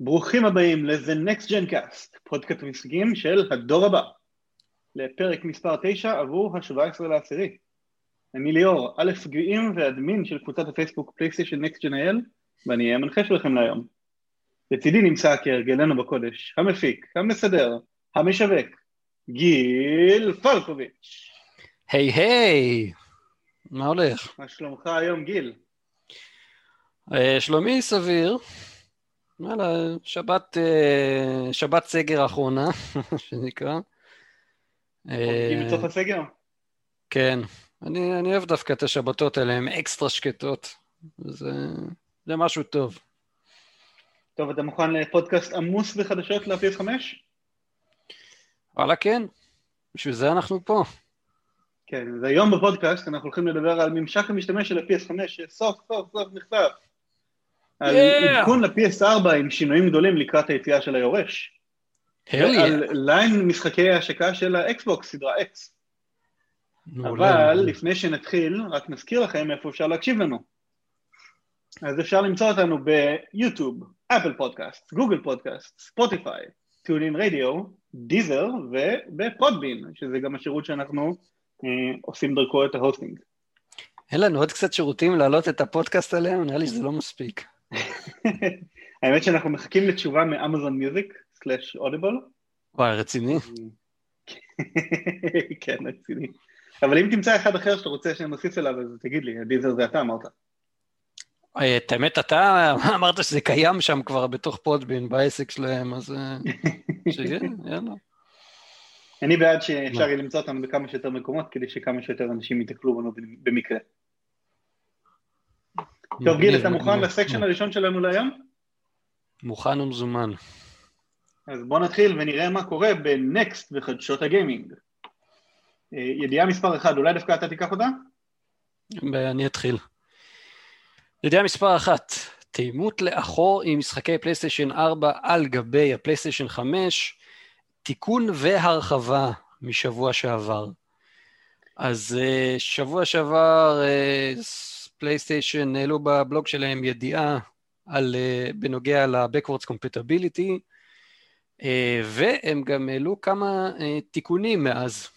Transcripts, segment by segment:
ברוכים הבאים ל-The Next Gen Cast, פודקאסט המשחקים של הדור הבא, לפרק מספר 9 עבור ה-17 לעשירי. אני ליאור, א' גאים ואדמין של קבוצת הפייסבוק פלייסטיישן Next Gen IL, ואני אהיה המנחה שלכם להיום. לצידי נמצא כהרגלנו בקודש, המפיק, המסדר, המשווק, גיל פלקוביץ'. היי היי, מה הולך? מה שלומך היום גיל? אה, שלומי סביר, וואלה, שבת, אה, שבת סגר האחרונה, שנקרא. חוגגים אה, את סוף הסגר? כן, אני, אני אוהב דווקא את השבתות האלה, הן אקסטרה שקטות. זה, זה משהו טוב. טוב, אתה מוכן לפודקאסט עמוס בחדשות ל-PS5? וואלה, כן, בשביל זה אנחנו פה. כן, אז היום בפודקאסט אנחנו הולכים לדבר על ממשק המשתמש של ה-PS5 שסוף סוף סוף נחשף. על! עדכון ל-PS4 עם שינויים גדולים לקראת היציאה של היורש. ועל ליין משחקי ההשקה של האקסבוקס, סדרה. מעולה, אבל. לפני שנתחיל, רק נזכיר לכם איפה אפשר להקשיב לנו. אז אפשר למצוא אותנו ביוטיוב, Apple Podcasts, Google Podcasts, ספוטיפיי, TuneIn Radio, Deezer וב Podbean, שזה גם השירות שאנחנו אה, עושים דרכו את ה hosting. אין לנו עוד קצת שירותים להעלות את הפודקאסט עליהם? נראה לי שזה לא מספיק. האמת שאנחנו מחכים לתשובה מאמזון מיוזיק, סלאש אודיבול. וואי, רציני? כן, רציני. אבל אם תמצא אחד אחר שאתה רוצה שנוסיף אליו, אז תגיד לי, דיזר זה אתה אמרת. אה, את האמת, אתה אמרת שזה קיים שם כבר בתוך פודבין, בעסק שלהם, אז אה, שיהיה, יאללה. אני בעד שאפשר? יהיה למצוא אותנו בכמה שיותר מקומות, כדי שכמה שיותר אנשים ייתקלו בנו במקרה. טוב, גיל, אתה מוכן ל section הראשון שלנו להיום? מוכן ומזומן. אז בוא נתחיל ונראה מה קורה בנקסט בחדשות הגיימינג. אה, ידיעה מספר 1, אולי דווקא אתה תיקח אותה? אני אתחיל. ידיעה מספר אחת, תאימות לאחור עם משחקי פלייסטיישן 4 על גבי הפלייסטיישן 5, תיקון והרחבה משבוע שעבר. אז אה, שבוע שעבר אה, פלייסטיישן העלו בבלוג שלהם ידיעה על, אה, בנוגע ל-Backwards Compatibility, אה, והם גם העלו כמה אה, תיקונים מאז.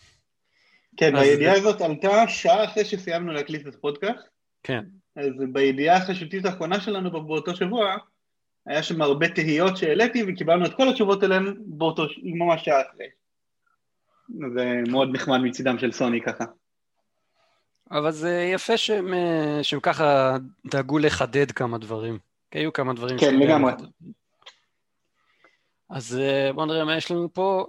כן, אז- הידיעה הזאת עלתה שעה אחרי שסיימנו להקליט את הפודקאסט, כן. אז בידיעה החדשותית האחרונה שלנו באותו שבוע, היה שם הרבה תהיות שהעליתי וקיבלנו את כל התשובות אליהן באותו, ממש שעה אחרי. זה מאוד נחמד מצידם של סוני ככה. אבל זה יפה שהם, אה, שהם ככה דאגו לחדד כמה דברים. כי היו כמה דברים כן, לגמרי. אז אה, בואו נראה מה יש לנו פה.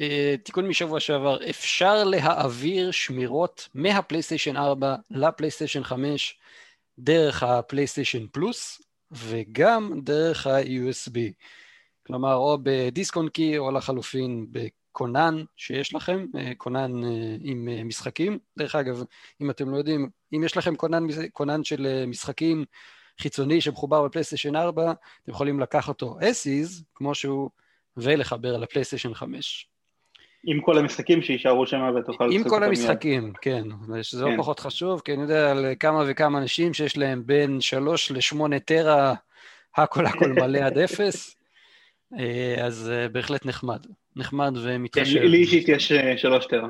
אה, תיקון משבוע שעבר, אפשר להעביר שמירות מהפלייסטיישן 4 לפלייסטיישן 5 דרך הפלייסטיישן פלוס וגם דרך ה-USB. כלומר, או בדיסק און קי או לחלופין בקונן שיש לכם, אה, קונן אה, עם אה, משחקים. דרך אגב, אם אתם לא יודעים, אם יש לכם קונן, קונן של משחקים חיצוני שמחובר בפלייסטיישן 4, אתם יכולים לקחת אותו is, כמו שהוא, ולחבר לפלייסטיישן 5. עם כל המשחקים שיישארו שם ותוכל עם כל המשחקים, כן, שזה לא כן. פחות חשוב, כי אני יודע על כמה וכמה אנשים שיש להם בין 3 ל-8 טרה, הכל הכל מלא עד אפס, אז בהחלט נחמד, נחמד כן, ומתחשב. לי אישית יש אה, שלוש טרה.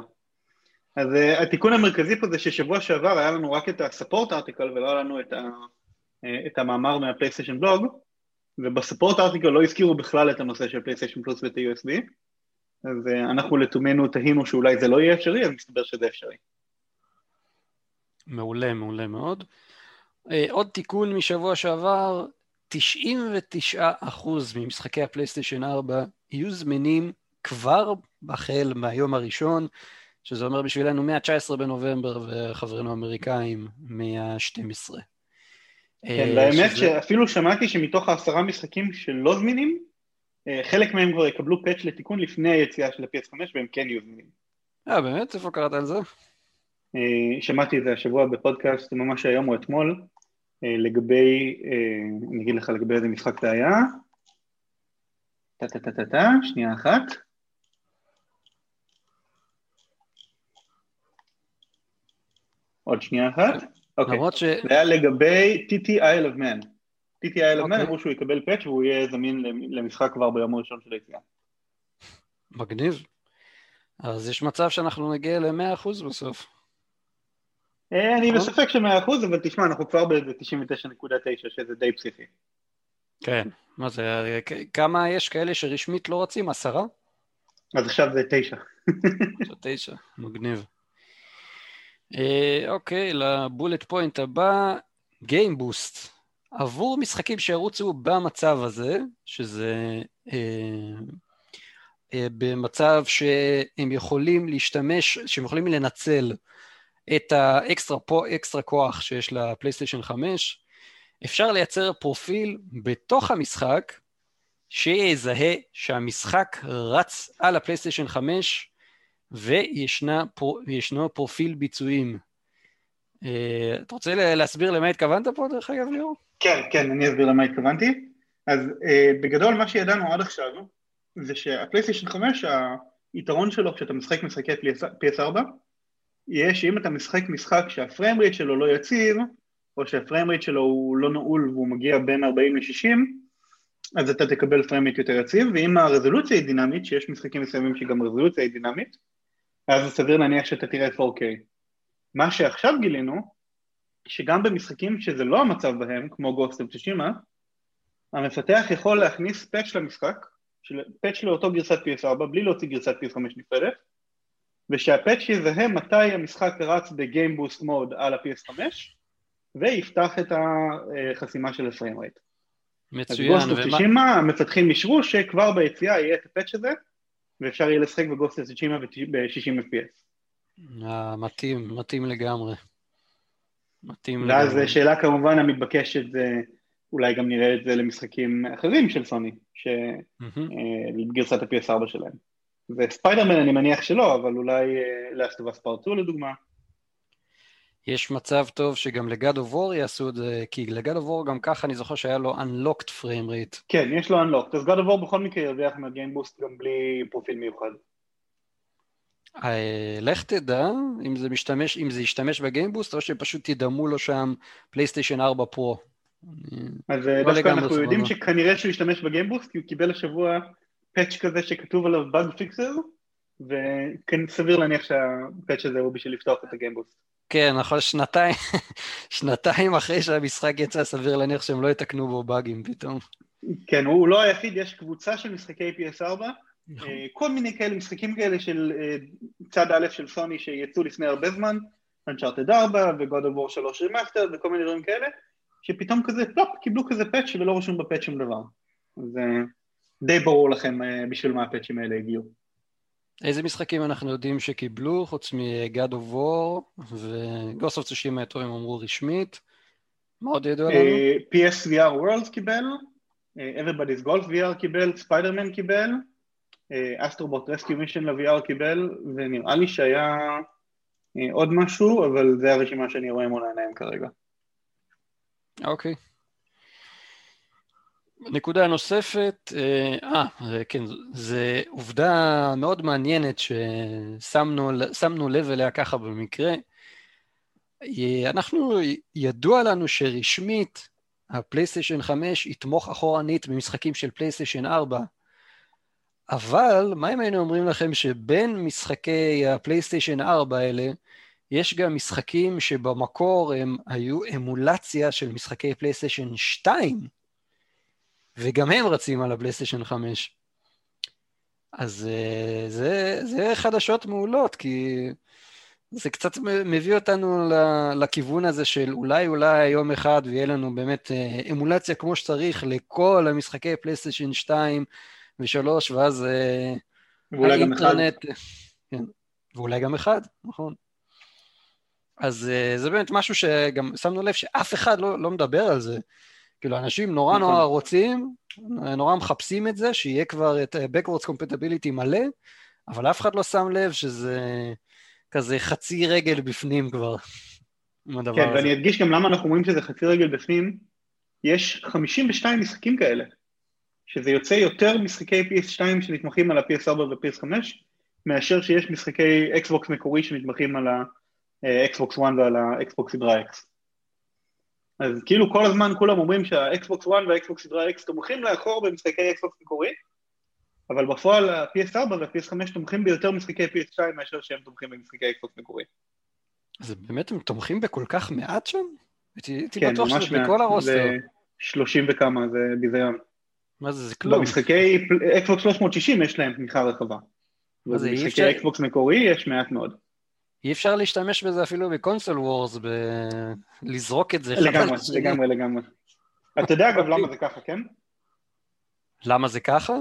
אז uh, התיקון המרכזי פה זה ששבוע שעבר היה לנו רק את הספורט ארטיקל ולא היה לנו את, ה, uh, את המאמר מהפלייסטיישן בלוג, ובספורט ארטיקל לא הזכירו בכלל את הנושא של פלייסטיישן פלוס ואת ה-USB, אז אנחנו לתומנו תהינו שאולי זה לא יהיה אפשרי, אז מסתבר שזה אפשרי. מעולה, מעולה מאוד. אה, עוד תיקון משבוע שעבר, 99% ממשחקי הפלייסטיישן 4 יהיו זמינים כבר החל מהיום הראשון, שזה אומר בשבילנו מה-19 בנובמבר וחברינו האמריקאים מה-12. כן, והאמת שאפילו שמעתי שמתוך העשרה משחקים שלא זמינים, אה, חלק מהם כבר יקבלו פאץ' לתיקון לפני היציאה של ה-PS5 והם כן יהיו זמינים. אה, באמת? איפה קראת על זה? אה, שמעתי את זה השבוע בפודקאסט ממש היום או אתמול, אה, לגבי, אה, אני אגיד לך לגבי איזה משחק זה היה, טה טה טה טה טה, שנייה אחת. עוד שנייה אחת. אוקיי. למרות ש... זה היה לגבי TT Isle of Man. TTI אלמנט אמרו שהוא יקבל פאץ' והוא יהיה זמין למשחק כבר ביום הראשון של היציאה. מגניב. אז יש מצב שאנחנו נגיע ל-100% בסוף. אה, אני בספק ש-100%, אבל תשמע, אנחנו כבר ב-99.9, שזה די פסיכי. כן, מה זה, כמה יש כאלה שרשמית לא רוצים? עשרה? אז עכשיו זה תשע. תשע, מגניב. אה, אוקיי, לבולט פוינט הבא, Game Boost. עבור משחקים שירוצו במצב הזה, שזה אה, אה, במצב שהם יכולים להשתמש, שהם יכולים לנצל את האקסטרה פה, אקסטרה כוח שיש לפלייסטיישן 5, אפשר לייצר פרופיל בתוך המשחק שיזהה שהמשחק רץ על הפלייסטיישן 5 וישנו פרופיל ביצועים. אה, אתה רוצה להסביר למה התכוונת פה דרך אגב ליאור? כן, כן, אני אסביר למה התכוונתי. אז אה, בגדול מה שידענו עד עכשיו זה שהפלייסטיישן 5, היתרון שלו כשאתה משחק משחקי PS4, יהיה שאם אתה משחק משחק שהפריים רייט שלו לא יציב, או שהפריים רייט שלו הוא לא נעול והוא מגיע בין 40 ל-60, אז אתה תקבל פריים רייט יותר יציב, ואם הרזולוציה היא דינמית, שיש משחקים מסוימים שגם הרזולוציה היא דינמית, אז סביר להניח שאתה תראה 4K. מה שעכשיו גילינו, שגם במשחקים שזה לא המצב בהם, כמו Ghost of Tsushima, המפתח יכול להכניס פאץ' למשחק, פאץ' לאותו גרסת PS4 בלי להוציא גרסת PS5 נפרדת, ושהפאץ' יזהה מתי המשחק רץ ב Game Boost mode על ה-PS5 ויפתח את החסימה של ה frame rate. מצוין. אז Ghost of Tsushima, המפתחים אישרו שכבר ביציאה יהיה את הפאץ' הזה ואפשר יהיה לשחק ב Ghost Tsushima ב-60 FPS. אה, מתאים, מתאים לגמרי. מתאים ואז לגמרי. שאלה כמובן המתבקשת זה אולי גם נראה את זה למשחקים אחרים של סוני, לגרסת ה-PS4 שלהם. וספיידרמן אני מניח שלא, אבל אולי ל Last of Us Part Two לדוגמה. יש מצב טוב שגם ל God of War יעשו את זה, כי ל God of War גם ככה אני זוכר שהיה לו Unlocked Frame Rate. כן, יש לו Unlocked, אז God of War בכל מקרה ירוויח מה Game Boost גם בלי פרופיל מיוחד. אה, לך תדע אם זה משתמש, אם זה ישתמש ב Game Boost או שפשוט ידמו לו שם פלייסטיישן 4 פרו. אז אה, לא דווקא אנחנו יודעים שכנראה שהוא ישתמש ב Game Boost כי הוא קיבל השבוע פאץ' כזה שכתוב עליו bug fixes וסביר להניח שהפאץ' הזה הוא בשביל לפתוח את ה Game Boost. כן, נכון, שנתיים, שנתיים אחרי שהמשחק יצא, סביר להניח שהם לא יתקנו בו באגים פתאום. כן, הוא לא היחיד, יש קבוצה של משחקי PS4, נכון. אה, כל מיני כאלה, משחקים כאלה של אה, צד א' של סוני שיצאו לפני הרבה זמן, Uncharted 4 ו-God of War 3 Remastered וכל מיני דברים כאלה, שפתאום כזה, פלופ, קיבלו כזה פאץ' ולא רשום בפאץ' שום דבר. אז אה, די ברור לכם בשביל מה הפאצ'ים האלה הגיעו. איזה משחקים אנחנו יודעים שקיבלו, חוץ מ-God of War ו-Ghost of Tsushima, הם אמרו רשמית? מה עוד ידוע לנו? PSVR Worlds קיבל, Everybody's Golf VR קיבל, ספיידרמן קיבל, אסטרובוט רסקיו מישן ל-VR קיבל, ונראה לי שהיה אה, עוד משהו, אבל זה הרשימה שאני רואה מול העיניים כרגע. אוקיי. נקודה נוספת, אה, אה כן, זה עובדה מאוד מעניינת ששמנו לב אליה ככה במקרה. אנחנו, ידוע לנו שרשמית הפלייסטיישן 5 יתמוך אחורנית במשחקים של פלייסטיישן 4, אבל מה אם היינו אומרים לכם שבין משחקי הפלייסטיישן 4 האלה, יש גם משחקים שבמקור הם היו אמולציה של משחקי פלייסטיישן 2, וגם הם רצים על הפלייסטיישן 5. אז אה, זה, זה חדשות מעולות, כי זה קצת מביא אותנו לכיוון הזה של אולי אולי יום אחד ויהיה לנו באמת אה, אמולציה כמו שצריך לכל המשחקי פלייסטיישן 2 ושלוש, ואז אה, ואולי גם אחד. כן, ואולי גם אחד, נכון. אז זה באמת משהו שגם שמנו לב שאף אחד לא, לא מדבר על זה. כאילו, אנשים נורא נורא נכון. רוצים, נורא מחפשים את זה, שיהיה כבר את אה, Backwards Compatibility מלא, אבל אף אחד לא שם לב שזה כזה חצי רגל בפנים כבר. כן, ואני אדגיש גם למה אנחנו אומרים שזה חצי רגל בפנים. יש 52 משחקים כאלה. שזה יוצא יותר משחקי PS2 שנתמכים על ה-PS4 ו-PS5 מאשר שיש משחקי Xbox מקורי שנתמכים על ה-Xbox One ועל ה-Xbox סדרה X. אז כאילו כל הזמן כולם אומרים שהאקסבוקס 1 והאקסבוקס סדרה X תומכים לאחור במשחקי אקסבוקס מקורי, אבל בפועל ה-PS4 וה-PS5 תומכים ביותר משחקי PS2 מאשר שהם תומכים במשחקי אקסבוקס מקורי. אז באמת הם תומכים בכל כך מעט שם? הייתי כן, בטוח שזה. בכל ה roster. זה 30 וכמה, זה ביזיון. מה זה, זה כלום. במשחקי אקסבוקס 360 יש להם תמיכה רחבה. ובמשחקי אקסבוקס מקורי יש מעט מאוד. אי אפשר להשתמש בזה אפילו ב console wars, ב... לזרוק את זה. לגמרי. לגמרי, לגמרי. אתה יודע אגב. למה זה ככה, כן? למה זה ככה?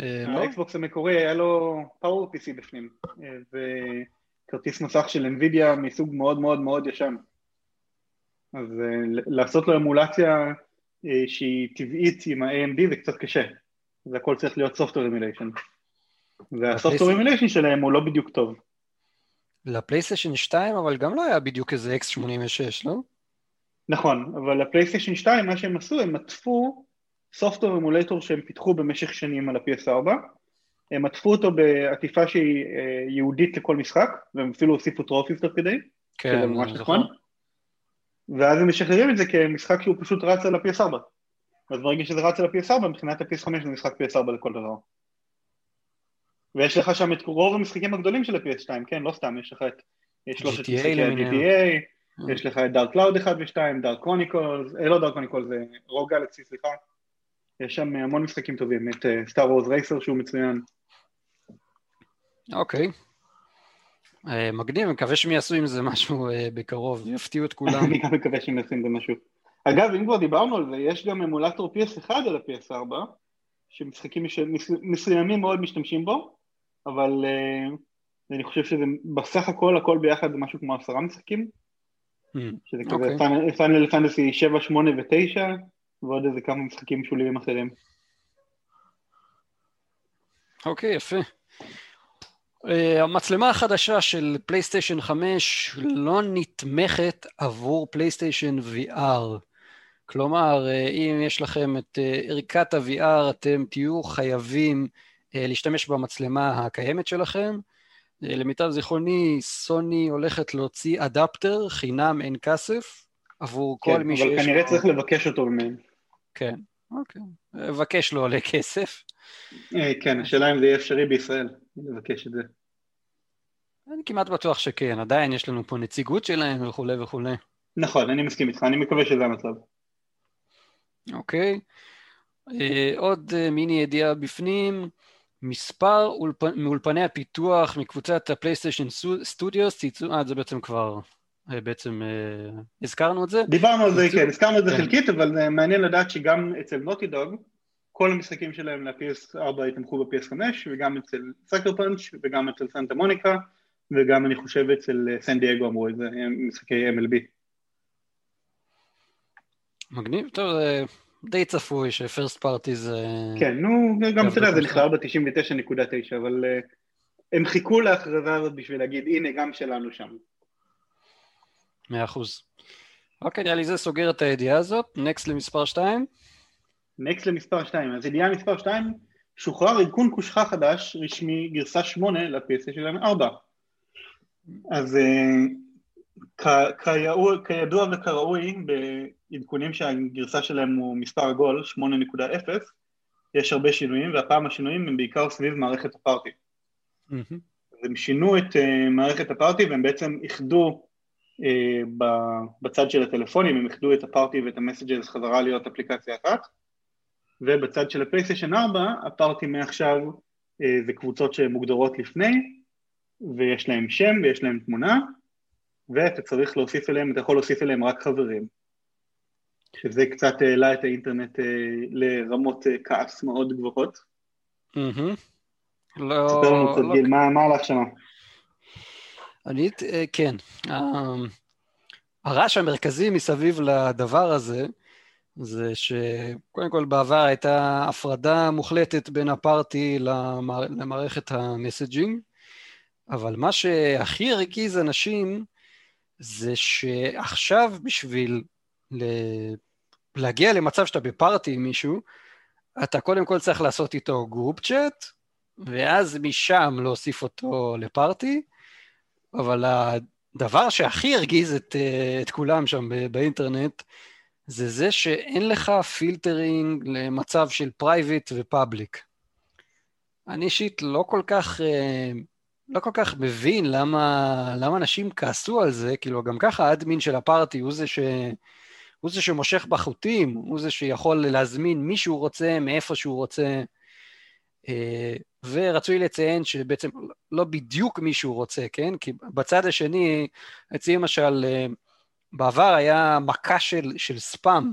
אה, לא? האקסבוקס המקורי היה לו PowerPC בפנים, אה, וכרטיס מסך של NVIDIA מסוג מאוד מאוד מאוד ישן. אז אה, לעשות לו אמולציה שהיא טבעית עם ה-AMD זה קצת קשה. זה הכל צריך להיות software emulation. וה software emulation שלהם הוא לא בדיוק טוב. לפלייסטיישן 2, אבל גם לא היה בדיוק איזה X86, לא? נכון, אבל לפלייסטיישן 2 מה שהם עשו, הם עטפו סופטור אמולטור שהם פיתחו במשך שנים על ה-PS4, הם עטפו אותו בעטיפה שהיא אה, ייעודית לכל משחק, והם אפילו הוסיפו טרופיס תוך כדי, כן, שזה ממש זוכר. ואז הם משחררים את זה כמשחק שהוא פשוט רץ על ה-PS4, אז ברגע שזה רץ על ה-PS4, מבחינת ה-PS5 זה משחק PS4 לכל דבר. ויש לך שם את רוב המשחקים הגדולים של ה-PS2, כן, לא סתם, יש לך את שלושת משחקי. ה-GTA, יש לך את Dark Cloud 1 ו-2, Dark Chronicles, אה, לא Dark Chronicles, זה Rogue Galaxy, סליחה. יש שם המון משחקים טובים, את Star Wars Racer שהוא מצוין. אוקיי. אה, מגניב, מקווה שהם יעשו עם זה משהו אה, בקרוב, יפתיעו את כולם. אני גם מקווה שהם יעשו עם זה משהו. אגב, אם כבר דיברנו על זה, יש גם אמולטור PS1 על ה-PS4, שמשחקים מש- מס- מסוימים מאוד משתמשים בו, אבל אה, אני חושב שזה בסך הכל, הכל ביחד זה משהו כמו עשרה משחקים, Hmm, שזה כזה אוקיי. Final Fantasy 7, 8 ו-9, ועוד איזה כמה משחקים שוליים אחרים. אוקיי, יפה. אה, המצלמה החדשה של פלייסטיישן 5 לא נתמכת עבור פלייסטיישן VR. כלומר, אה, אם יש לכם את ערכת ה-VR, אתם תהיו חייבים להשתמש במצלמה הקיימת שלכם. אה, למיטב זיכרוני, סוני הולכת להוציא אדפטר חינם אין כסף עבור כל כן, מי אבל שיש כנראה לו... צריך לבקש אותו מהם. כן, אוקיי. אבקש לא עולה כסף. אה, כן, השאלה אם זה יהיה אפשרי בישראל, לבקש את זה. אני כמעט בטוח שכן, עדיין יש לנו פה נציגות שלהם וכולי וכולי. נכון, אני מסכים איתך, אני מקווה שזה המצב. אוקיי. אה, עוד אה, מיני ידיעה בפנים, מספר אולפ... מאולפני הפיתוח מקבוצת ה PlayStation Stu- Studios צייצו, אה, זה בעצם כבר, אה, בעצם אה, הזכרנו את זה. דיברנו על זה, כן, הזכרנו את זה כן. חלקית, אבל אה, מעניין לדעת שגם אצל Naughty Dog, כל המשחקים שלהם ל-PS4 יתמכו ב-PS5, וגם אצל Sucker Punch, וגם אצל סנטה מוניקה, וגם אני חושב אצל אה, סן דייגו אמרו את זה, אה, משחקי MLB. מגניב, טוב, די צפוי שפרסט פארטי זה... כן, נו, גם אתה יודע, זה. נכלל ב-99.9, אבל אה, הם חיכו להכרזה הזאת בשביל להגיד, הנה, גם שלנו שם. מאה אחוז. אוקיי, נראה לי זה סוגר את הידיעה הזאת. נקסט למספר 2. נקסט למספר 2, אז ידיעה מספר 2, שוחרר עדכון קושחה חדש, רשמי, גרסה 8 ל-PS שלהם 4. אז אה, כידוע וכראוי, בעדכונים שהגרסה שלהם הוא מספר עגול, 8.0, יש הרבה שינויים, והפעם השינויים הם בעיקר סביב מערכת הפארטי. אז הם שינו את uh, מערכת הפארטי והם בעצם איחדו uh, בצד של הטלפונים, הם איחדו את הפארטי ואת המסג'רס חזרה להיות אפליקציה אחת, ובצד של הפלייסטיישן 4, הפארטי מעכשיו uh, זה קבוצות שהן מוגדרות לפני, ויש להם שם ויש להם תמונה, ואתה צריך להוסיף אליהם, אתה יכול להוסיף אליהם רק חברים. שזה קצת העלה את האינטרנט uh, לרמות uh, כעס מאוד גבוהות. לא... ספר לנו קצת לא גיל, מה הלך שמה? אני, אה, כן. אה, הרעש המרכזי מסביב לדבר הזה, זה שקודם כל בעבר הייתה הפרדה מוחלטת בין ה party למער... למערכת ה messaging, אבל מה שהכי הרגיז אנשים זה שעכשיו בשביל ל... להגיע למצב שאתה ב party עם מישהו, אתה קודם כל צריך לעשות איתו group chat, ואז משם להוסיף אותו ל party, אבל הדבר שהכי הרגיז את, את כולם שם באינטרנט, זה זה שאין לך filtering למצב של private ו public. אני אישית לא כל כך, אה, לא כל כך מבין למה, למה אנשים כעסו על זה, כאילו גם ככה ה admin של ה party הוא זה, ש, הוא זה שמושך בחוטים, הוא זה שיכול להזמין מי שהוא רוצה, מאיפה שהוא רוצה, אה, ורצוי לציין שבעצם לא בדיוק מי שהוא רוצה, כן? כי בצד השני, אצלי למשל, אה, בעבר היה מכה של, של ספאם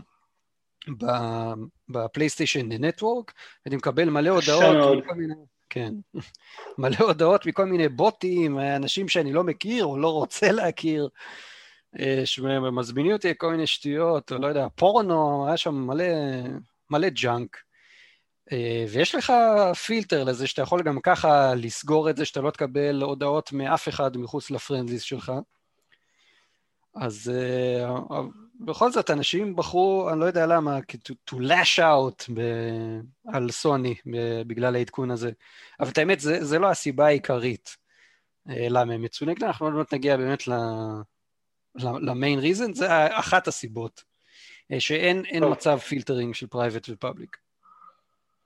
ב PlayStation Network, ואני מקבל מלא הודעות מיני, כן, מלא הודעות מכל מיני בוטים, אנשים שאני לא מכיר או לא רוצה להכיר, שמזמינים אותי כל מיני שטויות, או לא יודע, פורנו, היה שם מלא, מלא junk. אה, ויש לך פילטר לזה שאתה יכול גם ככה לסגור את זה, שאתה לא תקבל הודעות מאף אחד מחוץ לפרנדליס שלך. אז uh, בכל זאת, אנשים בחרו, אני לא יודע למה, to, to lash out ב- על סוני בגלל העדכון הזה. אבל את האמת, זה, זה לא הסיבה העיקרית למה הם יצאו נגדה, אנחנו עוד מעט נגיע באמת למיין ריזן, זה אחת הסיבות, אה, שאין אה. מצב filtering של private ו public.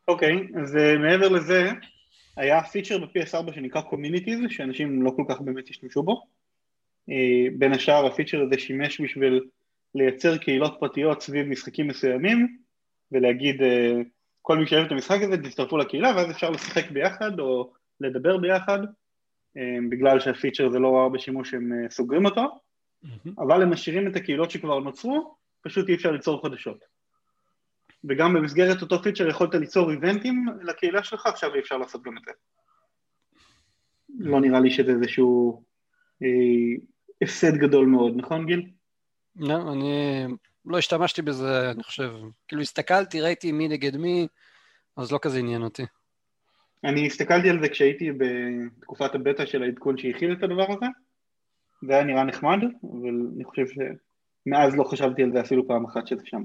אוקיי, אז אה, מעבר לזה, היה פיצ'ר ב-PS4 שנקרא Communities, שאנשים לא כל כך באמת השתמשו בו. אה, בין השאר הפיצ'ר הזה שימש בשביל לייצר קהילות פרטיות סביב משחקים מסוימים ולהגיד אה, כל מי שאוהב את המשחק הזה תצטרפו לקהילה ואז אפשר לשחק ביחד או לדבר ביחד אה, בגלל שהפיצ'ר הזה לא היה בשימוש הם סוגרים אותו. אבל הם משאירים את הקהילות שכבר נוצרו פשוט אי אפשר ליצור חדשות וגם במסגרת אותו פיצ'ר יכולת ליצור איבנטים לקהילה שלך עכשיו אי אפשר לעשות גם את זה לא נראה לי שזה איזשהו הפסד גדול מאוד, נכון גיל? לא, אני לא השתמשתי בזה, אני חושב. כאילו הסתכלתי, ראיתי מי נגד מי, אז לא כזה עניין אותי. אני הסתכלתי על זה כשהייתי בתקופת הבטא של העדכון שהכיל את הדבר הזה. זה היה נראה נחמד, אבל אני חושב שמאז לא חשבתי על זה אפילו פעם אחת שזה שם.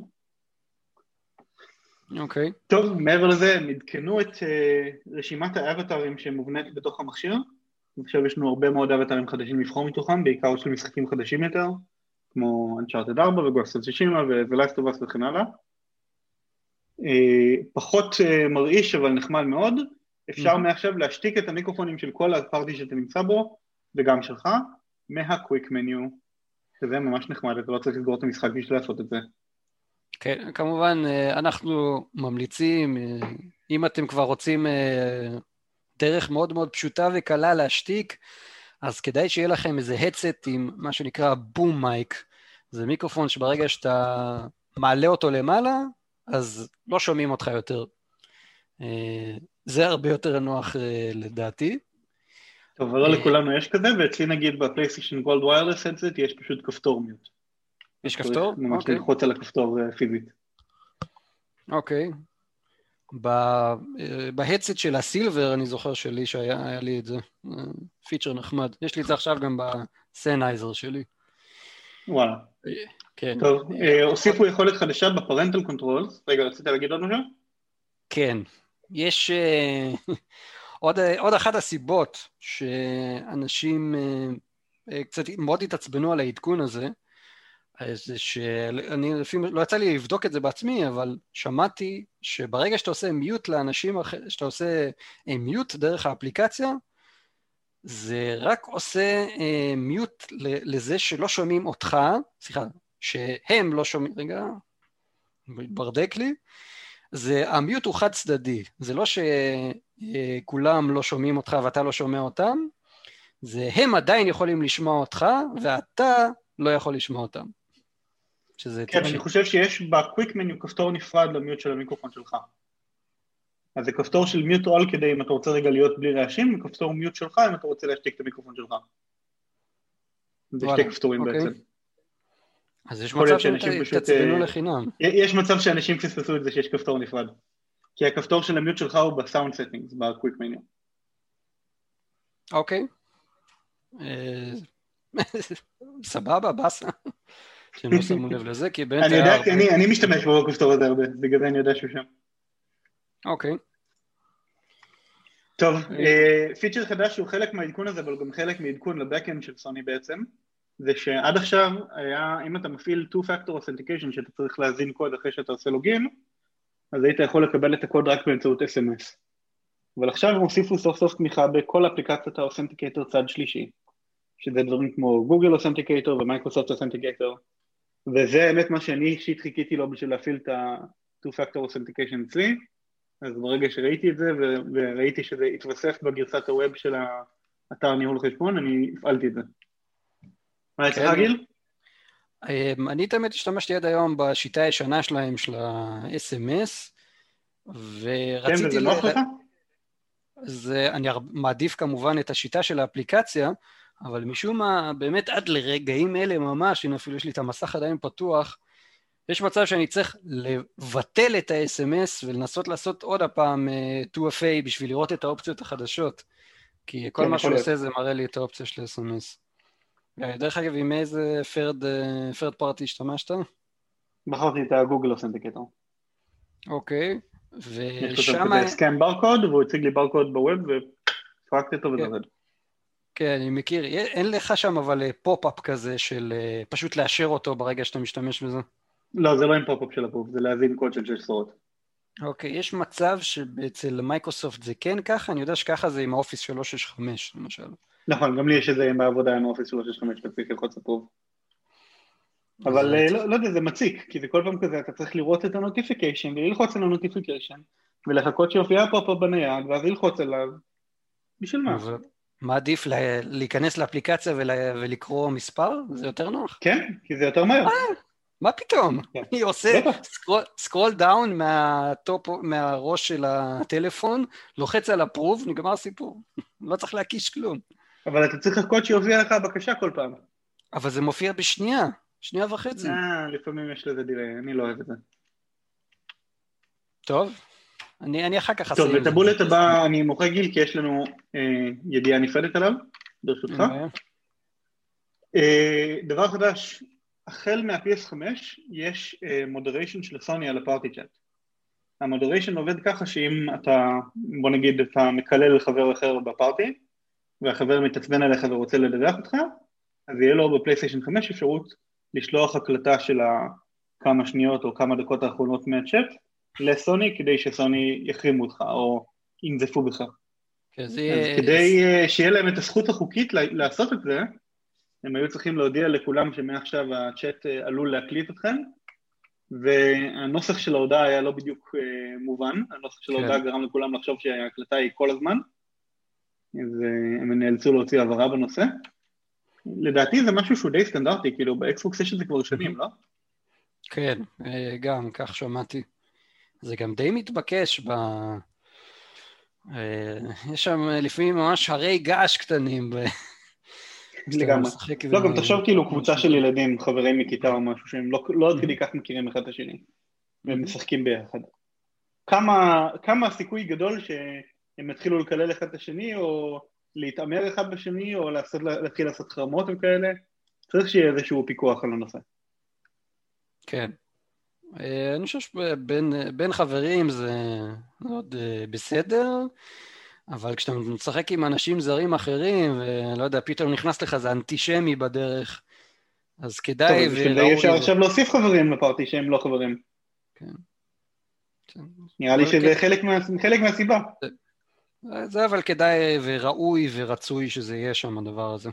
אוקיי. Okay. טוב, מעבר לזה, הם עדכנו את uh, רשימת האבטרים שמובנית בתוך המכשיר. עכשיו יש לנו הרבה מאוד אבטרים חדשים לבחור מתוכם, בעיקר של משחקים חדשים יותר, כמו Uncharted 4 וגוסט of Tsushima ו-Last of Us וכן הלאה. אה, פחות אה, מרעיש אבל נחמד מאוד, אפשר mm-hmm. מעכשיו להשתיק את המיקרופונים של כל הפארטי שאתה נמצא בו, וגם שלך, מה-Quick Menu, שזה ממש נחמד, אתה לא צריך לסגור את המשחק בשביל לעשות את זה. כן, כמובן, אה, אנחנו ממליצים, אם אתם כבר רוצים דרך מאוד מאוד פשוטה וקלה להשתיק, אז כדאי שיהיה לכם איזה הצט עם מה שנקרא בום מייק. זה מיקרופון שברגע שאתה מעלה אותו למעלה, אז לא שומעים אותך יותר. אה, זה הרבה יותר נוח אה, לדעתי. טוב, אבל לא אה, לכולנו יש כזה, ואצלי נגיד ב PlayStation Gold Wireless Headset יש פשוט כפתור mute. יש כפתור? ממש אוקיי. ללחוץ על הכפתור פיזית. אוקיי, ב headset של ה Silver, אני זוכר שלי שהיה לי את זה, פיצ'ר נחמד. יש לי את זה עכשיו גם ב Sennheiser שלי. וואלה. כן. טוב, אה, הוסיפו יכולת חדשה ב parental control. רגע, רצית להגיד עוד משהו? כן. יש אה, עוד, עוד אחת הסיבות שאנשים אה, קצת מאוד התעצבנו על העדכון הזה, זה שאני לפעמים, לא יצא לי לבדוק את זה בעצמי, אבל שמעתי שברגע שאתה עושה מיוט לאנשים, שאתה עושה מיוט דרך האפליקציה, זה רק עושה אה, מיוט לזה שלא שומעים אותך, סליחה, שהם לא שומעים, רגע, ברדק לי, זה, המיוט הוא חד צדדי, זה לא שכולם לא שומעים אותך ואתה לא שומע אותם, זה הם עדיין יכולים לשמוע אותך ואתה לא יכול לשמוע אותם. שזה... כן, אני חושב שיש בקוויק מניו כפתור נפרד למיוט של המיקרופון שלך. אז זה כפתור של מיוט אול כדי אם אתה רוצה רגע להיות בלי רעשים, וכפתור מיוט שלך אם אתה רוצה להשתיק את המיקרופון שלך. זה שתי כפתורים אוקיי. בעצם. אז יש מצב שעצבנו אה, לחינם. יש מצב שאנשים פספסו את זה שיש כפתור נפרד. כי הכפתור של ה mute שלך הוא ב sound settings, ב quick menu. אוקיי. אה, סבבה, באסה. שהם לא שמו לב לזה, כי באמת... אני יודע, כי אני משתמש בכפתור הזה הרבה, בגלל זה אני יודע שהוא שם. אוקיי. טוב, פיצ'ר אה, חדש שהוא חלק מהעדכון הזה, אבל גם חלק מעדכון ל backend של סוני בעצם. זה שעד עכשיו היה, אם אתה מפעיל two-factor authentication שאתה צריך להזין קוד אחרי שאתה עושה login, אז היית יכול לקבל את הקוד רק באמצעות SMS. אבל עכשיו הם הוסיפו סוף סוף תמיכה בכל אפליקציות ה authenticator צד שלישי, שזה דברים כמו Google Authenticator ו Microsoft Authenticator, וזה האמת מה שאני אישית חיכיתי לו בשביל להפעיל את ה-two-factor authentication אצלי, אז ברגע שראיתי את זה וראיתי שזה התווסף בגרסת הווב של האתר ניהול חשבון, אני הפעלתי את זה. מה אצלך כן. גיל? אני תמיד השתמשתי עד היום בשיטה הישנה שלהם, של ה-SMS, ורציתי... כן, וזה נוח לך? אני מעדיף כמובן את השיטה של האפליקציה, אבל משום מה, באמת עד לרגעים אלה ממש, הנה אפילו יש לי את המסך עדיין פתוח, יש מצב שאני צריך לבטל את ה-SMS ולנסות לעשות עוד הפעם 2FA אה, בשביל לראות את האופציות החדשות. כי כל כן, מה שהוא עושה זה מראה לי את האופציה של SMS. אה, דרך אגב, עם איזה third, third party השתמשת? בחרתי את ה Google Authenticator. אוקיי, ושם... יש scan barcode, והוא הציג לי ברקוד ב web, וסרקתי אותו וזה עובד. כן, אני מכיר. אין לך שם אבל pop-up אה, כזה של פשוט לאשר אותו ברגע שאתה משתמש בזה? לא, זה לא עם pop-up של approve, זה להזין קוד של שש ספרות. אוקיי, יש מצב שאצל מייקרוסופט זה כן ככה? אני יודע שככה זה עם ה Office 365 למשל. נכון, גם לי יש את זה בעבודה עם ה Office 365, אתה צריך ללחוץ הפוב. אבל אה, לא, לא יודע, זה מציק, כי זה כל פעם כזה, אתה צריך לראות את ה notification וללחוץ על ה notification, ולחכות שיופיע פה בנייד, ואז ללחוץ עליו. בשביל מה? מה עדיף, להיכנס לאפליקציה ולקרוא מספר? זה יותר נוח? כן, כי זה יותר מהר. אה, מה פתאום? כן. אני עושה scroll down מהראש של הטלפון, לוחץ על approve, נגמר הסיפור. לא צריך להקיש כלום. אבל אתה צריך לחכות שיופיע לך בקשה כל פעם. אבל זה מופיע בשנייה, שנייה וחצי. אה, לפעמים יש לזה delay, אני לא אוהב את זה. טוב, אני, אני אחר כך אעשה... טוב, את הבולט הבא אני מוכר גיל, כי יש לנו אה, ידיעה נפרדת עליו, ברשותך. אה, דבר חדש, החל מה-PS5 יש מודריישן uh, של סוני על הפארטי צ'אט. המודריישן עובד ככה שאם אתה, בוא נגיד, אתה מקלל חבר אחר בפארטי, והחבר מתעצבן עליך ורוצה לדווח אותך, אז יהיה לו בפלייסטיישן 5 אפשרות לשלוח הקלטה של כמה שניות או כמה דקות האחרונות מהצ'אט לסוני כדי שסוני יחרימו אותך או ינזפו בך. כן, אז כדי uh, שיהיה להם את הזכות החוקית לעשות את זה, הם היו צריכים להודיע לכולם שמעכשיו הצ'אט אה, עלול להקליט אתכם, והנוסח של ההודעה היה לא בדיוק אה, מובן, הנוסח של ההודעה כן. גרם לכולם לחשוב שההקלטה היא כל הזמן, אז אה, הם נאלצו להוציא הבהרה בנושא. לדעתי זה משהו שהוא די סטנדרטי, כאילו ב Xbox יש את זה כבר שנים, לא? כן, גם, כך שמעתי. זה גם די מתבקש ב... יש שם לפעמים ממש הרי געש קטנים לגמרי. לא, גם תחשוב כאילו קבוצה של ילדים, חברים מכיתה או משהו, שהם לא, לא עד כדי כך מכירים אחד את השני, והם משחקים ביחד. כמה, הסיכוי גדול שהם יתחילו לקלל אחד את השני, או להתעמר אחד בשני, או לעשות, להתחיל לעשות חרמות וכאלה, צריך שיהיה איזשהו פיקוח על הנושא. כן. אה, אני חושב שבין חברים זה עוד אה, בסדר. אבל כשאתה משחק עם אנשים זרים אחרים, ולא יודע, פתאום נכנס לך איזה אנטישמי בדרך, אז כדאי... טוב, בשביל זה אפשר עכשיו להוסיף חברים לפארטי שהם לא חברים. כן. כן. נראה לי שזה מה, חלק מהסיבה. זה אבל כדאי וראוי ורצוי שזה יהיה שם הדבר הזה.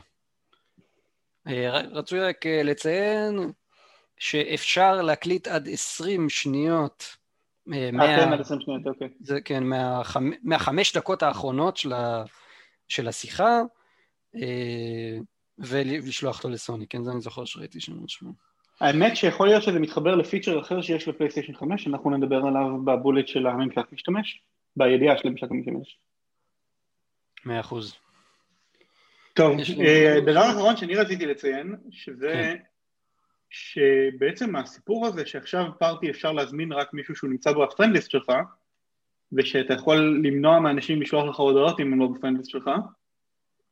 אה, רצוי רק אה, לציין שאפשר להקליט עד 20 שניות אה, מה... כן, עד 20 שניות, אוקיי. זה, כן, מהחמ... מהחמש דקות האחרונות של, ה... של השיחה, אה, ולשלוח אותו לסוני, כן, זה אני זוכר שראיתי שם משהו. האמת שיכול להיות שזה מתחבר לפיצ'ר אחר שיש לפלייסטיישן 5, אנחנו נדבר עליו בבולט של הממשק משתמש, בידיעה של הממשק המשתמש. מאה אחוז. טוב, אה, דבר אחרון שאני רציתי לציין, שזה כן. שבעצם הסיפור הזה שעכשיו פארטי אפשר להזמין רק מישהו שהוא נמצא בפרנדליסט שלך ושאתה יכול למנוע מאנשים לשלוח לך הודעות אם הם לא בפרנדליסט שלך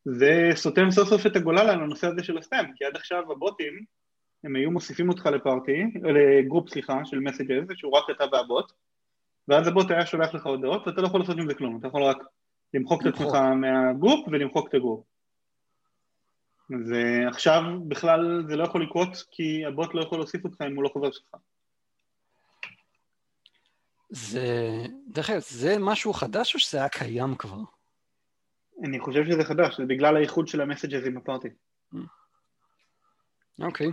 זה סותם סוף סוף את הגולל על הנושא הזה של הסטאם כי עד עכשיו הבוטים הם היו מוסיפים אותך ל party, ל group סליחה של messages שהוא רק אתה והבוט ואז הבוט היה שולח לך הודעות ואתה לא יכול לעשות עם זה כלום, אתה יכול רק למחוק את עצמך מה group ולמחוק את ה group אז אה, עכשיו בכלל זה לא יכול לקרות כי הבוט לא יכול להוסיף אותך אם הוא לא חבר שלך. זה, דרך אגב, זה משהו חדש או שזה היה קיים כבר? אני חושב שזה חדש, זה בגלל האיחוד של ה messages עם ה party. אוקיי.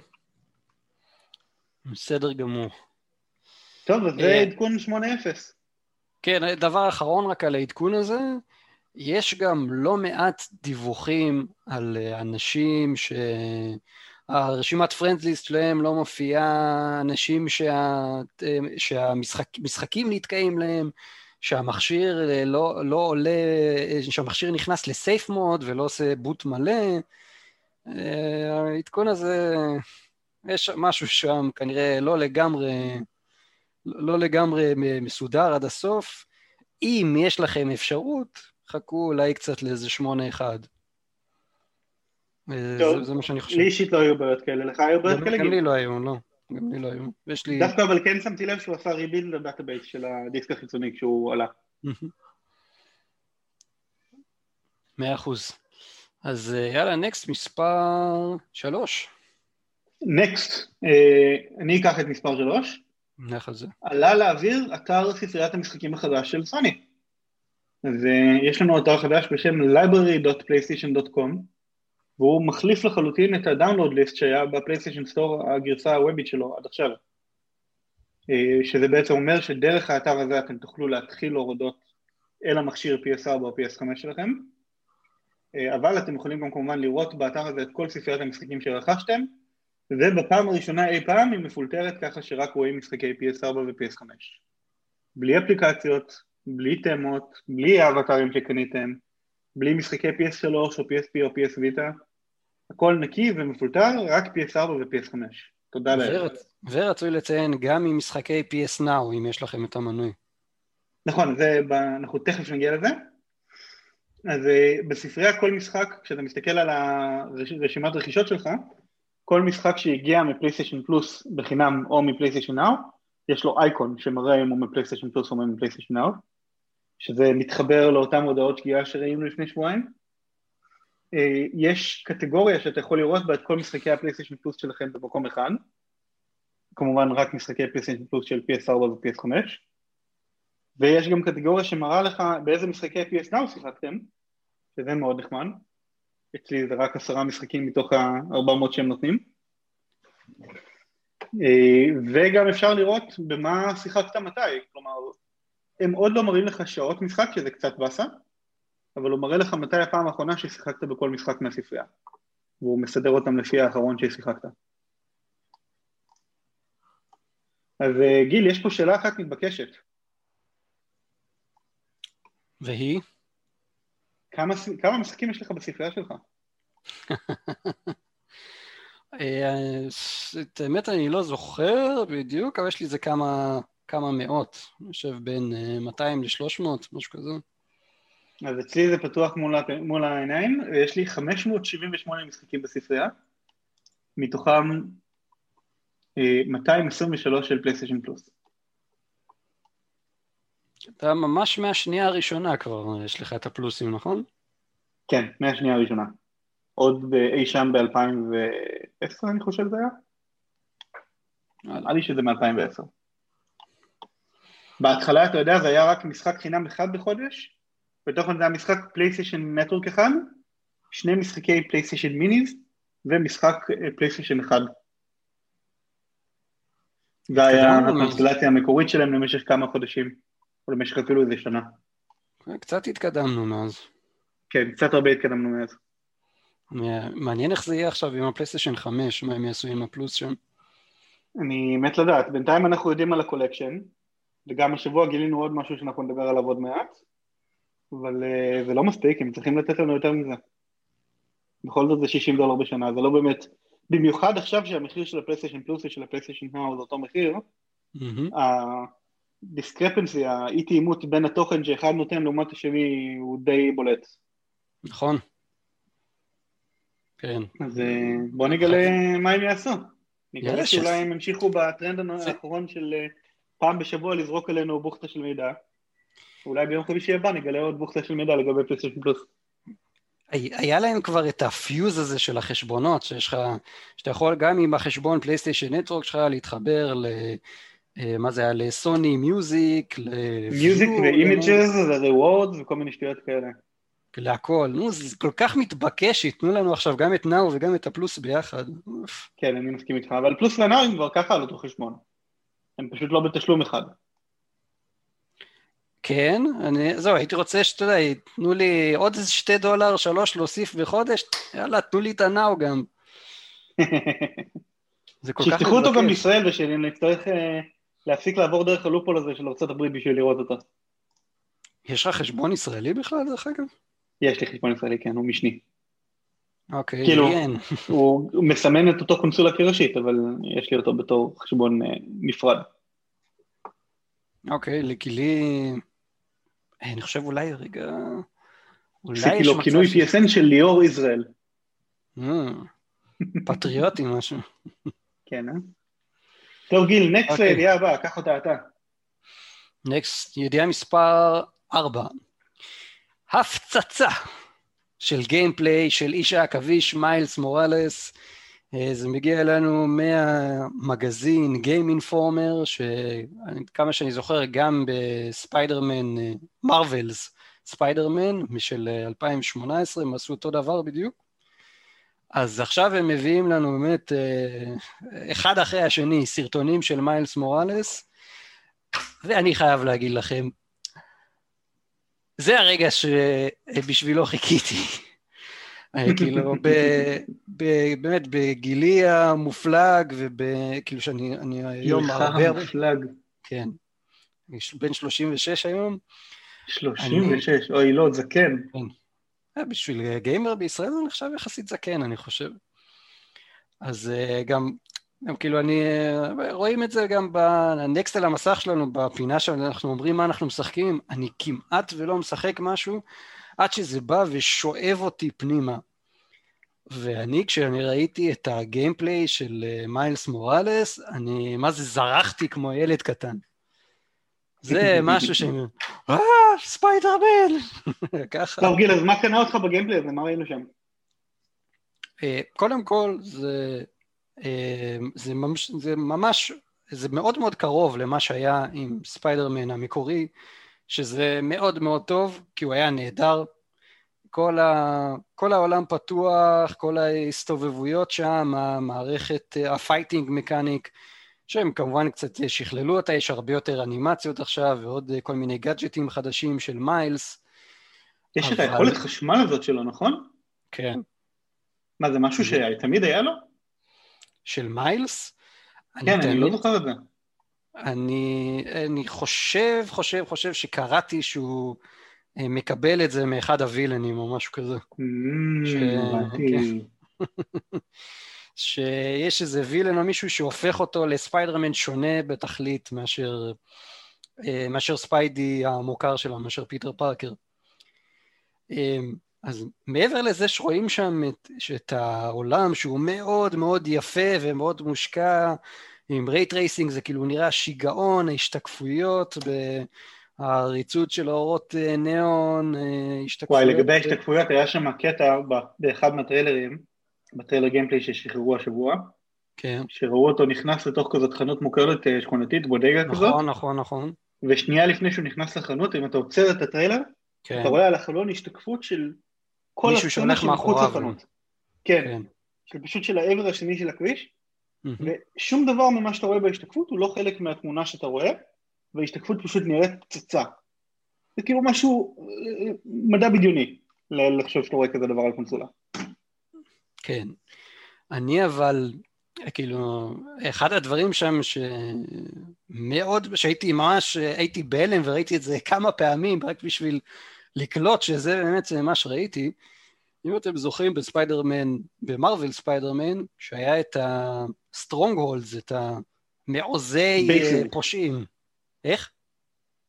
בסדר גמור. טוב, אז זה אה, עדכון 8.0. כן, דבר אחרון רק על העדכון הזה, יש גם לא מעט דיווחים על אה, אנשים שהרשימת פרנדליסט שלהם לא מופיעה, אנשים שה... אה, שהמשחקים נתקעים להם, שהמכשיר אה, לא, לא עולה, שהמכשיר נכנס לסייף מוד ולא עושה בוט מלא. העדכון הזה, יש משהו שם כנראה לא לגמרי, לא לגמרי מסודר עד הסוף. אם יש לכם אפשרות, חכו אולי קצת לאיזה שמונה אחד. אה, טוב, זה, זה מה שאני חושב. לי אישית לא היו בעיות כאלה, לך היו בעיות כאלה? גם לי לא היו, לא. גם לי לא היו. יש לי... דווקא אבל כן שמתי לב שהוא עשה rebuild ל database של הדיסק החיצוני כשהוא עלה. מאה אחוז. אז אה, יאללה, נקסט, מספר שלוש. נקסט, אה, אני אקח את מספר שלוש. נלך על זה. עלה לאוויר אתר ספריית המשחקים החדש של סוני. ויש לנו אתר חדש בשם library.playstation.com והוא מחליף לחלוטין את הדאונלוד ליסט שהיה בפלייסטיישן סטור הגרסה הוובית שלו עד עכשיו. אה, שזה בעצם אומר שדרך האתר הזה אתם תוכלו להתחיל הורדות אל המכשיר PS4 או PS5 שלכם. אה, אבל אתם יכולים גם כמובן לראות באתר הזה את כל ספריית המשחקים שרכשתם ובפעם הראשונה אי פעם היא מפולטרת ככה שרק רואים משחקי PS4 ו-PS5 בלי אפליקציות, בלי תמות, בלי האבטרים שקניתם, בלי משחקי PS3 או PSP או PS Vita, הכל נקי ומפולטר, רק PS4 ו-PS5. תודה לאל. ורצוי לציין גם עם משחקי PS Now, אם יש לכם את המנוי. נכון, זה, אנחנו תכף נגיע לזה. אז אה, בספרייה כל משחק, כשאתה מסתכל על הרשימת רכישות שלך, כל משחק שהגיע מפלייסטיישן פלוס בחינם או מפלייסטיישן נאו, יש לו אייקון שמראה אם הוא מפלייסטיישן פלוס או מפלייסטיישן נאו. שזה מתחבר לאותן הודעות שגיאה שראינו לפני שבועיים. אה, יש קטגוריה שאתה יכול לראות בה את כל משחקי הפלייסטיישן פלוס שלכם במקום אחד, כמובן רק משחקי פלייסטיישן פלוס של PS4 ו-PS5, ויש גם קטגוריה שמראה לך באיזה משחקי PS Now שיחקתם, שזה מאוד נחמד, אצלי זה רק עשרה משחקים מתוך ה-400 שהם נותנים, אה, וגם אפשר לראות במה שיחקת מתי, כלומר הם עוד לא מראים לך שעות משחק, שזה קצת באסה, אבל הוא מראה לך מתי הפעם האחרונה ששיחקת בכל משחק מהספרייה, והוא מסדר אותם לפי האחרון ששיחקת. אז אה, גיל, יש פה שאלה אחת מתבקשת. והיא? כמה, כמה משחקים יש לך בספרייה שלך? אה, את האמת אני לא זוכר בדיוק, אבל יש לי איזה כמה כמה מאות, אני חושב בין 200 אה, ל-300, משהו כזה. אז אצלי זה פתוח מול, מול העיניים, ויש לי 578 משחקים בספרייה, מתוכם 223 אה, של פלייסטיישן פלוס. אתה ממש מהשנייה הראשונה כבר יש לך את הפלוסים, נכון? כן, מהשנייה הראשונה. עוד אי שם ב-2010 אני חושב זה היה? נראה לי שזה מ-2010. בהתחלה, אתה יודע, זה היה רק משחק חינם אחד בחודש, בתוכן זה היה משחק PlayStation Network אחד, שני משחקי PlayStation Minis, ומשחק אה, PlayStation אחד. זה היה הקונסטלציה המקורית שלהם למשך כמה חודשים, או למשך אפילו איזה שנה. קצת התקדמנו מאז. כן, קצת הרבה התקדמנו מאז. מעניין איך זה יהיה עכשיו עם הפלייסטיישן 5, מה הם יעשו עם הפלוס שם. אני מת לדעת, בינתיים אנחנו יודעים על ה collection, וגם השבוע גילינו עוד משהו שאנחנו נדבר עליו עוד מעט, אבל uh, זה לא מספיק, הם צריכים לתת לנו יותר מזה. בכל זאת זה 60 דולר בשנה, זה לא באמת, במיוחד עכשיו שהמחיר של ה PlayStation Plus ושל ה PlayStation Now זה אותו מחיר, ה discrepancy, האי תאימות בין התוכן שאחד נותן לעומת השני הוא די בולט. נכון. כן. אז אה, בוא נגלה מה הם יעשו. נגלה שאולי הם ימשיכו בטרנד האחרון של אה, פעם בשבוע לזרוק עלינו בוכטה של מידע. אולי ביום חמישי הבא נגלה עוד בוכטה של מידע לגבי PlayStation Plus. היה להם כבר את ה fuse הזה של החשבונות, שיש לך, שאתה יכול גם עם החשבון PlayStation Network שלך להתחבר ל... אה, מה זה היה? ל Sony Music, Music ו images ו reward וכל מיני שטויות כאלה. להכל. נו, זה כל כך מתבקש שייתנו לנו עכשיו גם את נאו וגם את הפלוס ביחד. כן, אני מסכים איתך, אבל פלוס ונאו הם כבר ככה על אותו חשבון. הם פשוט לא בתשלום אחד. כן, אני, זהו, הייתי רוצה שאתה יודע, ייתנו לי עוד איזה שתי דולר, שלוש להוסיף בחודש, יאללה, תנו לי את הנאו גם. זה כל כך. שיפתחו אותו גם בישראל ושנצטרך אה, להפסיק לעבור דרך הלופול הזה של ארה"ב בשביל לראות אותו. יש לך חשבון ישראלי בכלל, דרך אגב? יש לי חשבון ישראלי, כן, הוא משני. אוקיי, כאילו, הוא, הוא מסמן את אותו קונסולה כראשית, אבל יש לי אותו בתור חשבון uh, נפרד. אוקיי, לגילי... אה, אני חושב אולי רגע... אולי יש מצב... כינוי PSN של ליאור ישראל. אה, פטריוטי משהו. כן, אה? טוב גיל, נקסט אוקיי. לידיעה הבאה, קח אותה אתה. Next, ידיעה מספר 4. הפצצה של gameplay של איש העכביש Miles Morales. אה, זה מגיע אלינו מהמגזין Game Informer, שכמה שאני זוכר גם ב Spider-Man, Marvel's Spider-Man משל 2018, הם עשו אותו דבר בדיוק. אז עכשיו הם מביאים לנו באמת אה, אחד אחרי השני סרטונים של מיילס מוראלס, ואני חייב להגיד לכם, זה הרגע שבשבילו חיכיתי. אה, כאילו, ב, ב, באמת, בגילי המופלג, וכאילו שאני אני היום הרבה... גילך המופלג. כן. בן 36 היום. 36, אני, אוי, לא, זקן. כן. אה, בשביל גיימר בישראל זה נחשב יחסית זקן, אני חושב. אז אה, גם גם כאילו אני, רואים את זה גם ב next על המסך שלנו, בפינה שלנו, אנחנו אומרים מה אנחנו משחקים, אני כמעט ולא משחק משהו עד שזה בא ושואב אותי פנימה. ואני, כשאני ראיתי את ה gameplay של אה, Miles Morales, אני, מה זה, זרחתי כמו ילד קטן. זה משהו ש... אה, ספיידרמן! ככה. טוב גיל, אז מה קנה אותך ב gameplay הזה? מה ראינו שם? אה, קודם כל, זה אה, זה ממש, זה ממש, זה מאוד מאוד קרוב למה שהיה עם ספיידרמן המקורי, שזה מאוד מאוד טוב, כי הוא היה נהדר. כל, ה, כל העולם פתוח, כל ההסתובבויות שם, המערכת, ה fighting mechanic, שהם כמובן קצת שכללו אותה, יש הרבה יותר אנימציות עכשיו ועוד כל מיני גאדג'טים חדשים של מיילס. יש אבל... את היכולת חשמל הזאת שלו, נכון? כן. מה, זה משהו שתמיד היה לו? של מיילס. כן, אני, אני לא זוכר את זה. אני, אני חושב, חושב, חושב שקראתי שהוא אה, מקבל את זה מאחד הווילנים או משהו כזה. Mm, ש... כן. שיש איזה וילן או מישהו שהופך אותו לספיידרמן שונה בתכלית מאשר, אה, מאשר Spidey המוכר שלו, מאשר פיטר פארקר. אה, אז מעבר לזה שרואים שם את, את העולם שהוא מאוד מאוד יפה ומאוד מושקע עם ray tracing, זה כאילו נראה שיגעון, ההשתקפויות, הקריצות של האורות אה, ניאון, אה, השתקפויות. וואי, לגבי ההשתקפויות, היה שם קטע באחד מהטריילרים, בטריילר gameplay ששחררו השבוע, כן. שראו אותו נכנס לתוך כזאת חנות מוכרת אה, שכונתית, בודגה נכון, כזאת. נכון, נכון, נכון. ושנייה לפני שהוא נכנס לחנות, אם אתה עוצר את הטריילר, כן. אתה רואה על החלון השתקפות של כל מישהו שהולך מאחוריו. כן, כן. של פשוט של העבר השני של הכביש, ושום דבר ממה שאתה רואה בהשתקפות הוא לא חלק מהתמונה שאתה רואה, וההשתקפות פשוט נראית פצצה. זה כאילו משהו, מדע בדיוני, לחשוב שאתה רואה כזה דבר על קונסולה. כן. אני אבל, כאילו, אחד הדברים שם שמאוד, שהייתי ממש, הייתי בהלם וראיתי את זה כמה פעמים רק בשביל לקלוט שזה באמת מה שראיתי, אם אתם זוכרים ב Spider-Man, ב Marvel Spider-Man, שהיה את ה strongholds, את המעוזי אה, פושעים. איך?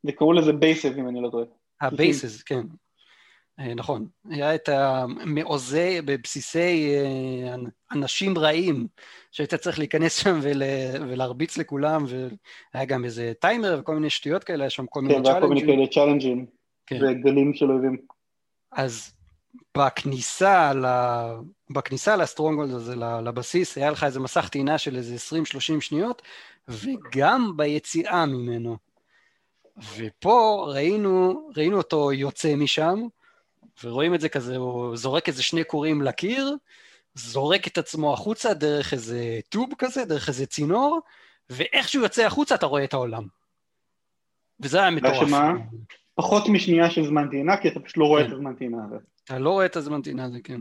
וקראו לזה bases אם אני לא טועה. ה bases, כן. אה, נכון. היה את המעוזי בבסיסי אה, אנשים רעים, שהיית צריך להיכנס שם ול, ולהרביץ לכולם, והיה גם איזה טיימר וכל מיני שטויות כאלה, היה שם כל מיני challenge־ים. כן, והיה כל מיני כאלה challenge־ים. כן. וגלים של אויבים. אז בכניסה, ל... בכניסה ל stronghold הזה, לבסיס, היה לך איזה מסך טעינה של איזה 20-30 שניות, וגם ביציאה ממנו. ופה ראינו, ראינו אותו יוצא משם, ורואים את זה כזה, הוא זורק איזה שני קורים לקיר, זורק את עצמו החוצה דרך איזה טוב כזה, דרך איזה צינור, ואיך שהוא יוצא החוצה אתה רואה את העולם. וזה היה מטורף. שמה? פחות משנייה של זמן טעינה, כי אתה פשוט לא רואה כן. את הזמן טעינה הזה. אתה לא רואה את הזמן טעינה הזה, כן.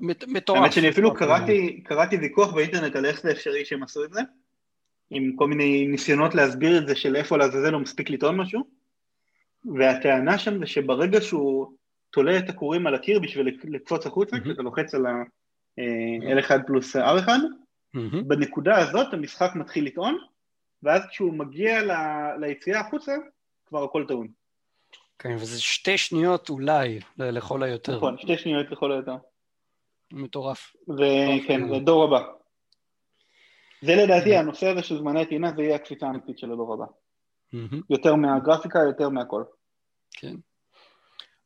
מטורף. האמת שאני אפילו קראתי, קראתי ויכוח באינטרנט על איך זה אפשרי שהם עשו את זה, עם כל מיני ניסיונות להסביר את זה של איפה לעזאזל הוא מספיק לטעון משהו, והטענה שם זה שברגע שהוא תולה את הכורים על הקיר בשביל לקפוץ החוצה, כשאתה לוחץ על ה-L1 אה, פלוס R1, בנקודה הזאת המשחק מתחיל לטעון, ואז כשהוא מגיע ליציאה החוצה, כבר הכל טעון. כן, וזה שתי שניות אולי, לכל היותר. נכון, שתי שניות לכל היותר. מטורף. וכן, זה דור הבא. זה לדעתי, הנושא הזה של זמני טעינה, זה יהיה הקפיצה האמיתית של הדור הבא. יותר מהגרפיקה, יותר מהכל. כן.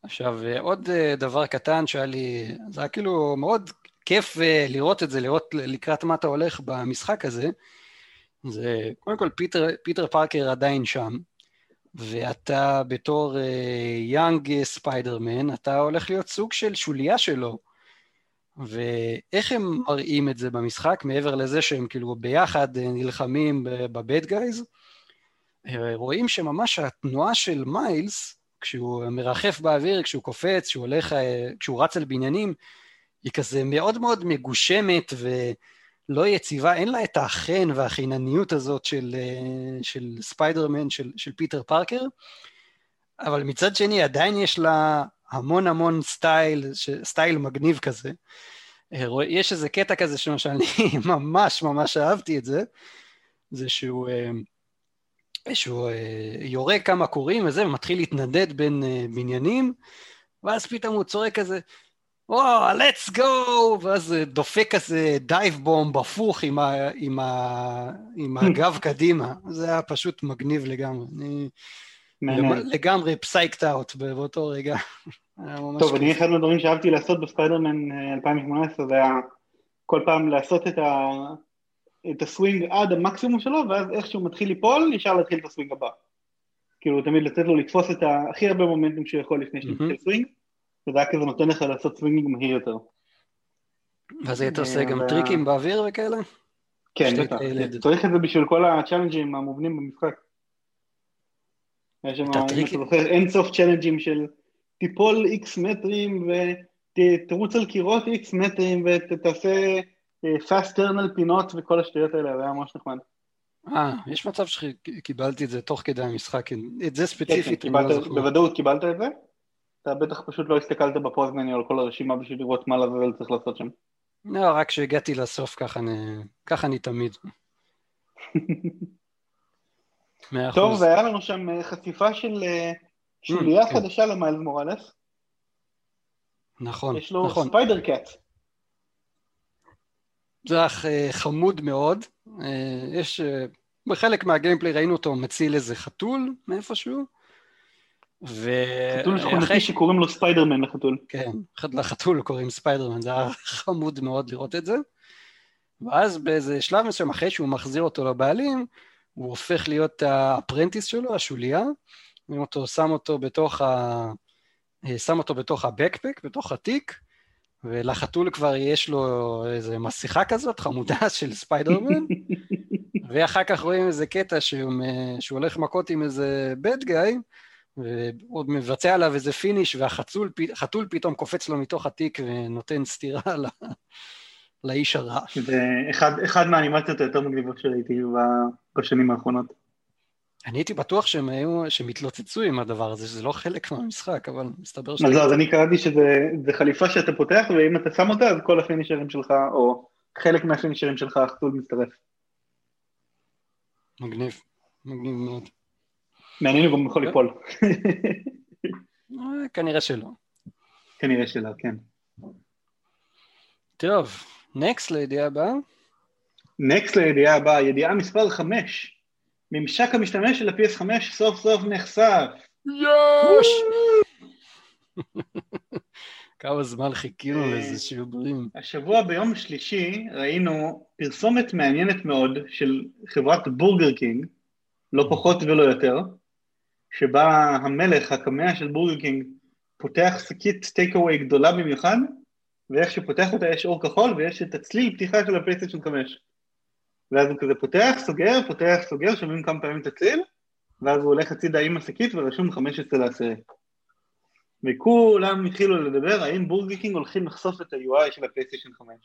עכשיו, עוד אה, דבר קטן שהיה לי, זה היה כאילו מאוד כיף אה, לראות את זה, לראות לקראת מה אתה הולך במשחק הזה. זה, קודם כל, פיטר, פיטר פארקר עדיין שם, ואתה בתור young uh, Spider-Man, אתה הולך להיות סוג של שוליה שלו. ואיך הם מראים את זה במשחק, מעבר לזה שהם כאילו ביחד אה, נלחמים ב bad guys, אה, רואים שממש התנועה של מיילס, כשהוא מרחף באוויר, כשהוא קופץ, כשהוא הולך, אה, כשהוא רץ על בניינים, היא כזה מאוד מאוד מגושמת ולא יציבה, אין לה את החן והחינניות הזאת של, של ספיידרמן, של, של פיטר פארקר, אבל מצד שני עדיין יש לה המון המון style, style מגניב כזה. אה, יש איזה קטע כזה שאני ממש ממש אהבתי את זה, זה שהוא, אה, שהוא אה, יורה כמה קורים וזה, ומתחיל להתנדנד בין בניינים, ואז פתאום הוא צועק כזה, וואו, let's go! ואז דופק כזה dive bomb הפוך עם, ה, עם, ה, עם הגב קדימה. זה היה פשוט מגניב לגמרי. אני לגמרי פסייקט אאוט באותו רגע. טוב, אני אחד מהדברים שאהבתי לעשות בספיידרמן 2018 זה היה כל פעם לעשות את, ה... את הסווינג עד המקסימום שלו, ואז איך שהוא מתחיל ליפול, ישר להתחיל את הסווינג הבא. כאילו, תמיד לתת לו לתפוס את הכי הרבה מומנטים שהוא יכול לפני שהוא מתחיל סווינג, וזה היה כזה נותן לך לעשות סווינג מהיר יותר. ואז היית עושה גם טריקים באוויר וכאלה? כן. צריך את זה בשביל כל ה challenge ים המובנים במשחק. יש שם, אם אתה זוכר, אין סוף challenge ים של תיפול איקס מטרים ותרוץ על קירות איקס מטרים ותעשה fast turn על פינות וכל השטויות האלה, זה היה ממש נחמד. אה, יש מצב שקיבלתי את זה תוך כדי המשחק, את זה ספציפית. כן, כן, בוודאות קיבלת את זה? אתה בטח פשוט לא הסתכלת בפוסט מני על כל הרשימה בשביל לראות מה level צריך לעשות שם. לא, רק כשהגעתי לסוף ככה אני, ככה אני תמיד. טוב, והיה לנו שם אה, חשיפה של אה, שוליה כן. חדשה למיילס מוראלס. נכון, יש לו נכון. Spider Cat. זה היה אה, חמוד מאוד. יש, בחלק מה gameplay ראינו אותו מציל איזה חתול מאיפשהו. ו... חתול שכונתי שקוראים לו ספיידרמן לחתול. כן, לחתול קוראים ספיידרמן, זה היה חמוד מאוד לראות את זה. ואז באיזה שלב מסוים, אחרי שהוא מחזיר אותו לבעלים, הוא הופך להיות ה apprentice שלו, השוליה, אותו, שם אותו בתוך ה... שם אותו בתוך ה backpack, בתוך התיק, ולחתול כבר יש לו איזה מסכה כזאת, חמודה של ספיידרמן, ואחר כך רואים איזה קטע שהוא, שהוא הולך מכות עם איזה bad guy, והוא מבצע עליו איזה finish, והחתול פתאום קופץ לו מתוך התיק ונותן סטירה לאיש הרע. זה אחד, אחד מהאנימציות היותר מגניבות שראיתי בשנים האחרונות. אני הייתי בטוח שהם היו, שהם התלוצצו עם הדבר הזה, שזה לא חלק מהמשחק, אבל מסתבר ש... אז לא, אז אני קראתי שזה חליפה שאתה פותח, ואם אתה שם אותה, אז כל ה finisher ים שלך, או חלק מה finisher ים שלך, החתול מצטרף. מגניב, מגניב מאוד. מעניין אם גם יכול ליפול. אה, כנראה שלא. כנראה שלא, כן. טוב, נקסט לידיעה הבאה. נקסט לידיעה הבאה, ידיעה מספר 5. ממשק המשתמש של ה-PS5 סוף סוף נחשף. יואש! כמה זמן חיכינו לזה שידורים. השבוע ביום שלישי ראינו פרסומת מעניינת מאוד של חברת בורגר קינג, לא פחות ולא יותר, שבה המלך, הקמע של בורגר קינג, פותח שקית take away גדולה במיוחד, ואיך שפותח אותה יש אור כחול ויש את הצליל פתיחה של הפלייסטיישן 5. ואז הוא כזה פותח, סוגר, פותח, סוגר, שומעים כמה פעמים את הצליל, ואז הוא הולך הצידה עם השקית ורשום 15 לעשירי. וכולם התחילו לדבר האם בורגר הולכים לחשוף את ה-UI של הפלייסטיישן 5.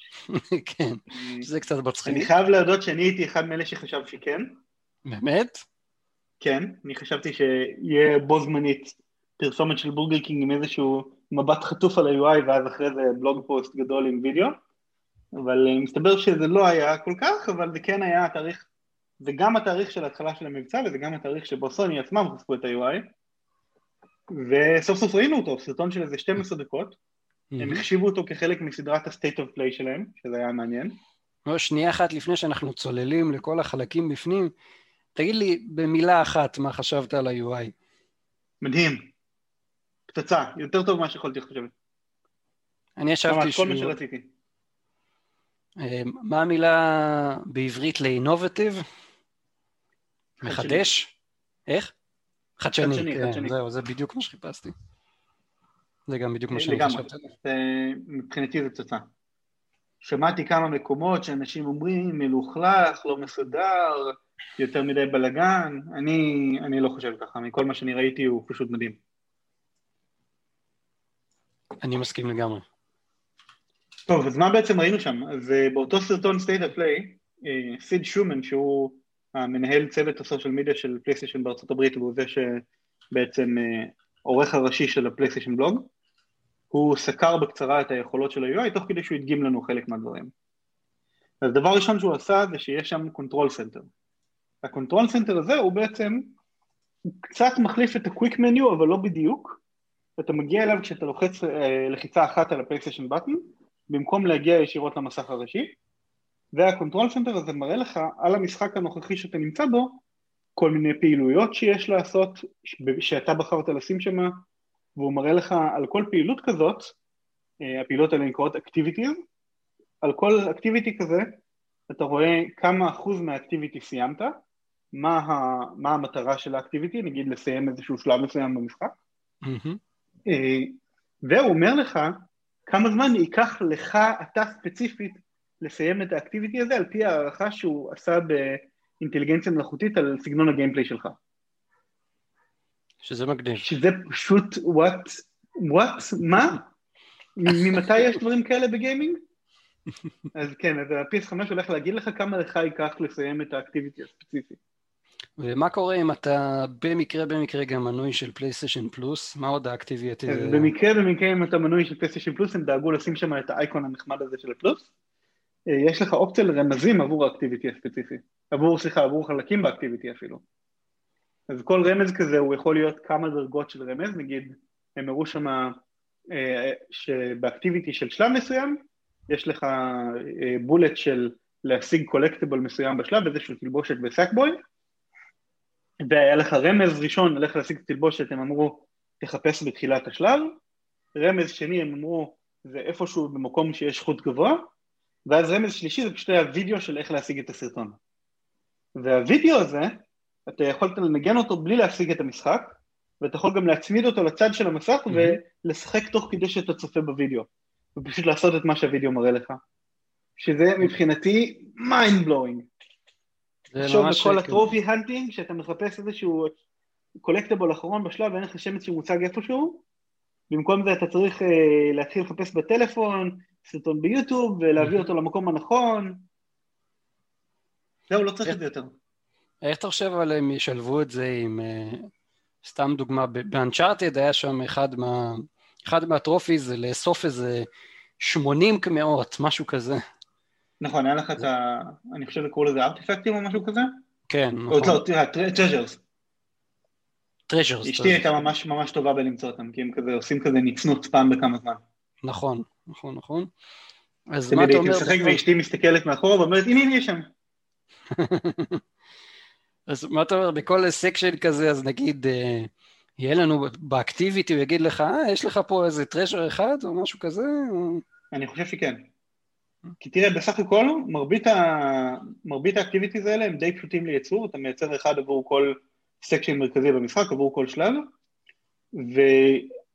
כן, זה קצת מצחיק. אני חייב להודות שאני הייתי אחד מאלה שחשב שכן. באמת? כן, אני חשבתי שיהיה בו זמנית פרסומת של בורגר קינג עם איזשהו מבט חטוף על ה-UI ואז אחרי זה blog post גדול עם וידאו, אבל אה, מסתבר שזה לא היה כל כך, אבל זה כן היה התאריך, זה גם התאריך של ההתחלה של המבצע וזה גם התאריך שבו סוני עצמם חשפו את ה-UI, וסוף סוף ראינו אותו, סרטון של איזה 12 דקות, הם החשיבו אותו כחלק מסדרת ה-state of play שלהם, שזה היה מעניין. לא, שנייה אחת לפני שאנחנו צוללים לכל החלקים בפנים, תגיד לי במילה אחת מה חשבת על ה-UI. מדהים. פצצה, יותר טוב ממה שיכולתי לחשוב. אני ישבתי שהוא... כל מה שרציתי. אה, מה המילה בעברית לאינובטיב? מחדש? איך? חדשני, חדשני, כן, חדשני. זהו, זה בדיוק מה שחיפשתי. זה גם בדיוק מה שאני חשבתי. מבחינתי זה פצצה. שמעתי כמה מקומות שאנשים אומרים מלוכלך, לא מסודר, יותר מדי בלאגן, אני, אני לא חושב ככה, מכל מה שאני ראיתי הוא פשוט מדהים. אני מסכים לגמרי. טוב, אז מה בעצם ראינו שם? אז אה, באותו סרטון State of Play, אה, סיד שומן, שהוא המנהל צוות ה social media של פלייסטיישן בארצות הברית, והוא זה שבעצם אה, עורך הראשי של הפלייסטיישן בלוג, הוא סקר בקצרה את היכולות של ה-UI, תוך כדי שהוא הדגים לנו חלק מהדברים. אז דבר ראשון שהוא עשה זה שיש שם control center. ה control center הזה הוא בעצם, הוא קצת מחליף את ה-Quick Menu, אבל לא בדיוק, ואתה מגיע אליו כשאתה לוחץ אה, לחיצה אחת על הפלייסטיישן button, במקום להגיע ישירות למסך הראשי, וה control center הזה מראה לך על המשחק הנוכחי שאתה נמצא בו, כל מיני פעילויות שיש לעשות, שאתה בחרת לשים שם, והוא מראה לך על כל פעילות כזאת, אה, הפעילות האלה נקראות activities, על כל activity כזה אתה רואה כמה אחוז מה activity סיימת, מה, ה, מה המטרה של ה activity, נגיד לסיים איזשהו שלב מסוים במשחק, mm-hmm. והוא אומר לך כמה זמן ייקח לך, אתה ספציפית, לסיים את האקטיביטי הזה על פי הערכה שהוא עשה באינטליגנציה מלאכותית על סגנון הגיימפליי שלך. שזה מגניב. שזה פשוט, וואט, וואט, מה? ממתי יש דברים כאלה בגיימינג? אז כן, אז ה-PS5 הולך להגיד לך כמה לך ייקח לסיים את האקטיביטי הספציפי. ומה קורה אם אתה במקרה במקרה גם מנוי של פלייסטיישן פלוס? מה עוד האקטיביטי? במקרה במקרה אם אתה מנוי של פלייסטיישן פלוס הם דאגו לשים שם את האייקון הנחמד הזה של הפלוס. אה, יש לך אופציה לרמזים עבור האקטיביטי הספציפי. עבור, סליחה, עבור חלקים באקטיביטי אפילו. אז כל רמז כזה הוא יכול להיות כמה דרגות של רמז, נגיד הם הראו שם אה, שבאקטיביטי של שלב מסוים יש לך בולט אה, של להשיג קולקטיבל מסוים בשלב, איזשהו תלבושת בסאקבוי, והיה לך רמז ראשון, ללכת להשיג את התלבושת, הם אמרו, תחפש בתחילת השלב, רמז שני, הם אמרו, זה איפשהו במקום שיש חוט גבוה, ואז רמז שלישי זה פשוט היה וידאו של איך להשיג את הסרטון. והווידאו הזה, אתה יכולת לנגן אותו בלי להשיג את המשחק, ואתה יכול גם להצמיד אותו לצד של המסך mm-hmm. ולשחק תוך כדי שאתה צופה בווידאו, ופשוט לעשות את מה שהווידאו מראה לך. שזה מבחינתי mind blowing. תחשוב בכל הטרופי הנטינג, שאתה מחפש איזשהו collectible אחרון בשלב ואין לך שמץ של מושג איפשהו, במקום זה אתה צריך uh, להתחיל לחפש בטלפון, סרטון ביוטיוב, ולהביא אותו למקום הנכון. זהו, לא צריך את זה יותר. איך אתה חושב אבל הם ישלבו את זה עם, uh, סתם דוגמה, ב Uncharted היה שם אחד מה... אחד מה trophy זה לאסוף איזה 80 קמעות, משהו כזה. נכון, היה לך את ה... אני חושב לקרוא לזה artifact ים או משהו כזה? כן, נכון. לא, תראה, treasures. treasures. אשתי הייתה ממש ממש טובה בלמצוא אותם, כי הם כזה עושים כזה נצנוץ פעם בכמה זמן. נכון, נכון, נכון. אז מה אתה אומר? תמיד הייתי משחק ואשתי מסתכלת מאחורה ואומרת, הנה, הנה, יש שם. אז מה אתה אומר, בכל section כזה, אז נגיד, אה, יהיה לנו ב activity, הוא יגיד לך, אה, יש לך פה איזה treasure אחד או משהו כזה? אני חושב שכן. כי תראה, בסך הכל, מרבית, ה... מרבית ה activities האלה הם די פשוטים לייצור, אתה מייצר אחד עבור כל section מרכזי במשחק, עבור כל שלב,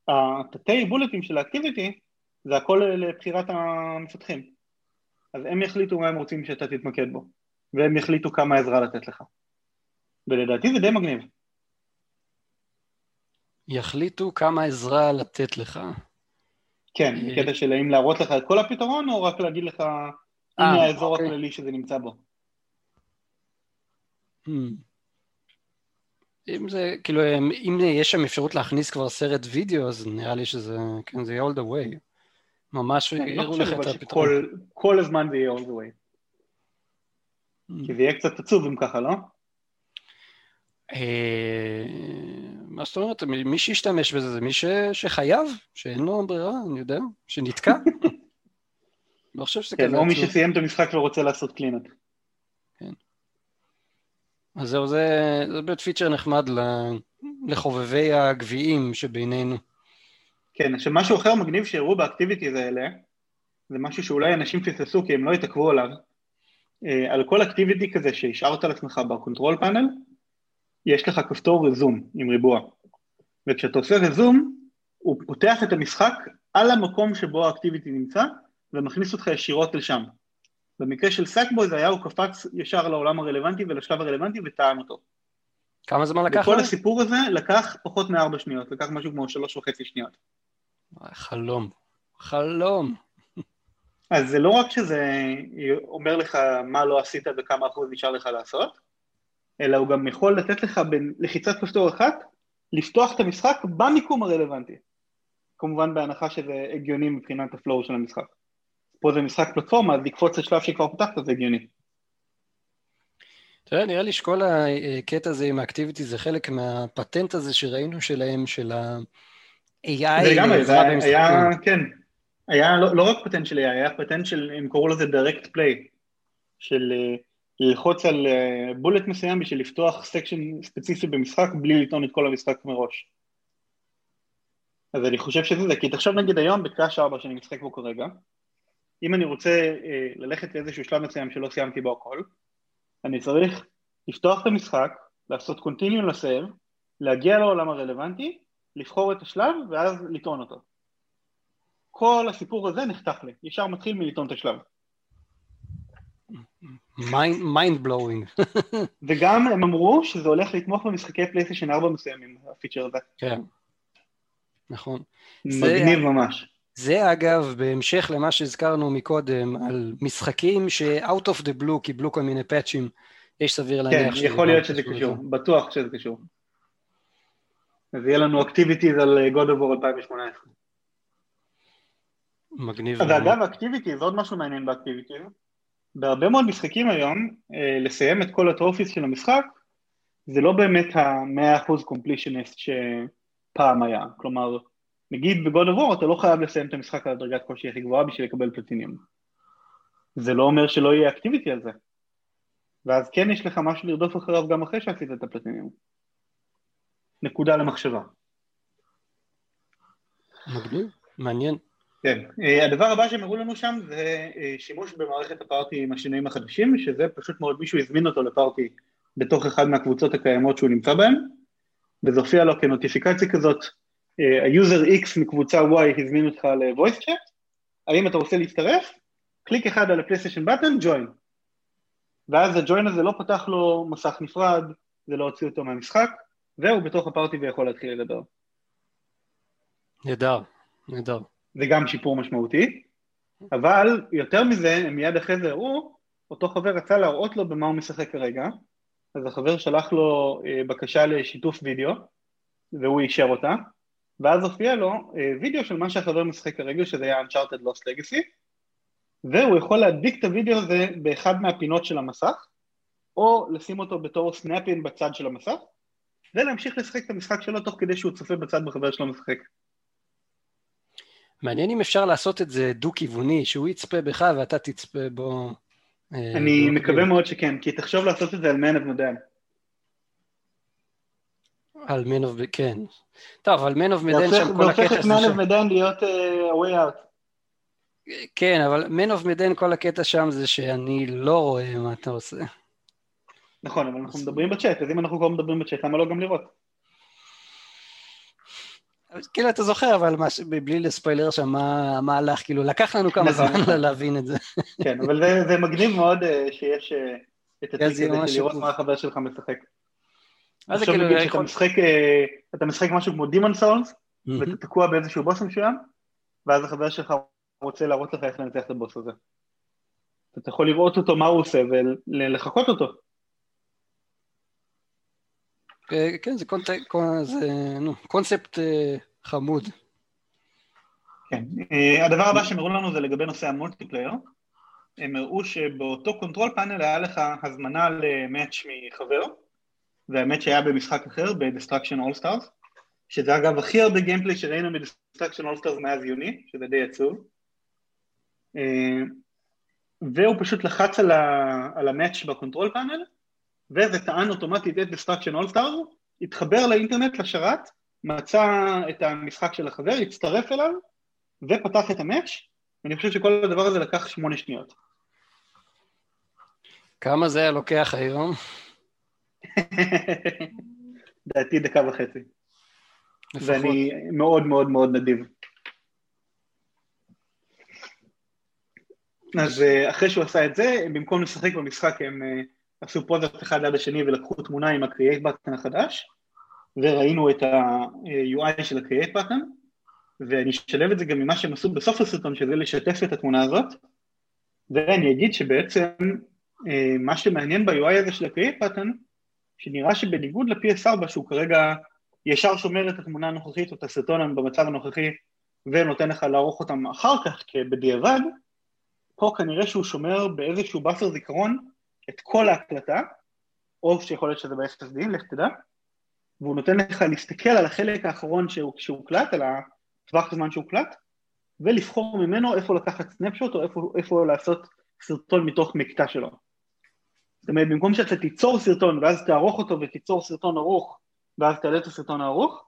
והתתי bullet ים של ה activity זה הכל לבחירת המפתחים. אז הם יחליטו מה הם רוצים שאתה תתמקד בו, והם יחליטו כמה עזרה לתת לך. ולדעתי זה די מגניב. יחליטו כמה עזרה לתת לך. כן, אה, בקטע של האם להראות לך את כל הפתרון, או רק להגיד לך, הנה אה, האזור אוקיי. הכללי שזה נמצא בו. Hmm. אם זה, כאילו, אם יש שם אפשרות להכניס כבר סרט וידאו, אז נראה לי שזה, כן, זה יהיה all the way. ממש לא יראו לך את הפתרון. כל הזמן זה יהיה all the way. Hmm. כי זה יהיה קצת עצוב אם ככה, לא? מה זאת אומרת? מי שישתמש בזה זה מי ש... שחייב, שאין לו ברירה, אני יודע, שנתקע. לא חושב שזה כן, כזה... או מי שסיים את המשחק ורוצה לעשות clean up. כן. אז זהו, זה, זה באמת פיצ'ר נחמד לחובבי הגביעים שבינינו. כן, עכשיו משהו אחר מגניב שהראו ב activities האלה, זה משהו שאולי אנשים פספסו כי הם לא התעכבו עליו, אה, על כל activity כזה שהשארת על עצמך ב control panel, יש לך כפתור רזום עם ריבוע, וכשאתה עושה רזום, הוא פותח את המשחק על המקום שבו האקטיביטי נמצא, ומכניס אותך ישירות לשם. במקרה של סאקבוי זה היה, הוא קפץ ישר לעולם הרלוונטי ולשלב הרלוונטי וטען אותו. כמה זמן לקח? וכל הסיפור הזה לקח פחות מארבע שניות, לקח משהו כמו שלוש וחצי שניות. חלום, חלום. אז זה לא רק שזה אומר לך מה לא עשית וכמה אחוז נשאר לך לעשות, אלא הוא גם יכול לתת לך בלחיצת כפתור אחת, לפתוח את המשחק במיקום הרלוונטי. כמובן בהנחה שזה הגיוני מבחינת הפלואו של המשחק. פה זה משחק פלטפורמה, אז לקפוץ לשלב שכבר פתחת זה הגיוני. יודע, נראה לי שכל הקטע הזה עם האקטיביטי זה חלק מהפטנט הזה שראינו שלהם, של ה-AI. זה לגמרי, זה היה, כן, היה לא, לא רק פטנט של AI, היה פטנט של, הם קראו לזה direct play, של אה, ללחוץ על bullet אה, מסוים בשביל לפתוח section ספציפי במשחק בלי לטעון את כל המשחק מראש. אז אני חושב שזה זה, כי תחשוב נגיד היום בקראש 4 שאני משחק בו כרגע, אם אני רוצה אה, ללכת לאיזשהו שלב מסוים שלא סיימתי בו הכל, אני צריך לפתוח את המשחק, לעשות continue ל save, להגיע לעולם הרלוונטי, לבחור את השלב ואז לטעון אותו. כל הסיפור הזה נחתך לי, ישר מתחיל מלטעון את השלב. mind blowing. וגם הם אמרו שזה הולך לתמוך במשחקי פלייסטיישן 4 מסוימים, הפיצ'ר הזה. כן, נכון. מגניב זה, ממש. זה אגב, בהמשך למה שהזכרנו מקודם, על משחקים ש-out of the blue קיבלו כל מיני פאצ'ים, יש סביר להניח כן, יכול להיות שזה קשור, בטוח שזה קשור. אז יהיה לנו activities על God of War 2018. מגניב. אז אגב, activities, עוד משהו מעניין ב activities. בהרבה מאוד משחקים היום, אה, לסיים את כל ה trophies של המשחק, זה לא באמת ה-100% completionist שפעם היה. כלומר, נגיד ב God of War אתה לא חייב לסיים את המשחק על הדרגת קושי הכי גבוהה בשביל לקבל פלטיניום. זה לא אומר שלא יהיה activity על זה. ואז כן יש לך משהו לרדוף אחריו גם אחרי שעשית את הפלטיניום. נקודה למחשבה. מגניב, מעניין. כן, אה, הדבר הבא שהם הראו לנו שם זה אה, שימוש במערכת ה party עם השינויים החדשים, שזה פשוט מאוד מישהו הזמין אותו ל party בתוך אחד מהקבוצות הקיימות שהוא נמצא בהן, וזה הופיע לו כנוטיפיקציה כזאת, ה user אה, X מקבוצה Y הזמין אותך ל-voice chat, האם אתה רוצה להצטרף? קליק אחד על ה PlayStation button, join. ואז הג'וין הזה לא פתח לו מסך נפרד, זה לא הוציא אותו מהמשחק, והוא בתוך ה party ויכול להתחיל לדבר. נהדר, נהדר. זה גם שיפור משמעותי, אבל יותר מזה, הם מיד אחרי זה הראו, אותו חבר רצה להראות לו במה הוא משחק כרגע, אז החבר שלח לו אה, בקשה לשיתוף וידאו, והוא אישר אותה, ואז הופיע לו אה, וידאו של מה שהחבר משחק כרגע, שזה היה Uncharted Lost Legacy, והוא יכול להדביק את הוידאו הזה באחד מהפינות של המסך, או לשים אותו בתור סנאפין בצד של המסך, ולהמשיך לשחק את המשחק שלו תוך כדי שהוא צופה בצד בחבר שלו משחק. מעניין אם אפשר לעשות את זה דו-כיווני, שהוא יצפה בך ואתה תצפה בו. אה, אני מקווה מאוד שכן, כי תחשוב לעשות את זה על man of model. על Man of... כן. טוב, על Man of זה Medan הופך- שם זה כל הופך הקטע את זה Man ש... of Medan להיות אה, way out. כן, אבל Man of Medan כל הקטע שם זה שאני לא רואה מה אתה עושה. נכון, אבל אנחנו מדברים בצ'אט, אז אם אנחנו כבר מדברים בצ'אט, למה לא גם לראות? כאילו, אתה זוכר, אבל מש... בלי לספיילר שם מה, מה הלך, כאילו, לקח לנו כמה נכון, זמן. להבין את זה. כן, אבל זה, זה מגניב מאוד אה, שיש אה, את הטריק זה הזה של לראות. מה החבר שלך משחק. אז עכשיו כאילו, נגיד שאתה יכול... משחק, אה, אתה משחק משהו כמו Demon's Souls. ואתה תקוע באיזשהו בוס מסוים, ואז החבר שלך רוצה להראות לך איך לנצח את הבוס הזה. אתה יכול לראות אותו, מה הוא עושה, ולחקות אותו. אה, כן, זה, קונט... קונ- זה נו, קונספט אה, חמוד. כן. אה, הדבר הבא שהם הראו לנו זה לגבי נושא ה multiplayer. הם הראו שבאותו control panel היה לך הזמנה ל match מחבר, וה match היה במשחק אחר, ב-Destruction All Stars, שזה אגב הכי הרבה gameplay שראינו ב-Destruction All Stars מאז יוני, שזה די עצוב. והוא פשוט לחץ על ה match ב control panel, וזה טען אוטומטית את Destruction All Stars, התחבר לאינטרנט, לשרת, מצא את המשחק של החבר, הצטרף אליו, ופתח את המאץ', ואני חושב שכל הדבר הזה לקח שמונה שניות. כמה זה היה לוקח היום? לדעתי דקה וחצי, לפחות. ואני מאוד מאוד מאוד נדיב. אז אה, אחרי שהוא עשה את זה, במקום לשחק במשחק הם אה, עשו פוזות אחד ליד השני ולקחו תמונה עם ה-Create button החדש, וראינו את ה-UI של ה-Create button, ואני אשלב את זה גם ממה שהם עשו בסוף הסרטון, שזה לשתף את התמונה הזאת, ואני אגיד שבעצם אה, מה שמעניין ב-UI הזה של ה-Create button, שנראה שבניגוד ל-PS4 שהוא כרגע ישר שומר את התמונה הנוכחית או את הסרטון במצב הנוכחי ונותן לך לערוך אותם אחר כך בדיעבד, פה כנראה שהוא שומר באיזשהו buffer זיכרון את כל ההקלטה, או שיכול להיות שזה ב-SSD, לך תדע, והוא נותן לך להסתכל על החלק האחרון שהוא- שהוקלט, על הטווח זמן שהוקלט, ולבחור ממנו איפה לקחת סנפשוט או איפה, איפה לעשות סרטון מתוך מקטע שלו. זאת אומרת, במקום שאתה תיצור סרטון ואז תערוך אותו ותיצור סרטון ערוך ואז תעלה את הסרטון הערוך,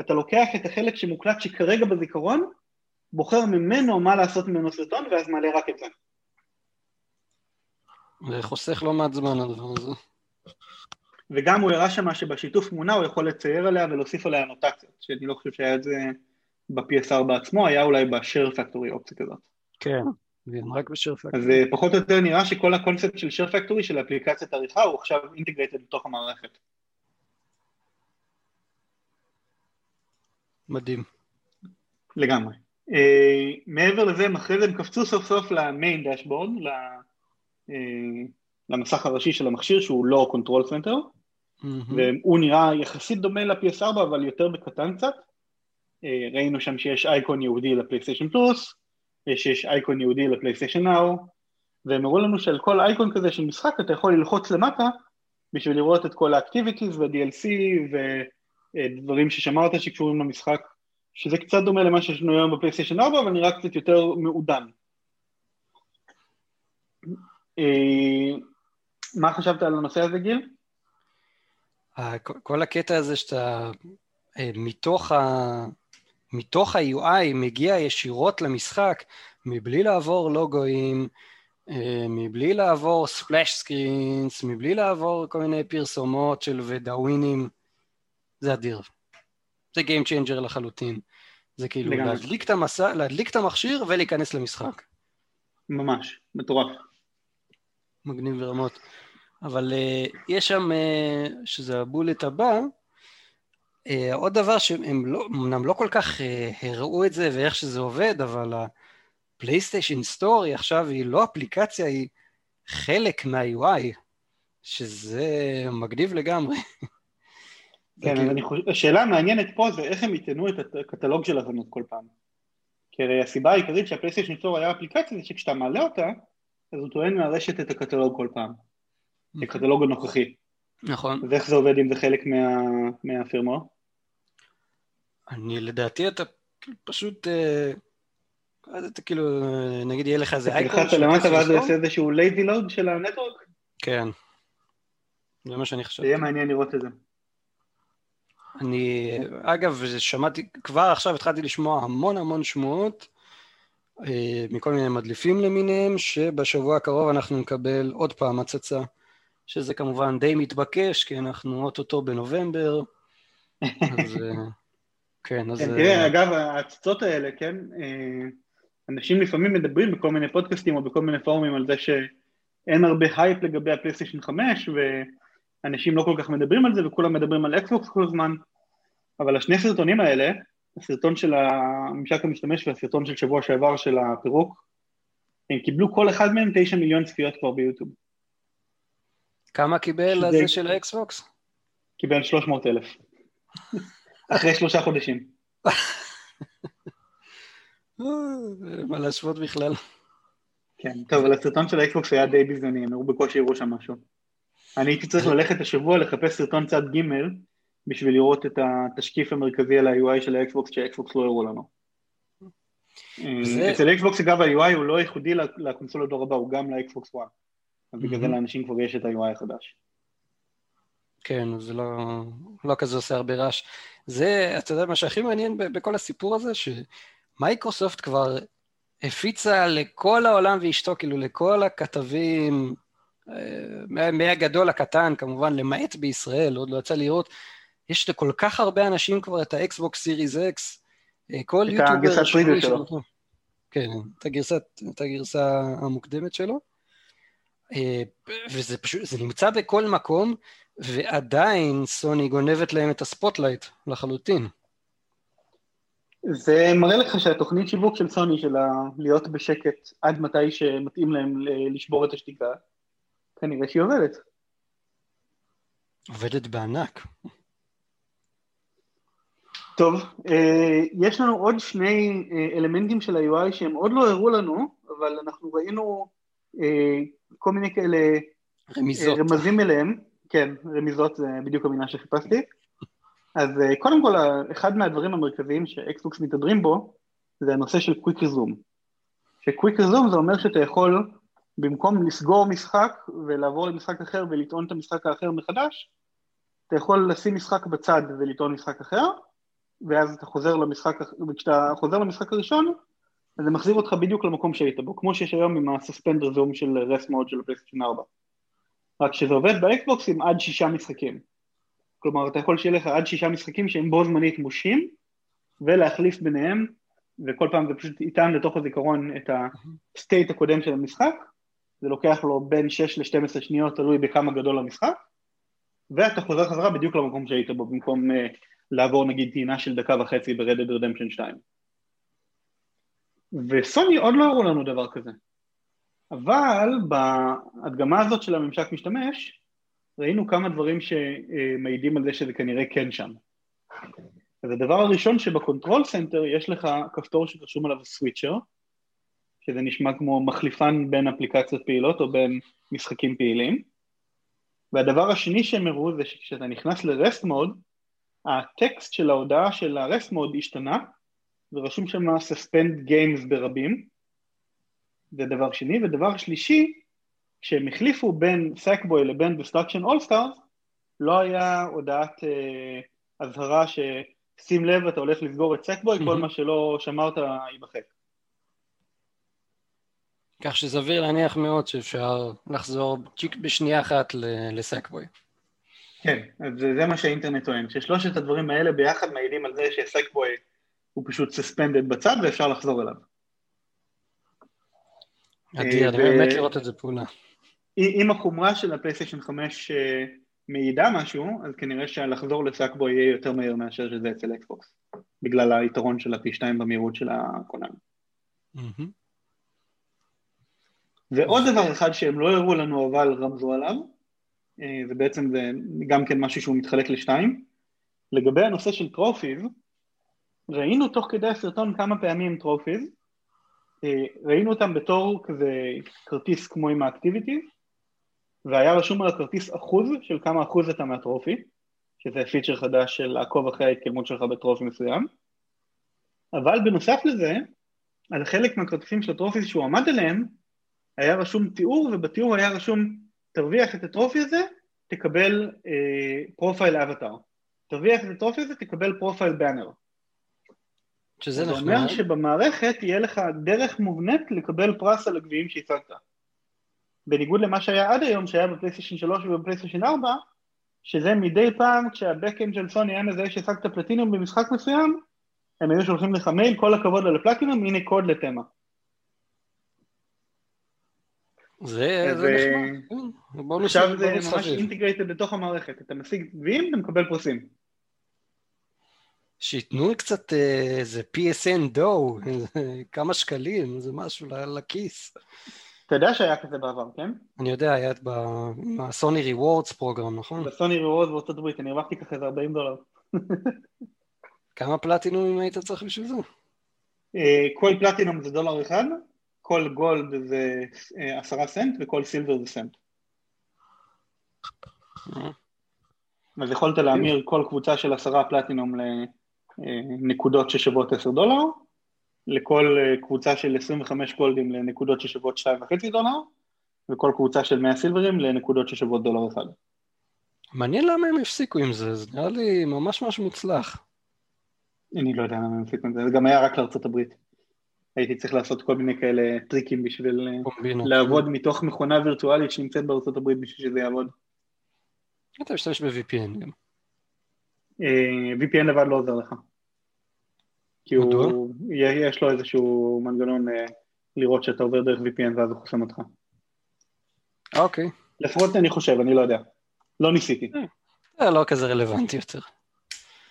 אתה לוקח את החלק שמוקלט שכרגע בזיכרון, בוחר ממנו מה לעשות ממנו סרטון ואז מעלה רק את זה. זה חוסך לא מעט זמן הדבר הזה. וגם הוא הראה שמה שבשיתוף תמונה הוא יכול לצייר עליה ולהוסיף עליה אנוטציות, שאני לא חושב שהיה את זה ב-PS4 בעצמו, היה אולי ב-share factory אופציה כזאת. כן. כן, רק בשיר פקט. אז אה, פחות או יותר נראה שכל הקונספט של share factory של אפליקציית עריכה הוא עכשיו אינטגרטד בתוך המערכת. מדהים. לגמרי. Uh, מעבר לזה, הם אחרי זה הם קפצו סוף סוף ל main dashboard, uh, למסך הראשי של המכשיר שהוא לא control center, מהמם. והוא נראה יחסית דומה ל-PS4 אבל יותר בקטן קצת. Uh, ראינו שם שיש אייקון ייעודי לפלייסטיישן פלוס, שיש אייקון ייעודי לפלייסטיישן נאו, והם הראו לנו שעל כל אייקון כזה של משחק אתה יכול ללחוץ למטה בשביל לראות את כל ה activities וה-DLC ודברים ששמרת שקשורים למשחק, שזה קצת דומה למה שיש לנו היום בפלייסטיישן 4, אבל נראה קצת יותר מעודן. אה, מה חשבת על הנושא הזה, גיל? ה- כל- הקטע הזה שאתה אה, מתוך ה... מתוך ה-UI מגיע ישירות למשחק מבלי לעבור לוגוים, אה, מבלי לעבור ספלאש סקרינס, מבלי לעבור כל מיני פרסומות של ודאווינים, זה אדיר. זה Game Changer לחלוטין. זה כאילו לגמרי. להדליק את, המסע, להדליק את המכשיר ולהיכנס למשחק. ממש, מטורף. מגניב ברמות. אבל uh, יש שם, uh, שזה הבולט הבא, uh, עוד דבר שהם לא, אמנם לא כל כך uh, הראו את זה ואיך שזה עובד, אבל הפלייסטיישן סטור היא עכשיו, היא לא אפליקציה, היא חלק מה-UI, שזה מגניב לגמרי. כן, אז אני חושב, השאלה המעניינת פה זה איך הם יטענו את הקטלוג של הזנות כל פעם. כי הרי הסיבה העיקרית שהפלייסטיישן סטור היה אפליקציה זה שכשאתה מעלה אותה, אז הוא טוען מהרשת את הקטלוג כל פעם, את הקטלוג הנוכחי. נכון. ואיך זה עובד אם זה חלק מה, מהפירמה? אני לדעתי אתה פשוט, אה, אז אתה כאילו, נגיד יהיה לך איזה אייקון. תלחץ למטה ואז PlayStation יעשה איזשהו lazy load של הנטוורק? כן. זה מה שאני זה חשבתי. יהיה מעניין לראות את זה. אני, אגב, שמעתי, כבר עכשיו התחלתי לשמוע המון המון שמועות מכל מיני מדליפים למיניהם, שבשבוע הקרוב אנחנו נקבל עוד פעם הצצה, שזה כמובן די מתבקש, כי אנחנו אוטוטו בנובמבר, אז אה, כן, אז... כן, תראה, אגב, ההצצות האלה, כן, אנשים לפעמים מדברים בכל מיני פודקאסטים או בכל מיני פורומים על זה שאין הרבה הייפ לגבי הפלייסטיישן 5 ואנשים לא כל כך מדברים על זה וכולם מדברים על אקסבוקס כל הזמן אבל השני סרטונים האלה, הסרטון של הממשק המשתמש והסרטון של שבוע שעבר של הפירוק הם קיבלו כל אחד מהם 9 מיליון צפיות כבר ביוטיוב. כמה קיבל הזה של האקסבוקס? קיבל 300 אלף. אחרי שלושה חודשים. מה להשוות בכלל. כן, טוב, אבל הסרטון של האקסבוקס היה די ביזיוני, הם בקושי הראו שם משהו. אני הייתי צריך ללכת השבוע לחפש סרטון צד ג' בשביל לראות את התשקיף המרכזי על ה-UI של האקסבוקס שהאקסבוקס לא הראו לנו. אצל האקסבוקס אגב ה-UI הוא לא ייחודי ל console הדור הבא, הוא גם לאקסבוקס 1. אז בגלל זה לאנשים כבר יש את ה-UI החדש. כן, זה לא, לא כזה עושה הרבה רעש. זה, אתה יודע, מה שהכי מעניין בכל הסיפור הזה, שמייקרוסופט כבר הפיצה לכל העולם ואשתו, כאילו לכל הכתבים, אה, מהגדול לקטן, כמובן, למעט בישראל, עוד לא יצא לראות, יש לכל כך הרבה אנשים כבר את האקסבוקס סיריס אקס, כל YouTuber... את הגרסה השלישית שלו. כן, את הגרסה, את הגרסה המוקדמת שלו. אה, וזה פשוט, זה נמצא בכל מקום, ועדיין סוני גונבת להם את ה-spotlight לחלוטין. זה מראה לך שהתוכנית שיווק של סוני, של להיות בשקט עד מתי שמתאים להם לשבור את השתיקה, כנראה שהיא עובדת. עובדת בענק. טוב, אה, יש לנו עוד שני אה, אלמנטים של ה-UI שהם עוד לא הראו לנו, אבל אנחנו ראינו אה, כל מיני כאלה רמיזות. רמזים אליהם, כן, רמיזות זה בדיוק המילה שחיפשתי. אז קודם כל, אחד מהדברים המרכזיים שאקסבוקס מתהדרים בו, זה הנושא של קוויק רזום. שקוויק רזום זה אומר שאתה יכול, במקום לסגור משחק ולעבור למשחק אחר ולטעון את המשחק האחר מחדש, אתה יכול לשים משחק בצד ולטעון משחק אחר, ואז אתה חוזר למשחק, וכשאתה חוזר למשחק הראשון, אז זה מחזיר אותך בדיוק למקום שהיית בו, כמו שיש היום עם ה-suspend resume של rest mode של הפלייסטיישן 4. רק שזה עובד באקסבוקס עם עד שישה משחקים. כלומר, אתה יכול שיהיה לך עד שישה משחקים שהם בו זמנית מושהים, ולהחליף ביניהם, וכל פעם זה פשוט יטען לתוך הזיכרון את ה-state הקודם של המשחק, זה לוקח לו בין 6 ל-12 שניות, תלוי בכמה גדול המשחק, ואתה חוזר חזרה בדיוק למקום שהיית בו, במקום uh, לעבור נגיד טעינה של דקה וחצי ב-Red Dead Redemption 2. וסוני עוד לא הראו לנו דבר כזה. אבל בהדגמה הזאת של הממשק משתמש, ראינו כמה דברים שמעידים על זה שזה כנראה כן שם. אז הדבר הראשון שב-control center יש לך כפתור שרשום עליו switcher, שזה נשמע כמו מחליפן בין אפליקציות פעילות או בין משחקים פעילים. והדבר השני שהם הראו זה שכשאתה נכנס ל-rest mode, הטקסט של ההודעה של ה-rest mode השתנה, ורשום שם suspend games ברבים, זה דבר שני, ודבר שלישי, כשהם החליפו בין סאקבוי לבין Destruction All Stars, לא היה הודעת אה, אזהרה ששים לב אתה הולך לסגור את סאקבוי, כל מה שלא שמרת יימחק. כך שסביר להניח מאוד שאפשר לחזור בשנייה אחת לסאקבוי. כן, אז זה מה שהאינטרנט טוען, ששלושת הדברים האלה ביחד מעידים על זה שסקבוי הוא פשוט suspended בצד ואפשר לחזור אליו. אדיר, אני באמת לראות את זה פעולה. אם החומרה של הפלייסטיישן 5 אה, מעידה משהו, אז כנראה שלחזור לסאקבוי יהיה יותר מהר מאשר שזה אצל אקסבוקס, בגלל היתרון של הפי 2 במהירות של הכונן. ועוד דבר אחד שהם לא הראו לנו אבל רמזו עליו, ובעצם זה גם כן משהו שהוא מתחלק לשתיים. לגבי הנושא של trophies, ראינו תוך כדי הסרטון כמה פעמים trophies, אה, ראינו אותם בתור כזה כרטיס כמו עם ה-activities, והיה רשום על הכרטיס אחוז של כמה אחוז אתה מה-trophy, שזה feature חדש של לעקוב אחרי ההתקדמות שלך ב-trophy מסוים, אבל בנוסף לזה, על חלק מהכרטיסים של ה-trophies שהוא עמד עליהם, היה רשום תיאור, ובתיאור היה רשום תרוויח את ה-trophy הזה, תקבל profile uh, avatar. תרוויח את ה-trophy הזה, תקבל profile banner. שזה זה נחמד. אומר שבמערכת יהיה לך דרך מובנית לקבל פרס על הגביעים שהשגת. בניגוד למה שהיה עד היום, שהיה בפלייסטיישן 3 ובפלייסטיישן 4, שזה מדי פעם כשה-backend של סוני היה מזהה שהשגת פלטינום במשחק מסוים, הם היו שולחים לך מייל, כל הכבוד על הפלטינום, הנה קוד ל-theme. זה אז, זה אה, נחמד. כן, עכשיו זה ממש. integrated לתוך המערכת, אתה משיג גביעים, אתה מקבל פרסים. שייתנו קצת אה, איזה PSN דו, כמה שקלים, איזה משהו לכיס. אתה יודע שהיה כזה בעבר, כן? אני יודע, היה ב-Sony Rewards Program, נכון? בסוני ריוורוד בארצות הברית, אני הרווחתי ככה איזה 40 דולר. כמה פלטינומים היית צריך בשביל זה? אה, כל פלטינום זה דולר אחד, כל gold זה אה, עשרה סנט וכל silver זה סנט. אה, אז יכולת להמיר כל קבוצה של עשרה פלטינום לנקודות ששוות 10 דולר, לכל אה, קבוצה של 25 גולדים לנקודות ששוות 2.5 דולר, וכל קבוצה של 100 סילברים לנקודות ששוות דולר אחד. מעניין למה הם הפסיקו עם זה, זה נראה לי ממש ממש מוצלח. אני לא יודע למה הם הפסיקו את זה, זה גם היה רק לארצות הברית. הייתי צריך לעשות כל מיני כאלה טריקים בשביל אה, קומבינות. לעבוד מתוך מכונה וירטואלית שנמצאת בארצות הברית בשביל שזה יעבוד. אתה משתמש ב-VPN גם. אה, VPN לבד לא עוזר לך. כי? הוא, יש לו איזשהו מנגנון אה, לראות שאתה עובר דרך VPN ואז הוא חוסם אותך. אוקיי. לפחות אני חושב, אני לא יודע. לא ניסיתי. זה לא כזה רלוונטי יותר.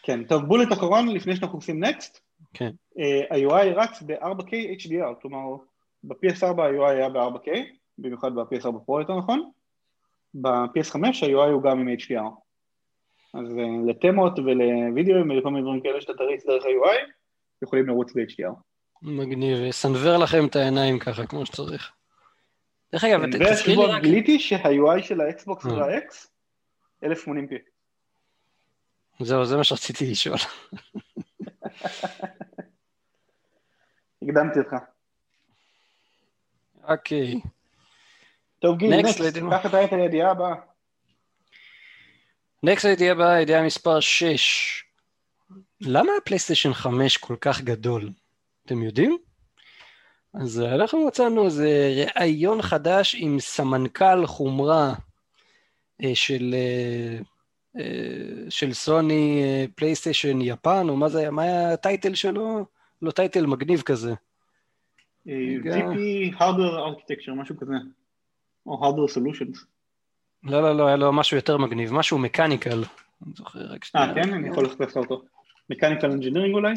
כן, טוב, בולט אחרון לפני שאנחנו עושים נקסט. כן. ה-UI רץ ב-4K HDR, כלומר ב-PS4 ה-UI היה ב-4K, במיוחד ב-PS4 פרו יותר נכון. ב-PS5 ה-UI הוא גם עם HDR. אז אה, לתמות ולוידאוים ולכל מיני דברים כאלה שאתה תריץ דרך ה-UI, יכולים לרוץ ב-HDR. מגניב, יסנוור לכם את העיניים ככה, כמו שצריך. דרך אגב, תזכיר לי רק... גיליתי שה-UI של האקסבוקס אה. וה-X, 1080p. זהו, זה מה שרציתי לשאול. הקדמתי אותך. אוקיי. טוב גיל, נקסט. קח את הידיעה הבאה. נקסט הידיעה הבאה, ידיעה מספר 6. למה הפלייסטיישן 5 כל כך גדול? אתם יודעים? אז אנחנו מצאנו איזה ראיון חדש עם סמנכ"ל חומרה אה, של, אה, של סוני אה, פלייסטיישן יפן, או מה זה היה? מה היה הטייטל שלו? לא טייטל מגניב כזה. אה. VP Hardware Architecture, משהו כזה. או Hardware Solutions. לא, לא, לא, היה לו משהו יותר מגניב, משהו מקניקל. אני זוכר רק שנייה. אה, כן? אני יכול לחפש אותו. Mechanical Engineering אולי?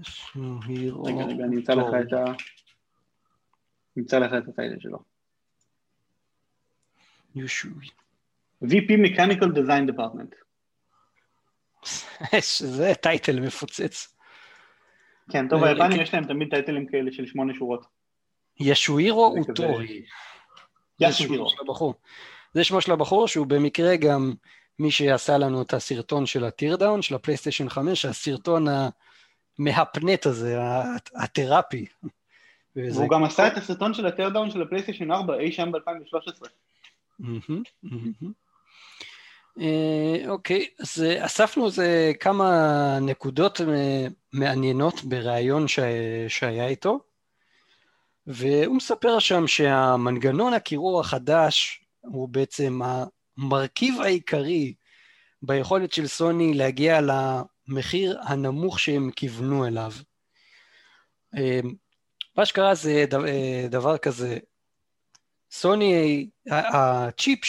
יש לנו hero רגע, רגע, אני אמצא לך. את ה... נמצא לך את הטייטל שלו. יושוי. VP Mechanical Design Department. שזה title מפוצץ. כן, טוב, אה, היפנים כן. יש להם תמיד title ים כאלה של שמונה שורות. ישואירו זה כזה- אוטורי. זה הבחור. זה שמו של הבחור שהוא במקרה גם מי שעשה לנו את הסרטון של ה-teardown של הפלייסטיישן 5, הסרטון המהפנט הזה, התרפויטי. וזה- והוא גם עשה את הסרטון של ה-teardown של הפלייסטיישן 4 אי שם ב-2013. אה, אוקיי, אז אה, אספנו איזה כמה נקודות אה, מעניינות בריאיון ש- שהיה איתו, והוא מספר שם שהמנגנון הקירור החדש הוא בעצם המרכיב העיקרי ביכולת של סוני להגיע למחיר הנמוך שהם כיוונו אליו. מה שקרה זה דבר כזה, סוני, הצ'יפ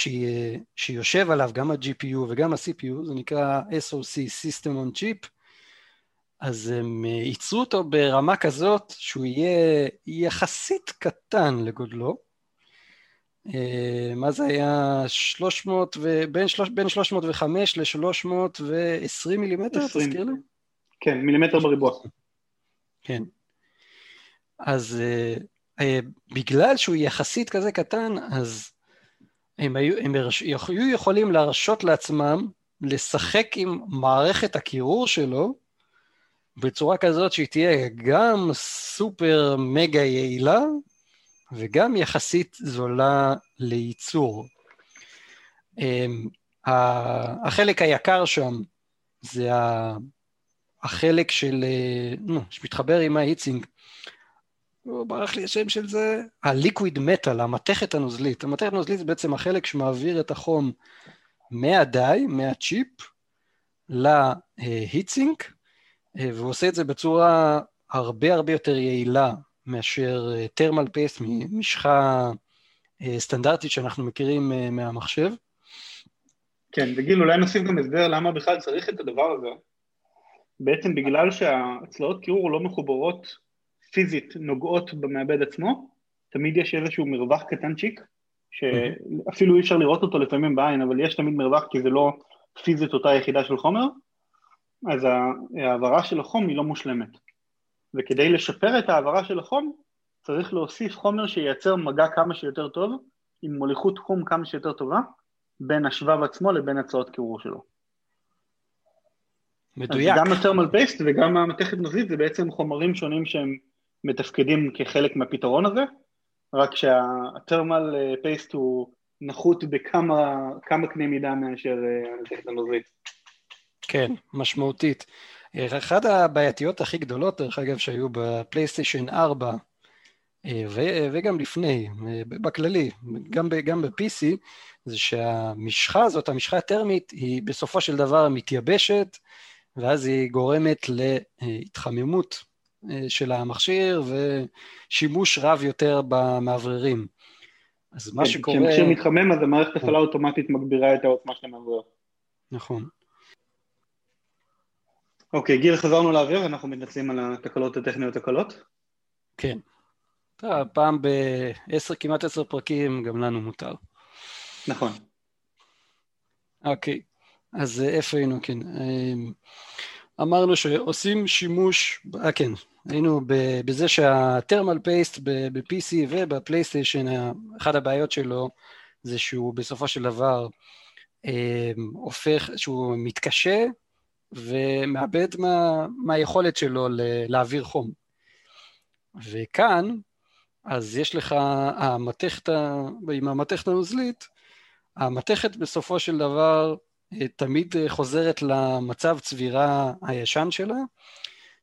שיושב עליו, גם ה-GPU וגם ה-CPU, זה נקרא SOC, System on Chip, אז הם אה, ייצרו אותו ברמה כזאת שהוא יהיה יחסית קטן לגודלו. אה, מה זה היה? 300 ו... בין, שלוש... בין 305 ל-320 מילימטר, 20. תזכיר לי? כן, מילימטר בריבוע. כן. אז uh, בגלל שהוא יחסית כזה קטן, אז הם היו, הם היו יכולים להרשות לעצמם לשחק עם מערכת הקירור שלו בצורה כזאת שהיא תהיה גם סופר מגה יעילה וגם יחסית זולה לייצור. Um, החלק היקר שם זה החלק של, נו, שמתחבר עם ההיטסינג. ברח לי השם של זה, הליקוויד מטאל, המתכת הנוזלית. המתכת הנוזלית זה בעצם החלק שמעביר את החום מהדי, מהצ'יפ, להיטסינק, והוא עושה את זה בצורה הרבה הרבה יותר יעילה מאשר תרמל פייסט, משחה סטנדרטית שאנחנו מכירים מהמחשב. כן, וגיל, אולי נוסיף גם הסבר למה בכלל צריך את הדבר הזה. בעצם בגלל שהצלעות קירור לא מחוברות פיזית נוגעות במעבד עצמו, תמיד יש איזשהו מרווח קטנצ'יק, שאפילו אי אפשר לראות אותו לפעמים בעין, אבל יש תמיד מרווח כי זה לא פיזית אותה יחידה של חומר, אז ההעברה של החום היא לא מושלמת. וכדי לשפר את ההעברה של החום, צריך להוסיף חומר שייצר מגע כמה שיותר טוב, עם מוליכות חום כמה שיותר טובה, בין השבב עצמו לבין הצעות קירור שלו. מדויק. אז גם התרמל פייסט וגם המתכת נוזלית זה בעצם חומרים שונים שהם מתפקדים כחלק מהפתרון הזה, רק שהתרמל פייסט הוא נחות בכמה קנה מידה מאשר אה, המתכת הנוזלית. כן, משמעותית. אחת הבעייתיות הכי גדולות, דרך אגב, שהיו בפלייסטיישן 4, אה, וגם לפני, אה, בכללי, גם, גם ב-PC, זה שהמשחה הזאת, המשחה הטרמית, היא בסופו של דבר מתייבשת, ואז היא גורמת להתחממות אה, של המכשיר ושימוש רב יותר במאווררים. אז מה כן, שקורה... כשמכשיר מתחמם אז המערכת הפעלה אוטומטית מגבירה את העוצמה של המאוורר. נכון. אוקיי, גיל, חזרנו לאוויר, אנחנו מתנצלים על התקלות הטכניות הקלות. כן. פעם בעשר, כמעט עשר פרקים, גם לנו מותר. נכון. אוקיי, אז איפה היינו? כן. אמ, אמרנו שעושים שימוש, אה כן, היינו בזה שהטרמל פייסט ב-PC ובפלייסטיישן, אחת הבעיות שלו זה שהוא בסופו של דבר אה, הופך, שהוא מתקשה ומאבד מה, מהיכולת שלו להעביר חום. וכאן, אז יש לך המתכת, עם המתכת הנוזלית, המתכת בסופו של דבר תמיד אה, חוזרת למצב צבירה הישן שלה,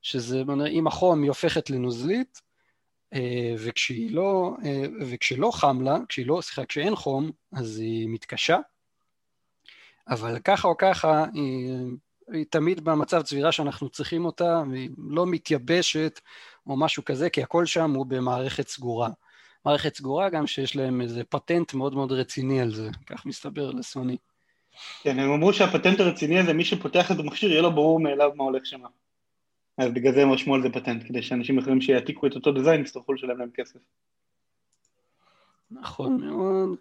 שזה, אם החום היא הופכת לנוזלית, אה, וכשהיא לא, וכשלא חם לה, כשהיא לא, סליחה, כשאין חום, אז היא מתקשה, אבל ככה או ככה, היא, היא תמיד במצב צבירה שאנחנו צריכים אותה, והיא לא מתייבשת או משהו כזה, כי הכל שם הוא במערכת סגורה. מערכת סגורה גם שיש להם איזה פטנט מאוד מאוד רציני על זה, כך מסתבר לסוני. כן, הם אמרו שהפטנט הרציני הזה, מי שפותח את המכשיר, יהיה לו ברור מאליו מה הולך שם. אז בגלל זה הם רשמו על זה פטנט, כדי שאנשים אחרים שיעתיקו את אותו דיזיין יצטרכו לשלם להם כסף. נכון מאוד.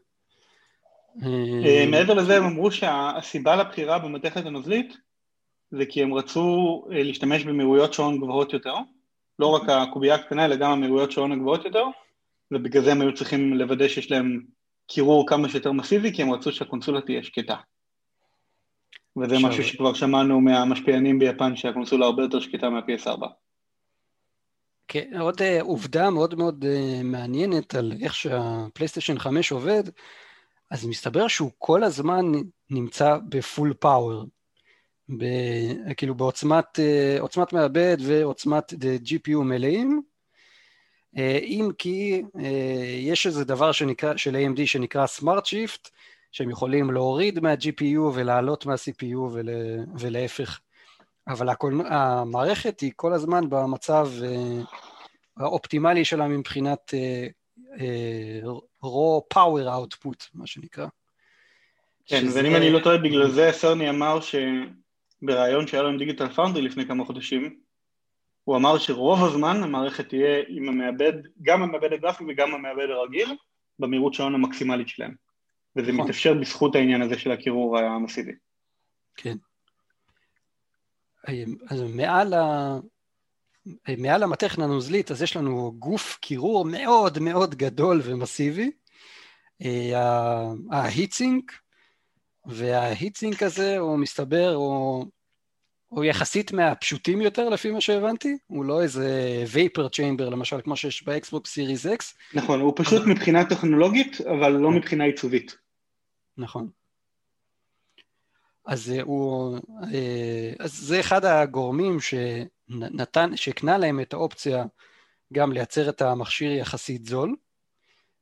אה, מעבר לזה הם אמרו שהסיבה לבחירה במתכת הנוזלית זה כי הם רצו אה, להשתמש במהירויות שעון גבוהות יותר, לא רק הקובייה הקטנה אלא גם המהירויות שעון הגבוהות יותר, ובגלל זה הם היו צריכים לוודא שיש להם קירור כמה שיותר מסיבי, כי הם רצו שהקונסולה תהיה שקטה. וזה עכשיו... משהו שכבר שמענו מהמשפיענים ביפן, שהקונסולה הרבה יותר שקטה מה-PS4. כן, עוד uh, עובדה מאוד מאוד uh, מעניינת על איך שהפלייסטיישן 5 עובד, אז מסתבר שהוא כל הזמן נמצא בפול פאוור, ב- כאילו בעוצמת uh, מעבד ועוצמת GPU מלאים, uh, אם כי uh, יש איזה דבר שנקרא, של AMD שנקרא Smart Shift, שהם יכולים להוריד מה-GPU ולעלות מה-CPU ול, ולהפך. אבל הכל, המערכת היא כל הזמן במצב uh, האופטימלי שלה מבחינת uh, uh, raw power output, מה שנקרא. כן, שזה... ואם אני לא טועה, בגלל זה סרני אמר שבריאיון שהיה לו עם דיגיטל פאונדרי לפני כמה חודשים, הוא אמר שרוב הזמן המערכת תהיה עם המעבד, גם המעבד הגרפי וגם המעבד הרגיל, במהירות שעון המקסימלית שלהם. וזה נכון. מתאפשר בזכות העניין הזה של הקירור המסיבי. כן. אז מעל, ה... מעל המתכת הנוזלית, אז יש לנו גוף קירור מאוד מאוד גדול ומסיבי, ה-heat sink, וה-heat sink הזה הוא מסתבר, הוא, הוא יחסית מהפשוטים יותר לפי מה שהבנתי, הוא לא איזה vapor chamber למשל כמו שיש באקסבוק סיריס אקס. נכון, הוא פשוט מבחינה טכנולוגית, אבל לא מבחינה עיצובית. נכון. אז, הוא, אז זה אחד הגורמים שנתן, שהקנה להם את האופציה גם לייצר את המכשיר יחסית זול.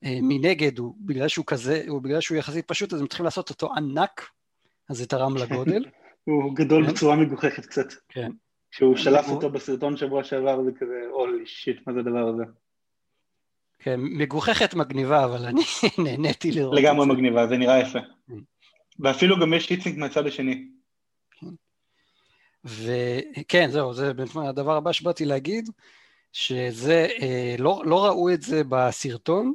מנגד, הוא, בגלל שהוא כזה, הוא בגלל שהוא יחסית פשוט, אז הם צריכים לעשות אותו ענק, אז זה תרם לגודל. הוא גדול כן. בצורה מגוחכת קצת. כן. כשהוא שלף אותו בסרטון שבוע שעבר זה כזה, אולי שיט, מה זה הדבר הזה? כן, מגוחכת מגניבה, אבל אני נהניתי לראות את זה. לגמרי מגניבה, זה נראה יפה. כן. ואפילו גם יש היטסינק מהצד השני. כן. וכן, זהו, זה הדבר הבא שבאתי להגיד, שזה, אה, לא, לא ראו את זה בסרטון,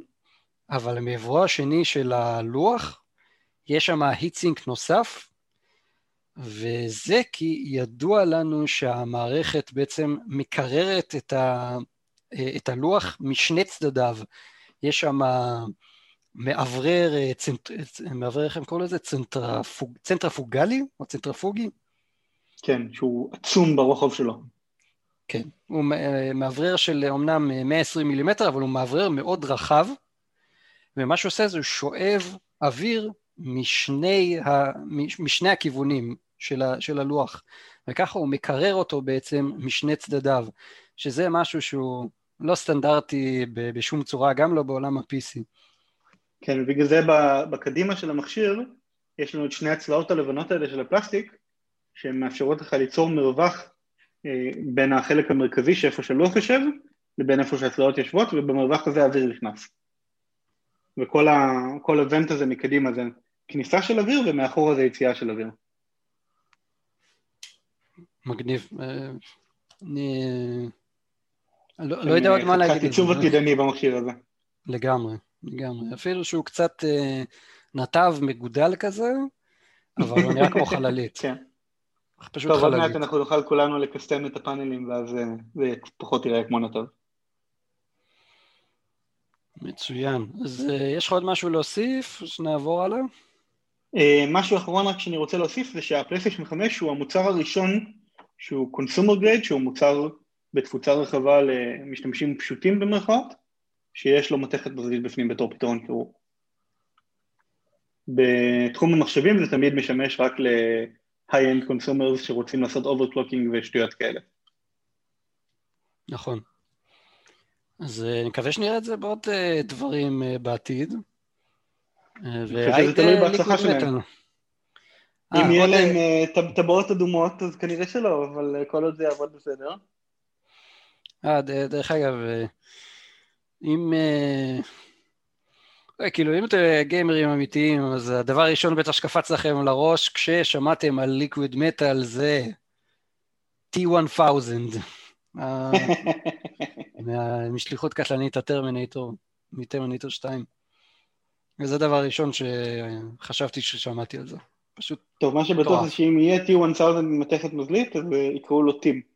אבל מעברו השני של הלוח, יש שם היטסינק נוסף, וזה כי ידוע לנו שהמערכת בעצם מקררת את, ה, את הלוח משני צדדיו. יש שם מאוורר, צנט, מאוורר, איך הם קוראים לזה? צנטרפוג, צנטרפוגלי או צנטרפוגי? כן, שהוא עצום ברוחב שלו. כן, הוא מאוורר של אומנם 120 מילימטר, אבל הוא מאוורר מאוד רחב, ומה שהוא עושה זה הוא שואב אוויר משני, ה, משני הכיוונים של, ה, של הלוח, וככה הוא מקרר אותו בעצם משני צדדיו, שזה משהו שהוא לא סטנדרטי בשום צורה, גם לא בעולם ה-PC. כן, ובגלל זה בקדימה של המכשיר, יש לנו את שני הצלעות הלבנות האלה של הפלסטיק, שהן מאפשרות לך ליצור מרווח אה, בין החלק המרכזי שאיפה שלוח יושב, לבין איפה שהצלעות יושבות, ובמרווח הזה האוויר נכנס. וכל האבנט הזה מקדימה זה כניסה של אוויר ומאחורה זה יציאה של אוויר. מגניב. אה, אני לא, לא יודע עוד מה להגיד. עיצוב עתידני במכשיר הזה. לגמרי, לגמרי. אפילו שהוא קצת אה, נתב מגודל כזה, אבל הוא נראה כמו חללית. כן. פשוט טוב, עוד מעט אנחנו נוכל כולנו לקסטם את הפאנלים ואז אה, זה פחות יראה כמו נתב. מצוין. אז יש לך עוד משהו להוסיף? שנעבור הלאה? משהו אחרון רק שאני רוצה להוסיף זה שהפלייסטיישן 5 הוא המוצר הראשון שהוא קונסומר גרייד, שהוא מוצר בתפוצה רחבה למשתמשים פשוטים במרכאות, שיש לו מתכת ברזית בפנים בתור פתרון קירור. בתחום המחשבים זה תמיד משמש רק ל-high-end consumers שרוצים לעשות overclocking ושטויות כאלה. נכון. אז אה, אני מקווה שנראה את זה בעוד אה, דברים בעתיד. וזה תלוי בהצלחה שלהם. אם אה, יהיה להם אה, טבעות אדומות אז כנראה שלא, אבל אה, כל עוד זה יעבוד בסדר. אה, דרך אגב, אם... כאילו, אם אתם גיימרים אמיתיים, אז הדבר הראשון בטח שקפץ לכם לראש כששמעתם על ליקוויד מטאל זה T-1000, משליחות קטלנית הטרמינטור, מטרמינטור 2. וזה הדבר הראשון שחשבתי ששמעתי על זה. פשוט טוב, מה שבטוח זה שאם יהיה T1000 מתכת מזלית, אז יקראו לו טים.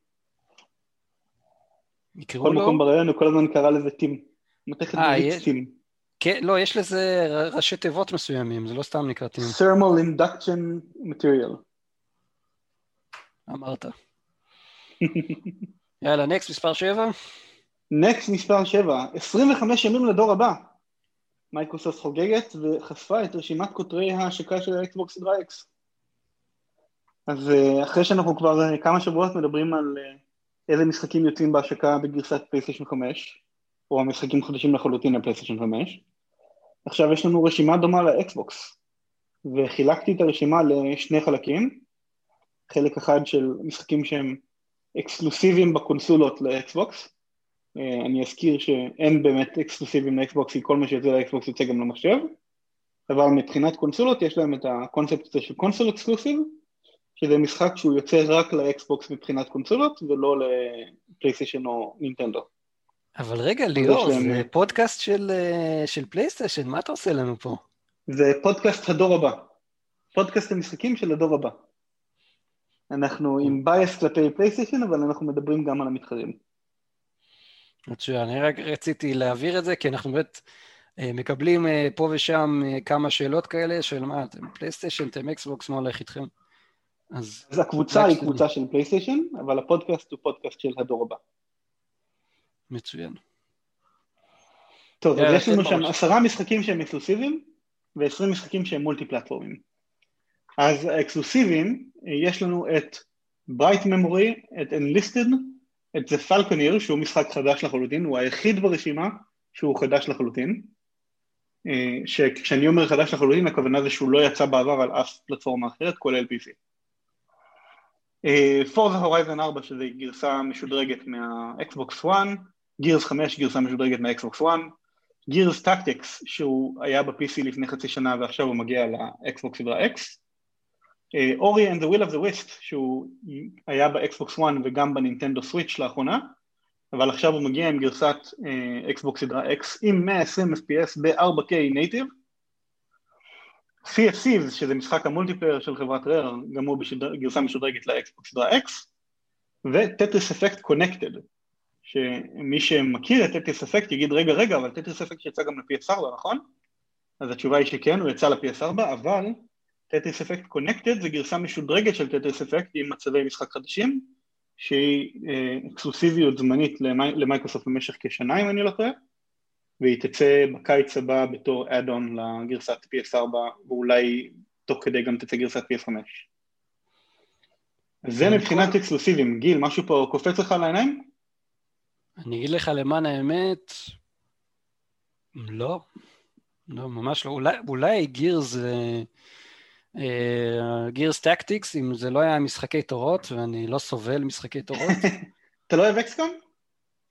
יקראו לו? כל מקום ברעיון הוא כל הזמן קרא לזה טים. מתכת אה, מזלית טים. כן, לא, יש לזה ראשי תיבות מסוימים, זה לא סתם נקרא טים. thermal induction material. אמרת. יאללה, next מספר 7. next מספר 7, 25 ימים לדור הבא. מייקרוסופט חוגגת וחשפה את רשימת כותרי ההשקה של האקסבוקס סדרה אקס. אז אה, אחרי שאנחנו כבר אה, כמה שבועות מדברים על אה, איזה משחקים יוצאים בהשקה בגרסת פלייסטיישן 5, או המשחקים חדשים לחלוטין לפלייסטיישן 5, עכשיו יש לנו רשימה דומה לאקסבוקס, וחילקתי את הרשימה לשני חלקים, חלק אחד של משחקים שהם אקסקלוסיביים בקונסולות לאקסבוקס, אה, אני אזכיר שאין באמת אקסקלוסיבים לאקסבוקס, כי כל מה שיוצא לאקסבוקס יוצא גם למחשב, אבל מבחינת קונסולות יש להם את הקונספט הזה של console exclusive, שזה משחק שהוא יוצא רק לאקסבוקס מבחינת קונסולות ולא לפלייסטיישן או נינטנדו. אבל רגע ליאור, זה להם... פודקאסט של, אה, של פלייסטיישן, מה אתה עושה לנו פה? זה פודקאסט הדור הבא, פודקאסט המשחקים של הדור הבא. אנחנו עם bias כלפי פלייסטיישן, אבל אנחנו מדברים גם על המתחרים. מצוין, אני רק רציתי להעביר את זה, כי אנחנו באמת אה, מקבלים אה, פה ושם כמה שאלות כאלה של מה, אתם פלייסטיישן, אתם אקסבוקס, מה הולך איתכם? אז, אז הקבוצה היא קבוצה של פלייסטיישן, אבל הפודקאסט הוא פודקאסט של הדור הבא. מצוין. טוב, אז יש לנו שם עשרה משחקים שהם אקסקלוסיביים, ו-20 משחקים שהם מולטי פלטפורמים. אז האקסקלוסיביים, יש לנו את Bright Memory, את Enlisted, את The Falconeer, שהוא משחק חדש לחלוטין, הוא היחיד ברשימה שהוא חדש לחלוטין. אה, שכשאני אומר חדש לחלוטין, הכוונה זה שהוא לא יצא בעבר על אף פלטפורמה אחרת, כולל PC. Forza Horizon 4, שזה גרסה משודרגת מהאקסבוקס 1, Gears 5, גרסה משודרגת מהאקסבוקס 1, Gears Tactics, שהוא היה ב-PC לפני חצי שנה ועכשיו הוא מגיע לאקסבוקס סדרה X, Ori and the Will of the Wisps, שהוא היה באקסבוקס 1 וגם בנינטנדו Switch לאחרונה, אבל עכשיו הוא מגיע עם גרסת אקסבוקס סדרה X עם 120 FPS ב-4K native. CFCs, שזה משחק ה multiplayer של חברת Rare, גם הוא בגרסה משודרגת לאקסבוקס סדרה X, ו Tetris Effect Connected, שמי שמכיר את Tetris Effect יגיד רגע רגע, אבל Tetris Effect יצא גם ל-PS4, נכון? אז התשובה היא שכן, הוא יצא ל-PS4, אבל Tetris Effect Connected זה גרסה משודרגת של Tetris Effect עם מצבי משחק חדשים, שהיא אה, אקסקלוסיביות זמנית למייקרוסופט במשך כשנה אם אני לא טועה, והיא תצא בקיץ הבא בתור add-on לגרסת PS4 ואולי תוך כדי גם תצא גרסת PS5. זה מבחינת אקסקלוסיבים. גיל, משהו פה קופץ לך לעיניים? אני אגיד לך למען האמת, לא, לא, ממש לא. אולי, אולי גירס... אה... גירס טקטיקס, אם זה לא היה משחקי תורות, ואני לא סובל משחקי תורות. אתה לא אוהב אקסקום?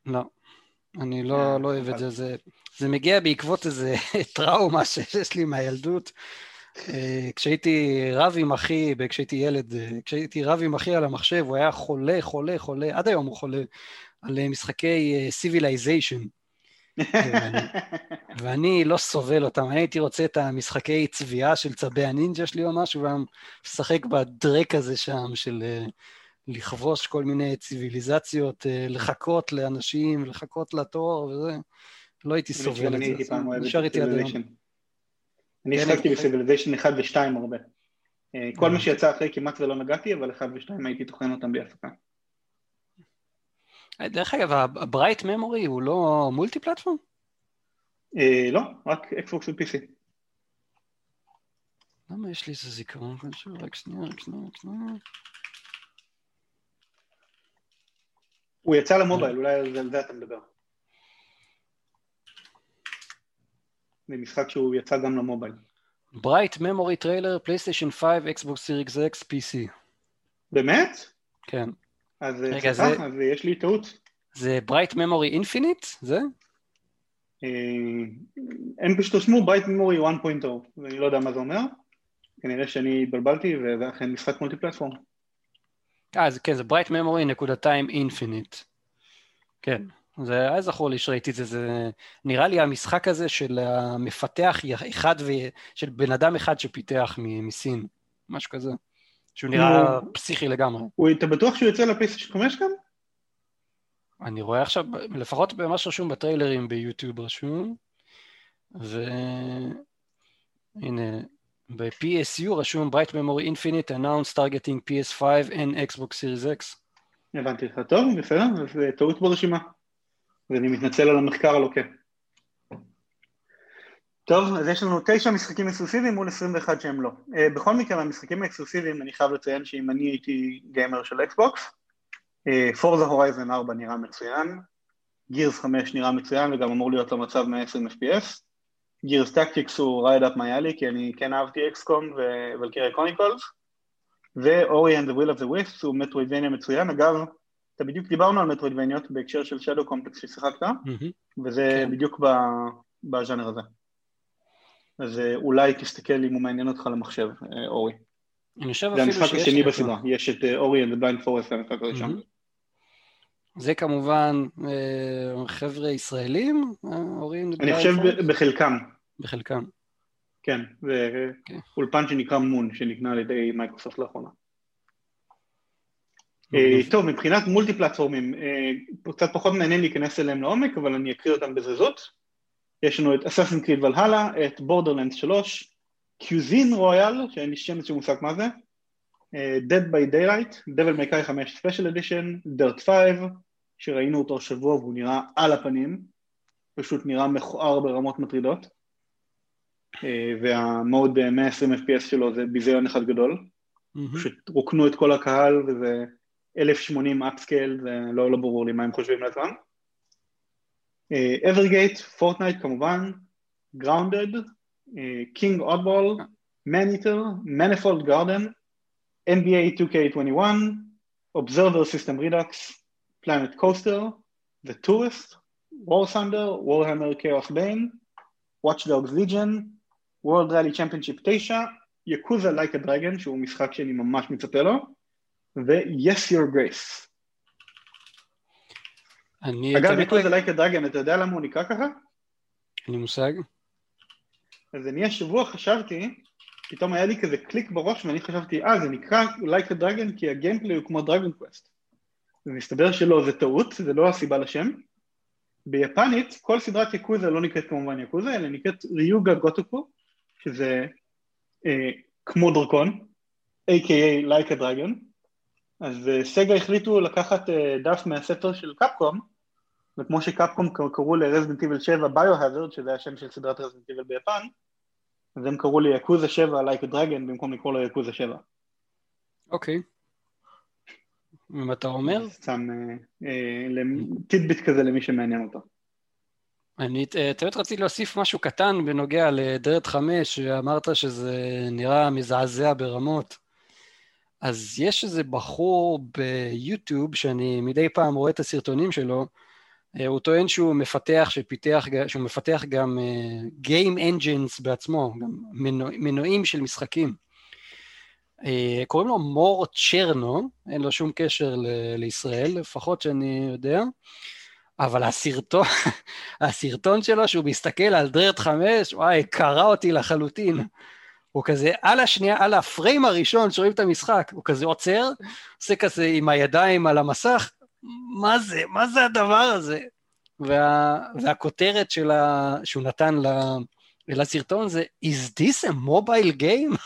לא, אני לא, אה, לא אוהב את זה. זה. זה מגיע בעקבות איזה טראומה שיש לי מהילדות. אה, כשהייתי רב עם אחי, כשהייתי ילד, אה, כשהייתי רב עם אחי על המחשב, הוא היה חולה, חולה, חולה, עד היום הוא חולה, על משחקי Civilization. ואני, לא סובל אותם, אני הייתי רוצה את המשחקי צביעה של צבי הנינג'ה שלי או משהו, והוא משחק בדרעק הזה שם של אה, לכבוש כל מיני ציוויליזציות, אה, לחכות לאנשים, לחכות לתור וזה, לא הייתי סובל את זה, נשאר איתי עד היום. אני השחקתי ב Civilization 1 ו-2 הרבה. אה, כל מה שיצא אחרי כמעט ולא נגעתי, אבל 1 ו-2 הייתי טוחן אותם בהפקה. דרך אגב, ה Bright Memory הוא לא multi platform? אה, לא, רק אקסבוקס ו-PC. למה יש לי איזה זיכרון כלשהו? רק שנייה, רק שנייה, רק שנייה. הוא יצא למובייל, אולי על זה אתה מדבר. זה משחק שהוא יצא גם למובייל. Bright Memory trailer, פלייסטיישן 5, אקסבוקס Series X, PC. באמת? כן. אז רגע, זה... אז יש לי טעות. זה Bright Memory Infinite? זה? אה, הם פשוט רשמו Bright Memory 1.0, ואני לא יודע מה זה אומר. כנראה שאני התבלבלתי, וזה אכן משחק multi platform. אה, זה כן, זה Bright Memory נקודתיים Infinite. כן, זה היה זכור לי שראיתי את זה, זה נראה לי המשחק הזה של המפתח אחד, ו... של בן אדם אחד שפיתח מסין, משהו כזה. שהוא נראה פסיכי לגמרי. אתה בטוח שהוא יוצא לפלייסטיישן 5 גם? אני רואה עכשיו, לפחות במה שרשום בטריילרים ביוטיוב רשום, והנה, ב-PSU רשום Bright Memory Infinite announced targeting PS5 and Xbox Series X. הבנתי לך טוב, בסדר, זה טעות ברשימה. ואני מתנצל על המחקר הלוקה. טוב, אז יש לנו תשע משחקים אקסקלוסיביים מול 21 שהם לא. אה, בכל מקרה, מהמשחקים האקסקלוסיביים אני חייב לציין שאם אני הייתי גיימר של אקסבוקס, Forza Horizon 4 נראה מצוין, Gears 5 נראה מצוין וגם אמור להיות לו מצב 120 FPS, Gears Tactics הוא right up my alley כי אני כן אהבתי XCOM ו Valkyria Chronicles, ו Ori and the Will of the Wisps הוא Metroidvania מצוין, אגב, אתה בדיוק דיברנו על מטרואידבניות בהקשר של Shadow Complex ששיחקת, mm-hmm. וזה כן. בדיוק בז'אנר הזה. אז אה, אולי תסתכל אם הוא מעניין אותך למחשב, אה, Ori. אני חושב אפילו שיש... זה המשחק השני בסדרה, יש את אה, Ori and the Blind Forest, המשחק הראשון. זה כמובן חבר'ה ישראלים, הורים? אני חושב בחלקם. בחלקם. כן, זה כן. אולפן שנקרא Moon, שנקנה על ידי מייקרוסופט לאחרונה. טוב, מבחינת מולטי פלטפורמים, קצת פחות מעניין להיכנס אליהם לעומק, אבל אני אקריא אותם בזריזות. יש לנו את Assassin's Creed Valhalla, את Borderlands 3, Cuisine Royale, שאין לי שם איזשהו מושג מה זה, אה, Dead by Daylight, Devil May Cry 5 Special Edition, Dirt 5, שראינו אותו השבוע והוא נראה על הפנים, פשוט נראה מכוער ברמות מטרידות. אה, וה mode 120 FPS שלו זה ביזיון אחד גדול. פשוט רוקנו את כל הקהל וזה 1080 upscale, זה לא, לא ברור לי מה הם חושבים לעצמם. Evergate, פורטנייט כמובן, Grounded, King Oddball, Maneater, Manifold Garden, NBA 2K21, Observer System Redux, Planet Coaster, The Tourist, War Thunder, Warhammer Chaos Bane, Watch Dogs Legion, World Rally Championship 9, יקוזה Like a Dragon, שהוא משחק שאני ממש מצפה לו, ו-Yes Your Grace. אני... אגב, יקוזה Like a Dragon, אתה יודע למה הוא נקרא ככה? אין לי מושג. אז אני השבוע חשבתי, פתאום היה לי כזה קליק בראש ואני חשבתי, אה, זה נקרא Like a Dragon כי ה gameplay הוא כמו Dragon Quest. ומסתבר שלא, זה טעות, זה לא הסיבה לשם. ביפנית, כל סדרת Yakuza לא נקראת כמובן יקוזה, אלא נקראת Ryu Ga Gotoku, שזה אה, כמו דרקון, a.k.a. Like a Dragon. אז אה, סגה החליטו לקחת אה, דף מהספר של קפקום, וכמו שקפקום קראו לרזדנט איבל 7 ביו-הזרד, שזה השם של סדרת רזדנט איבל ביפן, אז הם קראו לי יקוזה 7 Like a Dragon במקום לקרוא לו יקוזה 7. אוקיי. אם אתה אומר, סתם אה, אה, טידביט כזה למי שמעניין אותו. אני אה, תמיד רציתי להוסיף משהו קטן בנוגע לדרד 5, שאמרת שזה נראה מזעזע ברמות. אז יש איזה בחור ביוטיוב, שאני מדי פעם רואה את הסרטונים שלו, אה, הוא טוען שהוא מפתח, שפיתח, שהוא מפתח גם אה, Game Engines בעצמו, גם מנוע, מנועים של משחקים. קוראים לו מור צ'רנו, אין לו שום קשר ל- לישראל, לפחות שאני יודע, אבל הסרטון, הסרטון שלו שהוא מסתכל על דרד 5, וואי, קרע אותי לחלוטין. הוא כזה על השנייה, על הפריים הראשון שרואים את המשחק, הוא כזה עוצר, עושה כזה עם הידיים על המסך, מה זה, מה זה הדבר הזה? וה, והכותרת של ה, שהוא נתן ל, לסרטון זה, is this a mobile game?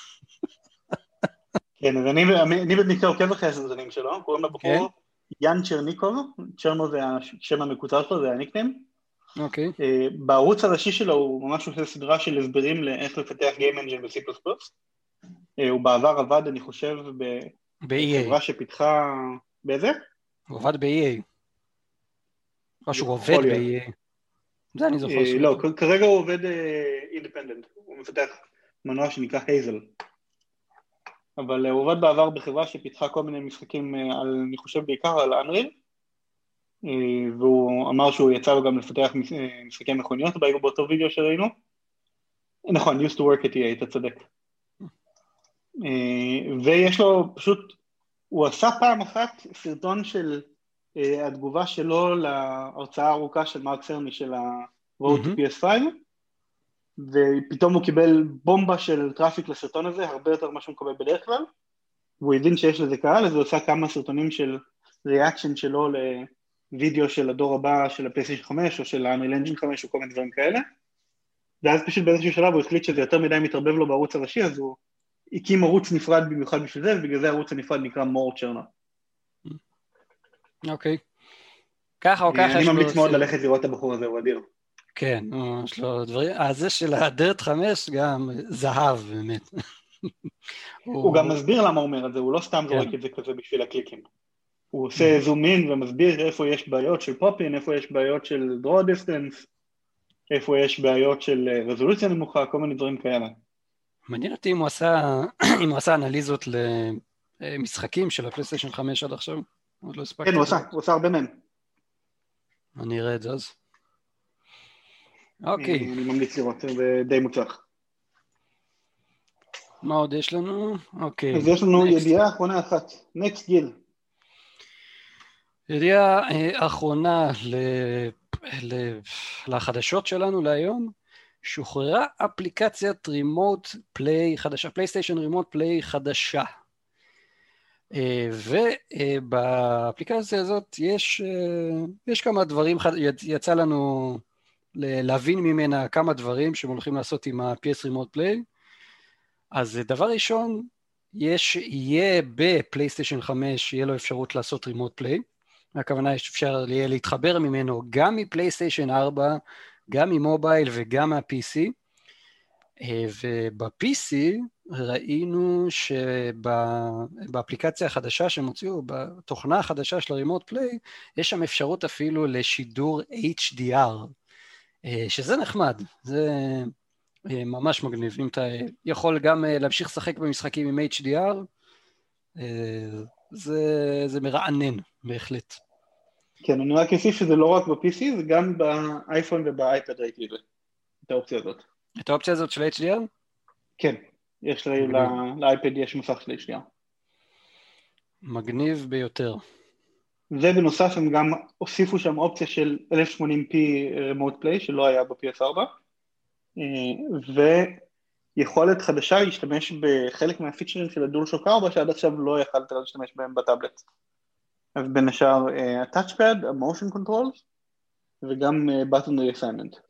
כן, אז אני, אני במקרה עוקב אחרי הסרטונים שלו, קוראים לבחור יאן צ'רניקוב, צ'רנו זה השם המקוצר שלו, זה הניקניים. אוקיי, אה, בערוץ הראשי שלו הוא ממש עושה סדרה של הסברים לאיך לפתח Game Engine ב-C++. אה, הוא בעבר עבד, אני חושב, בחברה שפיתחה... באיזה? הוא עבד ב-EA. או שהוא עובד. ב-EA. זה אני זוכר. אה, לא, כרגע הוא עובד אינדפנדנט, הוא מפתח מנוע שנקרא הייזל. אבל אה, הוא עבד בעבר בחברה שפיתחה כל מיני משחקים, אה, על, אני חושב בעיקר על אנריל, והוא אמר שהוא יצא לו גם לפתח מש- אה, משחקי מכוניות בא- באותו וידאו שראינו. נכון, used to work at EA, אתה צודק. אה, ויש לו פשוט, הוא עשה פעם אחת סרטון של אה, התגובה שלו להרצאה הארוכה של מרק סרני של ה-Road מהמם. PS5, ופתאום הוא קיבל בומבה של traffic לסרטון הזה, הרבה יותר ממה שהוא מקבל בדרך כלל, והוא הבין שיש לזה קהל, אז הוא עשה כמה סרטונים של reaction שלו לוידאו של הדור הבא של הפלייסטיישן 5 או של ה-Unreal Engine 5 או כל מיני דברים כאלה, ואז פשוט באיזשהו שלב הוא החליט שזה יותר מדי מתערבב לו בערוץ הראשי, אז הוא הקים ערוץ נפרד במיוחד בשביל זה, ובגלל זה הערוץ הנפרד נקרא מור צ'רנו. אוקיי. ככה או ככה אני. ממליץ מאוד ללכת לראות את הבחור הזה, הוא אדיר. כן, יש לו דברים... אה, זה של הדרד 5 גם זהב, באמת. הוא גם מסביר למה הוא אומר את זה, הוא לא סתם כן. זורק את זה כזה בשביל הקליקים. הוא עושה זום אין ומסביר איפה יש בעיות של פופין, איפה יש בעיות של draw distance, איפה יש בעיות של אה, רזולוציה נמוכה, כל מיני דברים כאלה. מעניין אותי אם הוא עשה, אם הוא עשה אנליזות למשחקים של הפלייסטיישן 5 עד עכשיו. עוד לא הספקתי. כן, הוא עשה, הוא עשה הרבה מהם. אני אראה את זה אז. אוקיי, אני ממליץ לראות, זה די מוצלח. מה עוד יש לנו? אוקיי. אז יש לנו. ידיעה אחרונה אחת, נקסט גיל. ידיעה אה, אחרונה ל... ל... לחדשות שלנו להיום, שוחררה אפליקציית Remote Play חדשה, פלייסטיישן Remote Play חדשה. אה, ובאפליקציה הזאת יש, אה, יש כמה דברים, יצא לנו להבין ממנה כמה דברים שהם הולכים לעשות עם ה-PS Remote Play. אז דבר ראשון, יש, יהיה בפלייסטיישן 5, יהיה לו אפשרות לעשות רימוט פליי. הכוונה יש אפשר יהיה להתחבר ממנו גם מפלייסטיישן 4, גם ממובייל וגם מה-PC. וב-PC ראינו שבאפליקציה החדשה שהם הוציאו, בתוכנה החדשה של הרימוט פליי, יש שם אפשרות אפילו לשידור HDR, שזה נחמד, זה ממש מגניב. אם אתה יכול גם להמשיך לשחק במשחקים עם HDR, זה, זה מרענן בהחלט. כן, אני רק אוסיף שזה לא רק ב-PC, זה גם באייפון ובאייפד ראיתי את זה, את האופציה הזאת. את האופציה הזאת של HDR? כן, יש לאייפד יש מסך של HDR. מגניב ביותר. ובנוסף הם גם הוסיפו שם אופציה של 1080p remote play שלא היה ב-PS4 ויכולת חדשה להשתמש בחלק מהפיצ'רים של הדול שוק 4 שעד עכשיו לא יכלת להשתמש בהם בטאבלט. אז בין השאר ה-touchpad, ה-motion controls וגם button reassignment.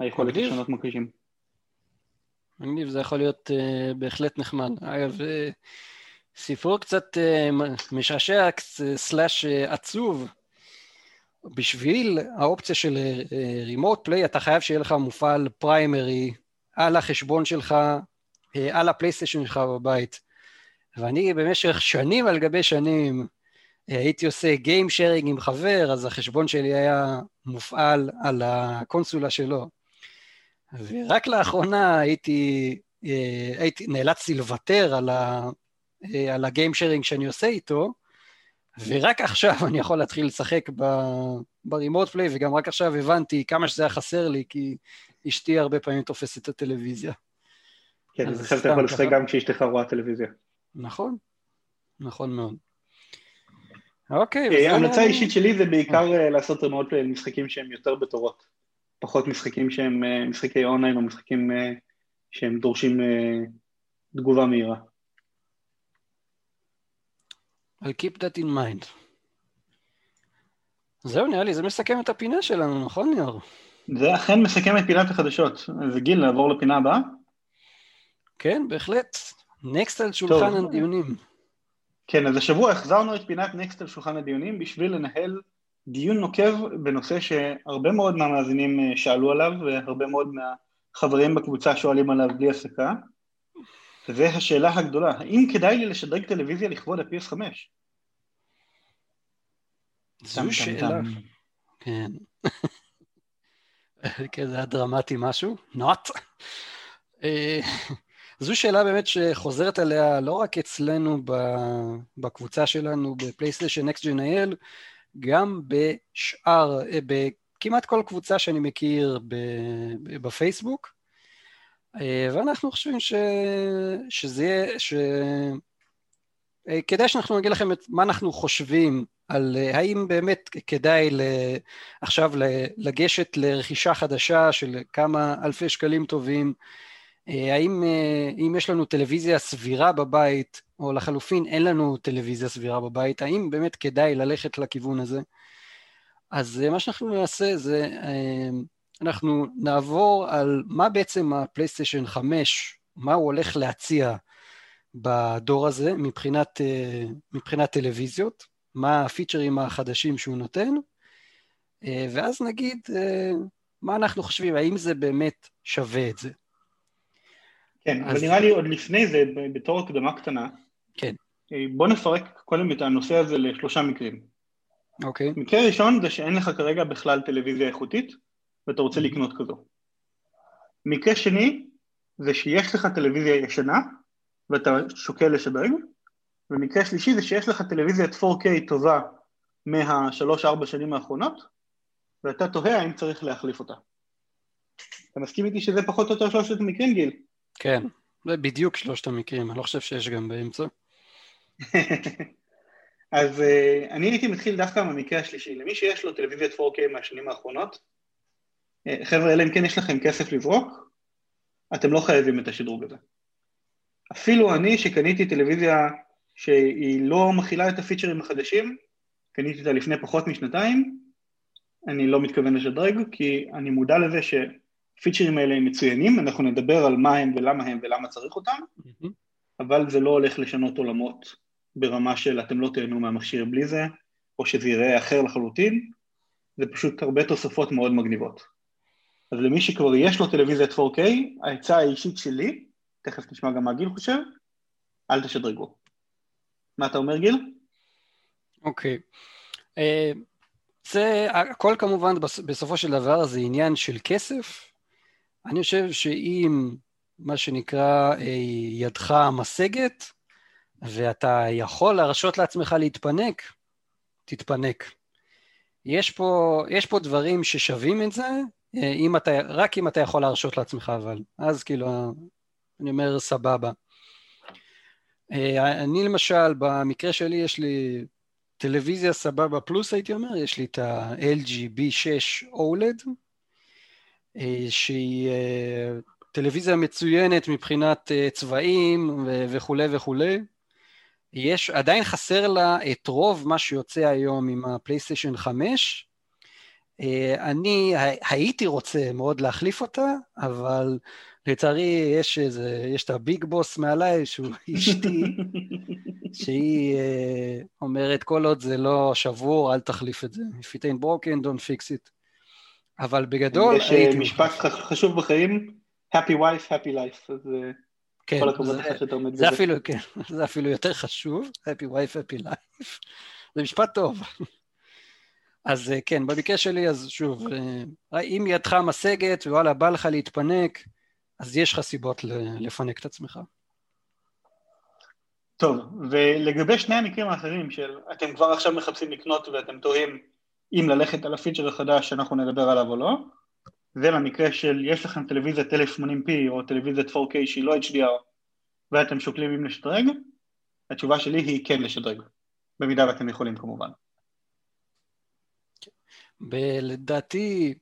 היכולת לשנות מקרישים. מגניב, זה יכול להיות uh, בהחלט נחמד. אגב, uh, סיפור קצת uh, משעשע, סלאש uh, עצוב. בשביל האופציה של רימוט פליי, אתה חייב שיהיה לך מופעל פריימרי על החשבון שלך, על הפלייסטיישן שלך בבית. ואני במשך שנים על גבי שנים הייתי עושה Game Sharing עם חבר, אז החשבון שלי היה מופעל על הקונסולה שלו. ורק לאחרונה הייתי, אה, הייתי, נאלצתי לוותר על, ה, אה, על ה game sharing שאני עושה איתו, ורק עכשיו אני יכול להתחיל לשחק ב remote play, וגם רק עכשיו הבנתי כמה שזה היה חסר לי, כי אשתי הרבה פעמים תופסת את הטלוויזיה. כן, אז עכשיו אתה יכול לשחק גם כשאשתך רואה טלוויזיה. נכון, נכון מאוד. אוקיי. המלצה אישית שלי זה בעיקר לעשות remote play למשחקים שהם יותר בתורות. פחות משחקים שהם אה, משחקי אונליין או משחקים אה, שהם דורשים אה, תגובה מהירה. I'll keep that in mind. זהו, נראה לי, זה מסכם את הפינה שלנו, נכון ליאור? זה אכן מסכם את פינת החדשות. אז גיל, נעבור לפינה הבאה? כן, בהחלט. נקסט על שולחן הדיונים. כן, אז השבוע החזרנו את פינת נקסט על שולחן הדיונים בשביל לנהל דיון נוקב בנושא שהרבה מאוד מהמאזינים אה, שאלו עליו והרבה מאוד מהחברים בקבוצה שואלים עליו בלי הפסקה וזה השאלה הגדולה, האם כדאי לי לשדרג טלוויזיה לכבוד ה-PS5? זו שאלה, כן. כן, זה היה דרמטי משהו, not. אה, זו שאלה באמת שחוזרת עליה לא רק אצלנו בקבוצה שלנו בפלייסטיישן נקסט ג'ן אייל, גם בשאר, אה, בכמעט כל קבוצה שאני מכיר בפייסבוק, ואנחנו חושבים ש, שזה יהיה, ש... אה, כדאי שאנחנו נגיד לכם את מה אנחנו חושבים על האם באמת כדאי עכשיו לגשת לרכישה חדשה של כמה אלפי שקלים טובים, האם אם יש לנו טלוויזיה סבירה בבית, או לחלופין אין לנו טלוויזיה סבירה בבית, האם באמת כדאי ללכת לכיוון הזה? אז אה, מה שאנחנו נעשה זה, אה, אנחנו נעבור על מה בעצם הפלייסטיישן 5, מה הוא הולך להציע בדור הזה מבחינת, אה, מבחינת טלוויזיות, מה הפיצ'רים החדשים שהוא נותן, ואז נגיד מה אנחנו חושבים, האם זה באמת שווה את זה. כן, אז... אבל נראה לי עוד לפני זה, בתור הקדמה קטנה, כן. אה, בוא נפרק קודם את הנושא הזה לשלושה מקרים. אוקיי. מקרה ראשון זה שאין לך כרגע בכלל טלוויזיה איכותית ואתה רוצה לקנות כזו. מקרה שני זה שיש לך טלוויזיה ישנה ואתה שוקל לשדרג, ומקרה שלישי זה שיש לך טלוויזיית 4K טובה מהשלוש-ארבע שנים האחרונות ואתה תוהה האם צריך להחליף אותה. אתה מסכים איתי שזה פחות או יותר שלושת המקרים, גיל? כן, זה בדיוק שלושת המקרים, אני לא חושב שיש גם באמצע. אז uh, אני הייתי מתחיל דווקא במקרה השלישי. למי שיש לו טלוויזיית 4K מהשנים האחרונות, חבר'ה, אלא אם כן יש לכם כסף לזרוק, אתם לא חייבים את השדרוג הזה. אפילו אני, שקניתי טלוויזיה שהיא לא מכילה את הפיצ'רים החדשים, קניתי אותה לפני פחות משנתיים, אני לא מתכוון לשדרג, כי אני מודע לזה שהפיצ'רים האלה הם מצוינים, אנחנו נדבר על מה הם ולמה הם ולמה צריך אותם, mm-hmm. אבל זה לא הולך לשנות עולמות ברמה של אתם לא תהנו מהמכשיר בלי זה, או שזה ייראה אחר לחלוטין, זה פשוט הרבה תוספות מאוד מגניבות. אז למי שכבר יש לו טלוויזיית 4K, העצה האישית שלי, תכף נשמע גם מה גיל חושב, אל תשדרגו. מה אתה אומר גיל? אוקיי. Okay. אה, זה, הכל כמובן בסופו של דבר זה עניין של כסף. אני חושב שאם מה שנקרא אה, ידך משגת, ואתה יכול להרשות לעצמך להתפנק, תתפנק. יש פה, יש פה דברים ששווים את זה, אם אתה, רק אם אתה יכול להרשות לעצמך, אבל אז כאילו, אני אומר סבבה. אה, אני למשל, במקרה שלי יש לי טלוויזיה סבבה פלוס הייתי אומר, יש לי את ה-LG B6 OLED, שהיא טלוויזיה מצוינת מבחינת צבעים וכולי וכולי. יש, עדיין חסר לה את רוב מה שיוצא היום עם הפלייסטיישן 5. Uh, אני הייתי רוצה מאוד להחליף אותה, אבל לצערי יש איזה, יש את הביג בוס מעליי, שהוא אשתי, שהיא uh, אומרת, כל עוד זה לא שבור, אל תחליף את זה. If it ain't broken, don't fix it. אבל בגדול יש הייתי... יש משפט חשוב בחיים, happy wife, happy life, אז אה, כן, כל הכבוד לך שאתה עומד בזה. אפילו, כן, זה אפילו יותר חשוב, happy wife, happy life, זה משפט טוב. אז אה, כן, במקרה שלי, אז שוב, אה, אם ידך משגת ווואלה, בא לך להתפנק, אז יש לך סיבות לפנק את עצמך. טוב, ולגבי שני המקרים האחרים של אתם כבר עכשיו מחפשים לקנות ואתם תוהים אם ללכת על הפיצ'ר החדש שאנחנו נדבר עליו או לא, ולמקרה של יש לכם טלוויזיית 1080p או טלוויזיית 4K שהיא לא HDR ואתם שוקלים אם לשדרג, התשובה שלי היא כן לשדרג, במידה ואתם יכולים כמובן. לדעתי,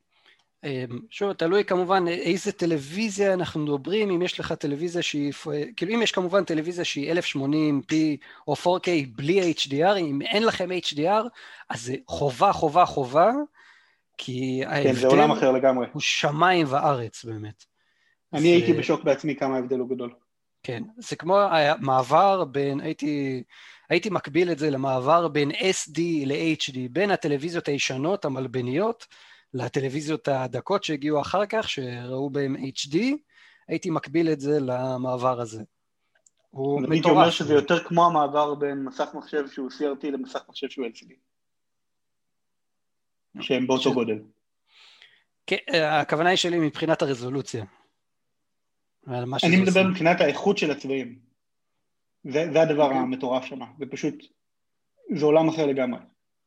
אמ, שוב, תלוי כמובן איזה טלוויזיה אנחנו מדברים, אם יש לך טלוויזיה שהיא, כאילו אם יש כמובן טלוויזיה שהיא 1080p או 4K בלי HDR, אם אין לכם HDR, אז זה חובה, חובה, חובה, כי ההבדל... כן, אחר לגמרי. הוא שמיים וארץ באמת. אני זה... הייתי בשוק בעצמי כמה ההבדל הוא גדול. כן, זה כמו המעבר בין, הייתי, הייתי מקביל את זה למעבר בין SD ל-HD, בין הטלוויזיות הישנות, המלבניות, לטלוויזיות הדקות שהגיעו אחר כך, שראו בהם HD, הייתי מקביל את זה למעבר הזה. הוא מטורף. הייתי אומר שזה יותר כמו המעבר בין מסך מחשב שהוא CRT למסך מחשב שהוא LCD. שהם באותו גודל. כן, הכוונה היא שלי מבחינת הרזולוציה. אני מדבר מבחינת האיכות של הצבעים. זה, זה הדבר okay. אוקיי. המטורף שם, זה פשוט, זה עולם אחר לגמרי.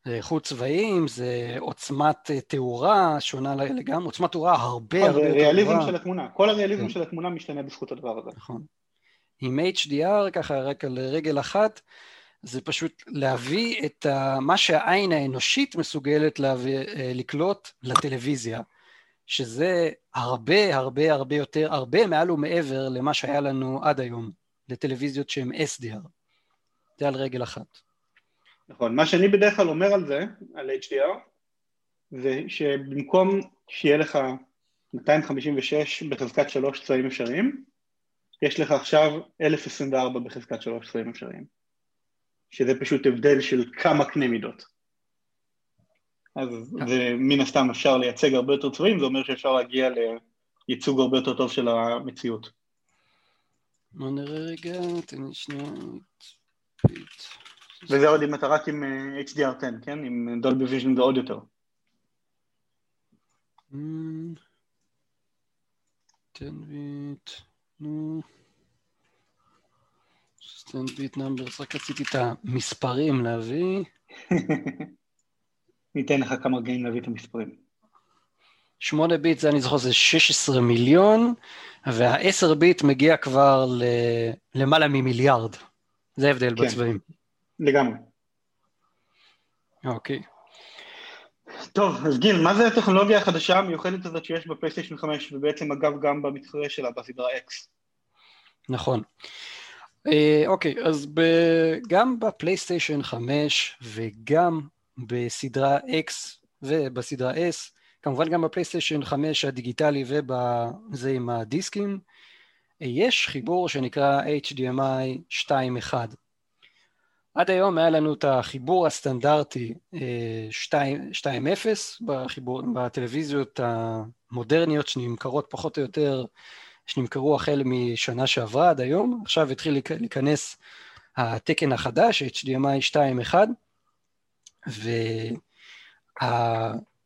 זה איכות צבעים, זה עוצמת אה, תאורה שונה לגמרי, עוצמת תאורה הרבה הרבה יותר טובה. זה ריאליזם של התמונה, כל הריאליזם כן. של התמונה משתנה בזכות הדבר הזה. נכון. עם HDR, ככה רק על רגל אחת, זה פשוט להביא את ה, מה שהעין האנושית מסוגלת להביא, אה, לקלוט לטלוויזיה, שזה הרבה הרבה הרבה יותר, הרבה מעל ומעבר למה שהיה לנו עד היום, לטלוויזיות שהן SDR. זה על רגל אחת. נכון, מה שאני בדרך כלל אומר על זה, על HDR, זה שבמקום שיהיה לך 256 בחזקת 3 צבעים אפשריים, יש לך עכשיו 1024 בחזקת 3 צבעים אפשריים. שזה פשוט הבדל של כמה קנה מידות. אז כן. זה מן הסתם אפשר לייצג הרבה יותר צבעים, זה אומר שאפשר להגיע לייצוג הרבה יותר טוב של המציאות. בוא נראה רגע, תן לי שנייה. וזה עוד אם אתה רק עם אה, HDR10, כן? עם Dolby Vision זה עוד יותר. Ten bit, נו. ten bit numbers, רק רציתי את המספרים להביא. ניתן לך כמה רגעים להביא את המספרים. 8 ביט זה אני זוכר זה 16 מיליון, וה-10 ביט מגיע כבר ל... למעלה ממיליארד. זה ההבדל כן. בצבעים. לגמרי. אוקיי. טוב, אז גיל, מה זה הטכנולוגיה החדשה המיוחדת הזאת שיש בפלייסטיישן 5, ובעצם אגב גם במתחרה שלה בסדרה X? נכון. אה, אוקיי, אז ב, גם בפלייסטיישן 5 וגם בסדרה X ובסדרה S, כמובן גם בפלייסטיישן 5 הדיגיטלי ובזה עם הדיסקים, יש חיבור שנקרא HDMI 2.1. עד היום היה לנו את החיבור הסטנדרטי 2.0 אה, בחיבור, בטלוויזיות מודרניות שנמכרות פחות או יותר, שנמכרו החל משנה שעברה עד היום, עכשיו התחיל להיכנס התקן החדש, HDMI 2.1,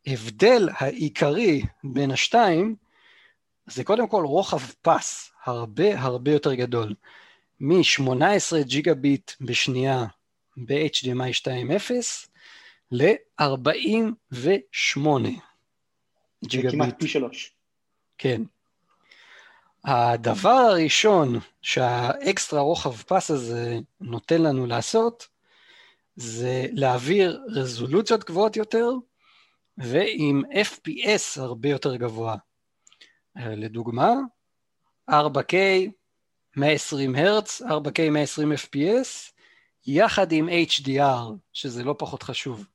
וההבדל העיקרי בין השתיים זה קודם כל רוחב פס הרבה הרבה יותר גדול. מ-18 ג'יגה ביט בשנייה ב-HDMI 2.0 ל-48 ג'יגה ביט. כמעט פי שלוש. כן. הדבר הראשון שהאקסטרה רוחב פס הזה נותן לנו לעשות, זה להעביר רזולוציות גבוהות יותר, ועם FPS הרבה יותר גבוה. לדוגמה, 4K 120 הרץ, 4K 120 FPS, יחד עם HDR, שזה לא פחות חשוב.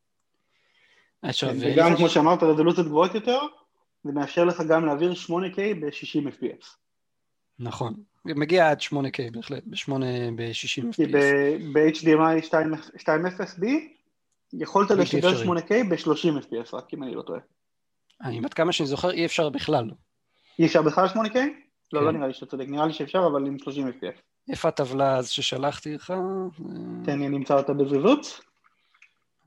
עכשיו, וגם כמו שאמרת, רזולוציות גבוהות יותר, זה מאפשר לך גם להעביר 8K ב-60 FPS. נכון, מגיע עד 8K בהחלט, ב-8, ב-60 FPS. כי ב-HDMI 2.0B יכולת לשדר 8K ב-30 FPS, רק אם אני לא טועה. אני, עד כמה שאני זוכר, אי אפשר בכלל. אי אפשר בכלל 8K? לא, לא כן. נראה לי שאתה צודק, נראה לי שאפשר, אבל עם 30 FPS. איפה הטבלה אז ששלחתי לך? תן לי, נמצא אותה בזריזות.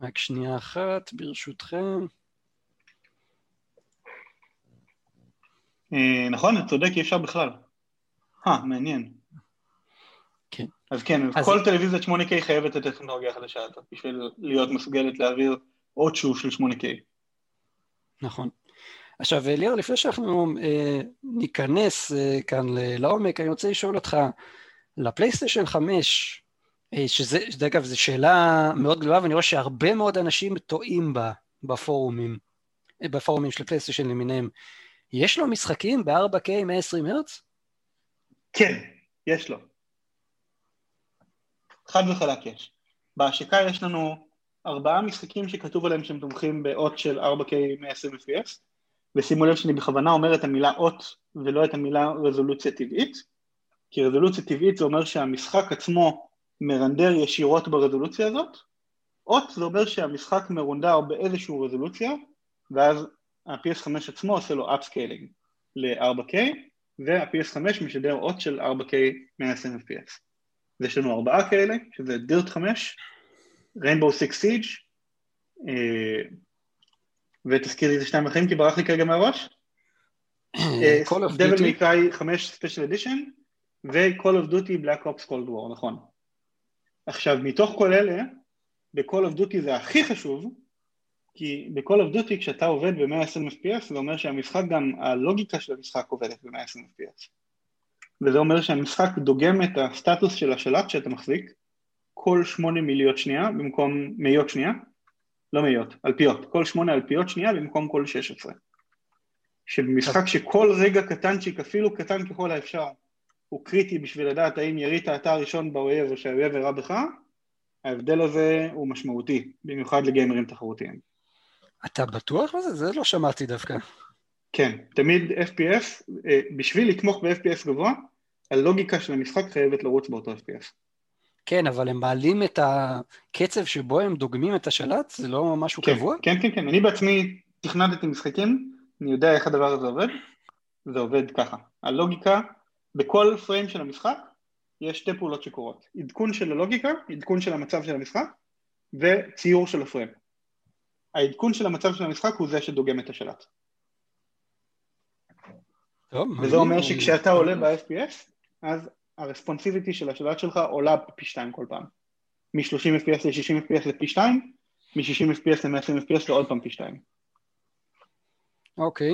רק שנייה אחת, ברשותכם. אה, נכון, אתה צודק, אי אפשר בכלל. אה, מעניין. אז כן, אז כל טלוויזיית 8K חייבת את הטכנולוגיה החדשה הזאת, בשביל להיות מסוגלת להעביר עוד שוב של 8K. נכון. עכשיו, ליאור, לפני שאנחנו אה, ניכנס אה, כאן לעומק, אני רוצה לשאול אותך, לפלייסטיישן 5, אה, שזה, אגב, זו שאלה מאוד גדולה, ואני רואה שהרבה מאוד אנשים טועים בה בפורומים, אה, בפורומים של פלייסטיישן למיניהם. יש לו משחקים ב-4K 120 הרץ? כן, יש לו. חד וחלק יש. בהשקה יש לנו ארבעה משחקים שכתוב עליהם שהם תומכים באות של 4K 120 FPS, ושימו לב שאני בכוונה אומר את המילה אות ולא את המילה רזולוציה טבעית, כי רזולוציה טבעית זה אומר שהמשחק עצמו מרנדר ישירות ברזולוציה הזאת, אות זה אומר שהמשחק מרונדר באיזושהי רזולוציה, ואז ה-PS5 עצמו עושה לו upscaling ל-4K, וה-PS5 משדר אות של 4K 120 FPS. ויש לנו ארבעה כאלה, שזה דירט 5, Rainbow Six Siege, אה, ותזכירי את שניים אחרים כי ברח לי כרגע מהראש. דבל מיקאי 5 ספיישל אדישן ו-call of duty black ops cold war, נכון. עכשיו, מתוך כל אלה, ב-call of duty זה הכי חשוב, כי ב-call of duty כשאתה עובד ב-120 FPS זה אומר שהמשחק גם, הלוגיקה של המשחק עובדת ב-120 FPS. וזה אומר שהמשחק דוגם את הסטטוס של השלט שאתה מחזיק כל שמונה מיליות שנייה במקום מאיות שנייה, לא מאיות, אלפיות, כל שמונה אלפיות שנייה במקום כל שש עשרה. שבמשחק שכל רגע קטנצ'יק, אפילו קטן ככל האפשר, הוא קריטי בשביל לדעת האם ירית אתה הראשון באויב או שהאויב הרע בך, ההבדל הזה הוא משמעותי, במיוחד לגיימרים תחרותיים. אתה בטוח בזה? זה לא שמעתי דווקא. כן, תמיד FPS, אה, בשביל לתמוך ב-FPS גבוה, הלוגיקה של המשחק חייבת לרוץ באותו FPS. כן, אבל הם מעלים את הקצב שבו הם דוגמים את השלט? זה לא משהו כן, קבוע? כן, כן, כן. אני בעצמי תכננתי משחקים, אני יודע איך הדבר הזה עובד, זה עובד ככה. הלוגיקה, בכל פריים של המשחק, יש שתי פעולות שקורות. עדכון של הלוגיקה, עדכון של המצב של המשחק, וציור של הפריים. העדכון של המצב של המשחק הוא זה שדוגם את השלט. טוב, וזה אומר שכשאתה עולה ב-FPS, אז הרספונסיביטי של השלט שלך עולה פי שתיים כל פעם. מ-30 FPS ל-60 FPS לפי שתיים, מ-60 FPS ל-120 FPS לעוד פעם פי שתיים. אוקיי.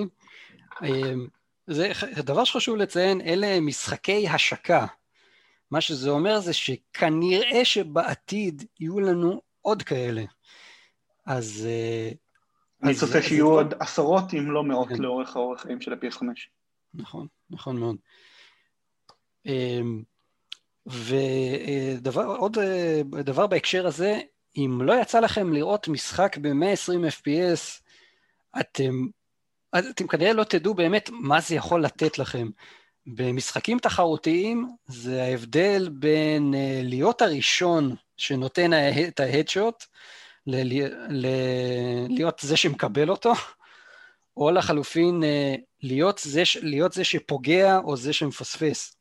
אמ, זה דבר שחשוב לציין, אלה משחקי השקה. מה שזה אומר זה שכנראה שבעתיד יהיו לנו עוד כאלה. אז... אה, אני צופה שיהיו עוד עשרות אם לא מאות כן. לאורך האורך חיים של ה-PS5. נכון, נכון מאוד. אמ, ודבר, עוד אה, דבר בהקשר הזה, אם לא יצא לכם לראות משחק ב-120 FPS, אתם, אתם כנראה לא תדעו באמת מה זה יכול לתת לכם. במשחקים תחרותיים זה ההבדל בין uh, להיות הראשון שנותן את ההדשוט, ל- ל- להיות זה שמקבל אותו, או לחלופין אה, להיות זה, להיות זה שפוגע או זה שמפספס.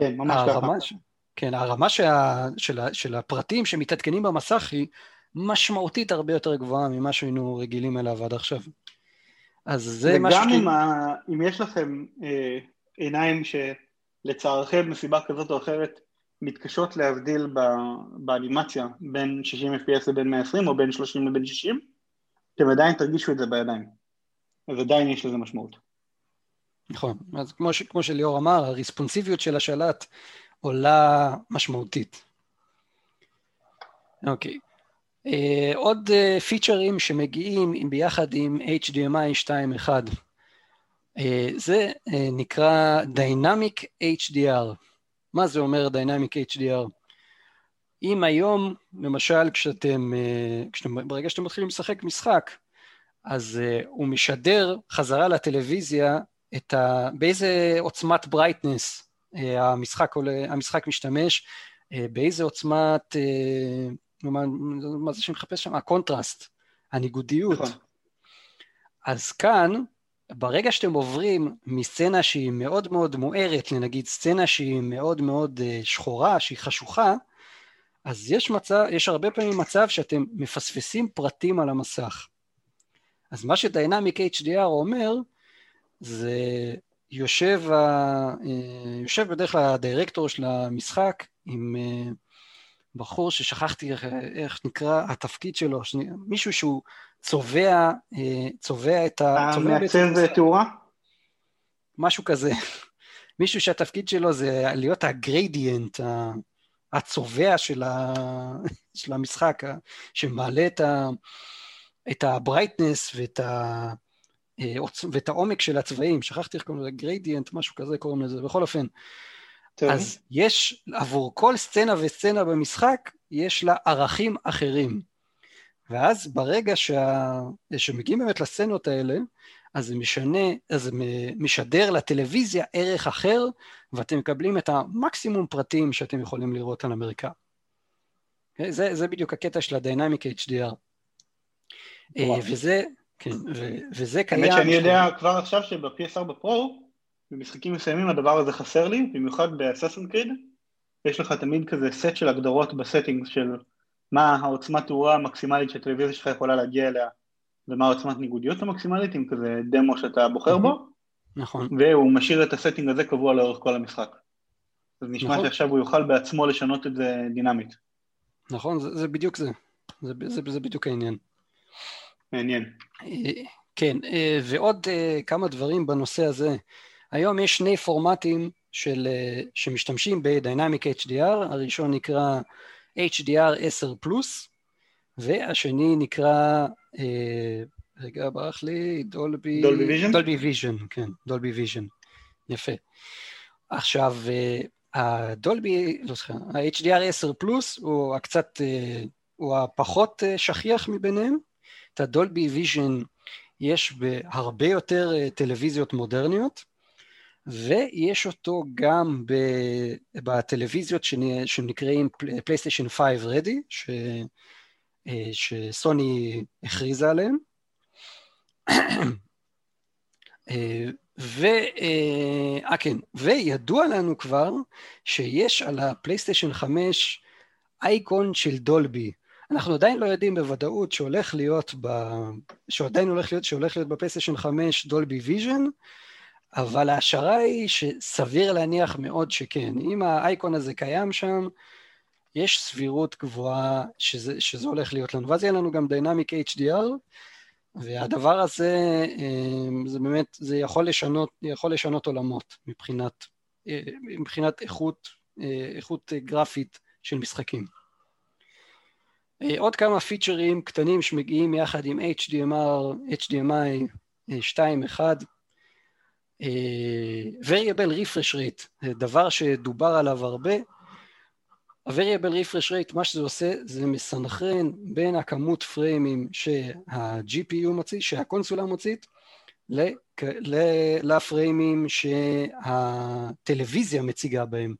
כן, ממש ככה. כן, הרמה שה, של, של הפרטים שמתעדכנים במסך היא משמעותית הרבה יותר גבוהה ממה שהיינו רגילים אליו עד עכשיו. אז זה משהו... וגם אם, ה... אם יש לכם אה, עיניים שלצערכם מסיבה כזאת או אחרת מתקשות להבדיל ב... באנימציה בין 60 FPS לבין 120 או בין 30 לבין 60, אתם עדיין תרגישו את זה בידיים. אז עדיין יש לזה משמעות. נכון, אז כמו, ש... כמו שליאור אמר, הרספונסיביות של השלט עולה משמעותית. אוקיי. Uh, עוד uh, פיצ'רים שמגיעים ביחד עם HDMI 2.1 uh, זה uh, נקרא Dynamic HDR. מה זה אומר Dynamic HDR? אם היום, למשל, כשאתם, uh, כשאתם, ברגע שאתם מתחילים לשחק משחק, אז uh, הוא משדר חזרה לטלוויזיה את ה, באיזה עוצמת brightness uh, המשחק, המשחק משתמש, uh, באיזה עוצמת... Uh, מה, מה זה שמחפש שם? הקונטרסט, הניגודיות. נכון. אז כאן, ברגע שאתם עוברים מסצנה שהיא מאוד מאוד מוארת לנגיד סצנה שהיא מאוד מאוד uh, שחורה, שהיא חשוכה, אז יש מצב, יש הרבה פעמים מצב שאתם מפספסים פרטים על המסך. אז מה שדיינמיק HDR אומר, זה יושב, ה, אה, יושב בדרך כלל הדירקטור של המשחק עם uh, בחור ששכחתי איך, איך נקרא התפקיד שלו, שני, מישהו שהוא צובע, אה, צובע את ה... מעצב תאורה? משהו כזה. מישהו שהתפקיד שלו זה להיות הגרדיאנט, הצובע של, ה, של המשחק, שמעלה את, ה, את הברייטנס ואת, ה, אה, ואת העומק של הצבעים. שכחתי איך קוראים לזה, גרדיאנט, משהו כזה קוראים לזה. בכל אופן, טוב. אז יש, עבור כל סצנה וסצנה במשחק, יש לה ערכים אחרים. ואז ברגע שה... שמגיעים באמת לסצנות האלה, אז זה משנה, אז זה משדר לטלוויזיה ערך אחר, ואתם מקבלים את המקסימום פרטים שאתם יכולים לראות על אמריקה. Okay? אוקיי? זה, זה בדיוק הקטע של הדינמיק HDR. אה, וזה, כן, וזה קיים... האמת שאני יודע כבר עכשיו שב- PS4 Pro, במשחקים מסוימים הדבר הזה חסר לי, במיוחד ב Assassin's Creed, יש לך תמיד כזה סט של הגדרות ב settings של מה העוצמת תאורה המקסימלית שהטלוויזיה שלך יכולה להגיע אליה ומה העוצמת ניגודיות המקסימלית עם כזה דמו שאתה בוחר בו נכון. והוא משאיר את ה setting הזה קבוע לאורך כל המשחק. אז נשמע נכון. שעכשיו הוא יוכל בעצמו לשנות את זה דינמית. נכון, זה, זה בדיוק זה. זה, זה, זה בדיוק העניין. מעניין. אה, כן, אה, ועוד אה, כמה דברים בנושא הזה. היום יש שני פורמטים של, שמשתמשים ב-Dynamic HDR, הראשון נקרא HDR 10 פלוס, והשני נקרא, אה, רגע ברח לי, דולבי... Dolby Vision? Dolby Vision, כן, Dolby Vision, יפה. עכשיו, הדולבי, לא זוכר, ה-HDR 10 פלוס הוא הקצת, הוא הפחות שכיח מביניהם, את ה Dolby Vision יש בהרבה יותר טלוויזיות מודרניות, ויש אותו גם בטלוויזיות שנקראים פלייסטיישן 5 ready, ש... אה, שסוני הכריזה עליהם. אה, ו... אה, כן, וידוע לנו כבר שיש על הפלייסטיישן 5 אייקון של דולבי. אנחנו עדיין לא יודעים בוודאות שהולך להיות, ב... שעדיין הולך להיות, שהולך להיות בפלייסטיישן 5 Dolby Vision, אבל ההשערה היא שסביר להניח מאוד שכן. אם האייקון הזה קיים שם, יש סבירות גבוהה שזה, שזה הולך להיות לנו. ואז יהיה לנו גם dynamic HDR, והדבר הזה, אה, זה באמת, זה יכול לשנות, יכול לשנות עולמות מבחינת, אה, מבחינת איכות, אה, איכות גרפית של משחקים. עוד כמה פיצ'רים קטנים שמגיעים יחד עם HDMR, HDMI 2.1, variable refresh rate, דבר שדובר עליו הרבה, ה-variable refresh rate, מה שזה עושה, זה מסנכרן בין הכמות פריימים שה-GPU מוציא, שהקונסולה מוציא, לפריימים שהטלוויזיה מציגה בהם.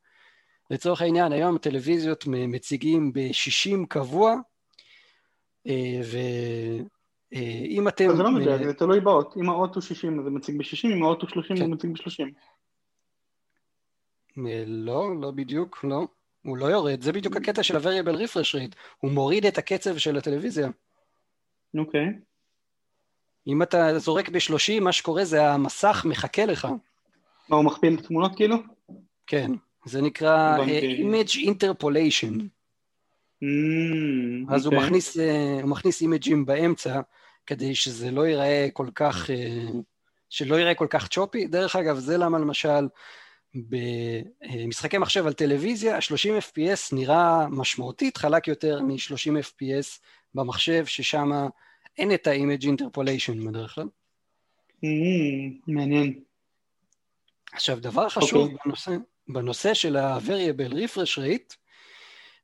לצורך העניין, היום הטלוויזיות מציגים ב-60 קבוע, אה, אה, אם אתם... זה לא מדויק, זה תלוי באות. אם האות הוא 60 אז זה מציג ב-60, אם האות הוא 30 כן. זה מציג ב-30. לא, לא בדיוק, לא. הוא לא יורד, זה בדיוק הקטע של ה-variable refresh rate, הוא מוריד את הקצב של הטלוויזיה. אוקיי. אם אתה זורק ב-30, מה שקורה זה המסך מחכה לך. מה, הוא מכפיל תמונות כאילו? כן, זה נקרא uh, image interpolation. Mm, אז הוא אוקיי. מכניס, אה, הוא מכניס אימג'ים באמצע, כדי שזה לא ייראה כל כך, אה, שלא ייראה כל כך צ'ופי. דרך אגב, זה למה למשל במשחקי מחשב על טלוויזיה, ה-30 FPS נראה משמעותית חלק יותר מ-30 FPS במחשב, ששם אין את ה-image interpolation בדרך כלל. Mm, מעניין. עכשיו, דבר חשוב אוקיי. בנושא, בנושא של ה-variable refresh rate,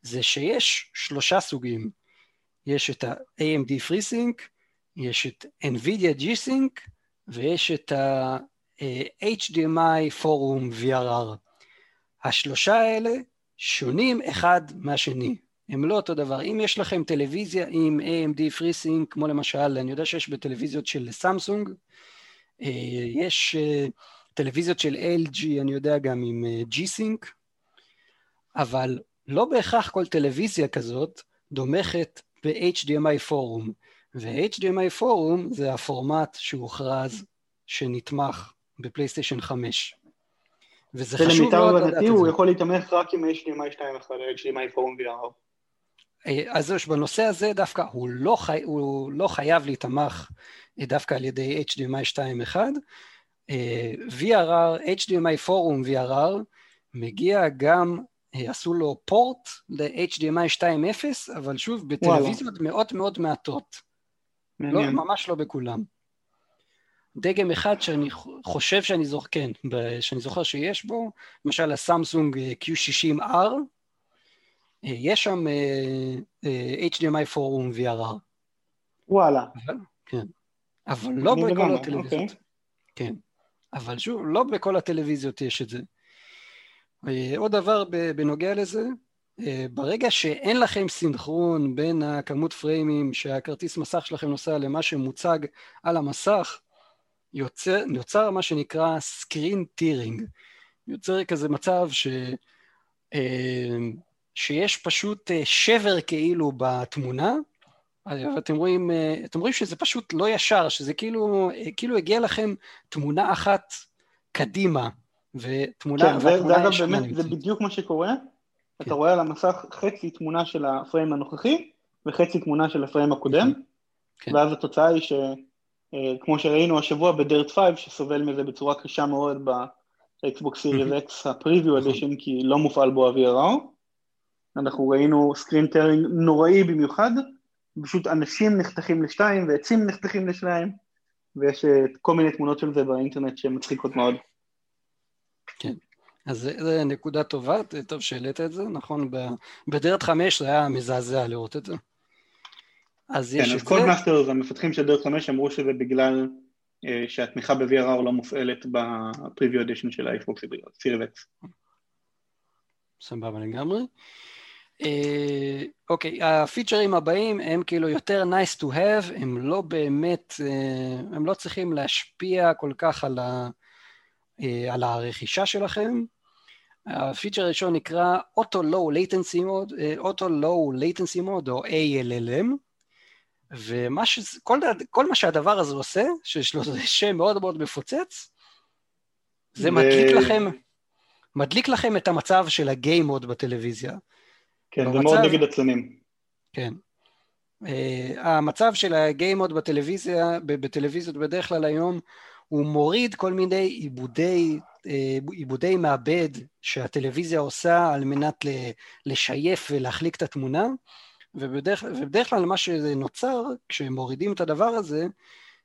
זה שיש שלושה סוגים. יש את ה-AMD FreeSync, יש את NVIDIA G-Sync, ויש את ה-HDMI Forum VRR. השלושה האלה שונים אחד מהשני. הם לא אותו דבר. אם יש לכם טלוויזיה עם AMD FreeSync, כמו למשל, אני יודע שיש בטלוויזיות של סמסונג, אה, יש אה, טלוויזיות של LG, אני יודע גם עם אה, G-Sync, אבל לא בהכרח כל טלוויזיה כזאת דומכת ב-HDMI פורום, ו-HDMI פורום זה הפורמט שהוכרז שנתמך בפלייסטיישן 5. וזה חשוב ולמיטב מאוד לדעת הבנתי את הוא זה. יכול להתאמך רק עם HDMI 2.1 או HDMI פורום VR. אה, אז זהו, שבנושא הזה דווקא הוא לא, חי... הוא לא חייב להיתמך אה, דווקא על ידי HDMI 2.1. אה, VRR, HDMI פורום VRR, מגיע גם, עשו לו פורט ל-HDMI 2.0, אבל שוב, בטלוויזיות מאוד מאוד מעטות. לא. ממש לא בכולם. דגם אחד שאני חושב שאני זוכר, כן, שאני זוכר שיש בו, למשל הסמסונג אה, Q60R, אה, יש שם אה, HDMI פורום VRR, וואלה. כן, אבל לא בכל לגמרי, הטלוויזיות. אוקיי. כן, אבל שוב, לא בכל הטלוויזיות יש את זה. אה, עוד דבר בנוגע לזה, אה, ברגע שאין לכם סינכרון בין הכמות פריימים שהכרטיס מסך שלכם נוסע למה שמוצג על המסך, יוצר, יוצר מה שנקרא סקרין טירינג. יוצר כזה מצב ש, אה, שיש פשוט שבר כאילו בתמונה, ואתם רואים, אתם רואים שזה פשוט לא ישר, שזה כאילו, כאילו הגיע לכם תמונה אחת קדימה, ותמונה, כן, זה- זה אגב באמת, זה. בדיוק מה שקורה. כן. אתה רואה על המסך חצי תמונה של הפריים הנוכחי וחצי תמונה של הפריים הקודם, כן. ואז התוצאה היא שכמו שראינו השבוע ב DiRT 5, שסובל מזה בצורה קשה מאוד ב Xbox Series X ה preview נכון. edition, כי לא מופעל בו ה-VRR. אנחנו ראינו screen tearing נוראי במיוחד, פשוט אנשים נחתכים לשתיים ועצים נחתכים לשניים, ויש אה, כל מיני תמונות של זה באינטרנט שהן מצחיקות מאוד. אז זה, זה נקודה טובה, טוב שהעלית את זה, נכון, ב DiRT חמש זה היה מזעזע לראות את זה. אז יש כן, אז את Codemasters, המפתחים של DiRT 5 אמרו שזה בגלל אה, שהתמיכה ב-VRR לא מופעלת ב preview edition של ה Xbox Series X. סבבה לגמרי. אה, אוקיי, הפיצ'רים הבאים הם כאילו יותר nice to have, הם לא באמת, אה, הם לא צריכים להשפיע כל כך על, ה, על הרכישה שלכם. הפיצ'ר הראשון נקרא Auto Low Latency Mode, אה, Auto Low Latency Mode או ALLM, ומה ש... כל, כל מה שהדבר הזה עושה, שיש לו שם מאוד מאוד מפוצץ, זה מדליק לכם, מדליק לכם את המצב של הגיי מוד בטלוויזיה. כן, זה במצב- מאוד נגד עצלנים. כן. Uh, המצב של הגיי מוד בטלוויזיה, בטלוויזיות בדרך כלל היום, הוא מוריד כל מיני עיבודי, אה, עיבודי מעבד שהטלוויזיה עושה על מנת לשייף ולהחליק את התמונה, ובדרך, ובדרך כלל מה שנוצר כשמורידים את הדבר הזה,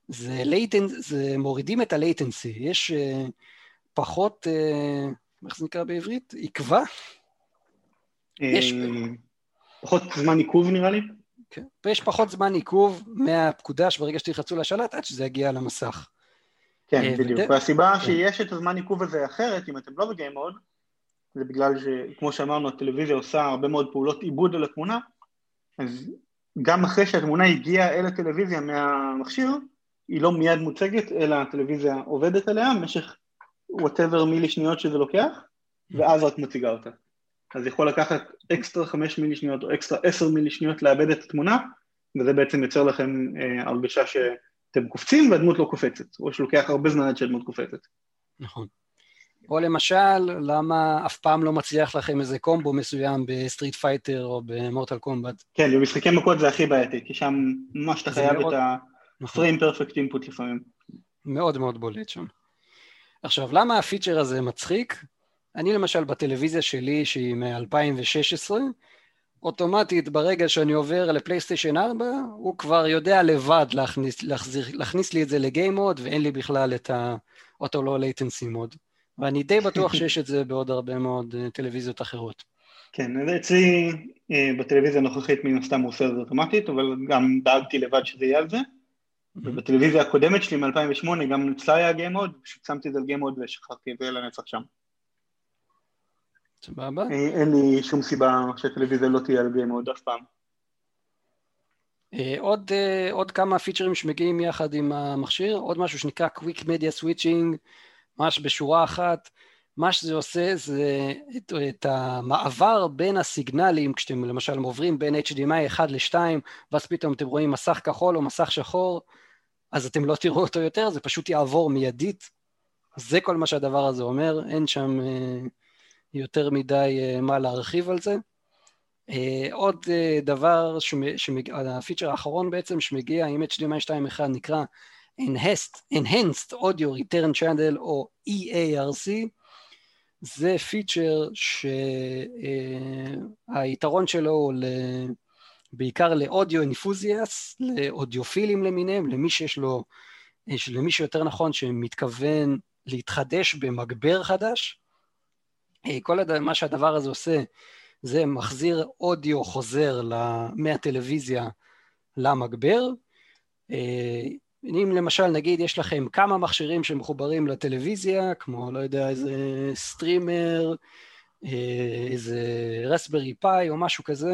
זה, laten, זה מורידים את ה latency, יש אה, פחות, אה, איך זה נקרא בעברית? עקבה? יש- אה, פחות זמן עיכוב נראה לי. כן. ויש פחות זמן עיכוב מהפקודה שברגע שתלחצו לשלט עד שזה יגיע למסך. כן, אה, בדיוק. וד- והסיבה כן. שיש את הזמן עיכוב הזה אחרת, אם אתם לא ב game mode, זה בגלל שכמו שאמרנו, הטלוויזיה עושה הרבה מאוד פעולות עיבוד על התמונה, אז גם אחרי שהתמונה הגיעה אל הטלוויזיה מהמכשיר, היא לא מיד מוצגת, אלא הטלוויזיה עובדת עליה במשך whatever מילי שניות שזה לוקח, ואז רק מציגה אותה. אז יכול לקחת אקסטרה חמש מילי שניות או אקסטרה עשר מילי שניות לעבד את התמונה, וזה בעצם יוצר לכם אה, הרגשה שאתם קופצים והדמות לא קופצת, או שלוקח הרבה זמן עד שהדמות קופצת. נכון. או למשל, למה אף פעם לא מצליח לכם איזה קומבו מסוים ב Street Fighter או ב Mortal Kombat? כן, במשחקי מכות זה הכי בעייתי, כי שם ממש אתה חייב מאוד... את ה-frame perfect input לפעמים. מאוד מאוד בולט שם. עכשיו, למה הפיצ'ר הזה מצחיק? אני למשל בטלוויזיה שלי, שהיא מ-2016, אוטומטית ברגע שאני עובר לפלייסטיישן 4, הוא כבר יודע לבד להכניס, להחזיר, להכניס לי את זה ל game mode, ואין לי בכלל את ה auto low latency mode. ואני די בטוח שיש את זה בעוד הרבה מאוד אה, טלוויזיות אחרות. כן, אז אצלי אה, בטלוויזיה הנוכחית מן הסתם הוא עושה את זה אוטומטית, אבל גם דאגתי לבד שזה יהיה על זה. ובטלוויזיה הקודמת שלי מ-2008 גם אצלה היה game mode, פשוט שמתי את זה על game mode ושכחתי את זה לנצח שם. סבבה. אה, אין לי שום סיבה שהטלוויזיה לא תהיה על גיים מוד אף פעם. עוד, עוד כמה פיצ'רים שמגיעים יחד עם המכשיר, עוד משהו שנקרא Quick Media Switching, ממש בשורה אחת, מה שזה עושה זה את, את המעבר בין הסיגנלים, כשאתם למשל עוברים בין HDMI 1 ל-2, ואז פתאום אתם רואים מסך כחול או מסך שחור, אז אתם לא תראו אותו יותר, זה פשוט יעבור מיידית. זה כל מה שהדבר הזה אומר, אין שם אה, יותר מדי אה, מה להרחיב על זה. אה, עוד אה, דבר. הפיצ'ר האחרון בעצם שמגיע עם HDMI 2.1 נקרא Enhanced, Enhanced Audio Return Channel או EARC זה פיצ'ר שהיתרון שלו הוא בעיקר לאודיו אינפוזיאס, לאודיופילים למיניהם, למי שיש לו, למי שיותר נכון שמתכוון להתחדש במגבר חדש. כל הד... מה שהדבר הזה עושה זה מחזיר אודיו חוזר מהטלוויזיה למגבר. אם למשל נגיד יש לכם כמה מכשירים שמחוברים לטלוויזיה, כמו לא יודע איזה סטרימר, אה, איזה Raspberry Pi או משהו כזה.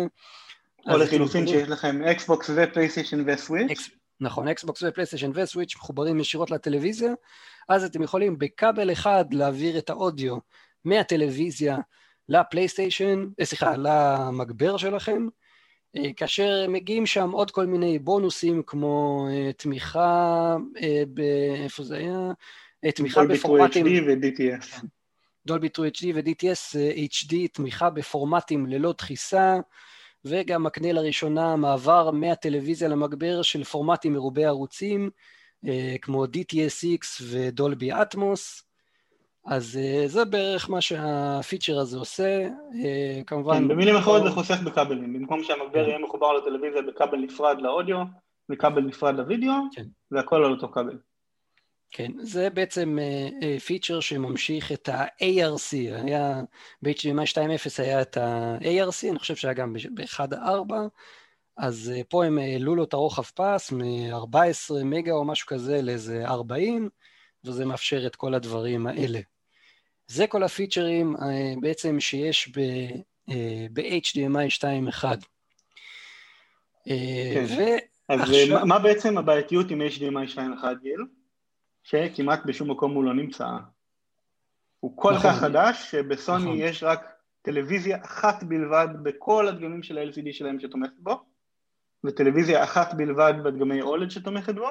או לחילופין. שיש לכם אקסבוקס ופלייסטיישן ו Switch. אקס... נכון, אקסבוקס ופלייסטיישן וסוויץ' מחוברים ישירות לטלוויזיה, אז אתם יכולים בכבל אחד להעביר את האודיו מהטלוויזיה לפלייסטיישן, אה, סליחה, למגבר שלכם, אה, כאשר מגיעים שם עוד כל מיני בונוסים כמו אה, תמיכה, איפה זה היה? תמיכה בפורמטים... דולבי 2 ו-DTS. דולבי 2 HD ו-DTS HD, תמיכה בפורמטים ללא דחיסה, וגם מקנה לראשונה מעבר מהטלוויזיה למגבר של פורמטים מרובי ערוצים, כמו DTSX ודולבי אטמוס. אז uh, זה בערך מה שהפיצ'ר הזה עושה, uh, כמובן... כן, במילים אחרות זה חוסך בכבלים, במקום שהמגבר כן. יהיה מחובר לטלוויזיה בכבל נפרד לאודיו וכבל נפרד לוידאו, כן. זה הכל על אותו כבל. כן, זה בעצם פיצ'ר uh, שממשיך את ה-ARC, היה ב-HDMI 2.0 היה את ה-ARC, אני חושב שהיה גם ב-1.4, אז פה הם העלו לו את הרוחב פס מ-14 מגה או משהו כזה לאיזה 40, וזה מאפשר את כל הדברים האלה. זה כל הפיצ'רים אה, בעצם שיש ב-HDMI אה, 2.1. אה, כן. אז ועכשיו... מה בעצם הבעייתיות עם HDMI 2.1 גיל? שכמעט בשום מקום הוא לא נמצא. הוא כל נכון. כך חדש שבסוני נכון. יש רק טלוויזיה אחת בלבד בכל הדגמים של ה-LCD שלהם שתומכת בו, וטלוויזיה אחת בלבד בדגמי אולד שתומכת בו,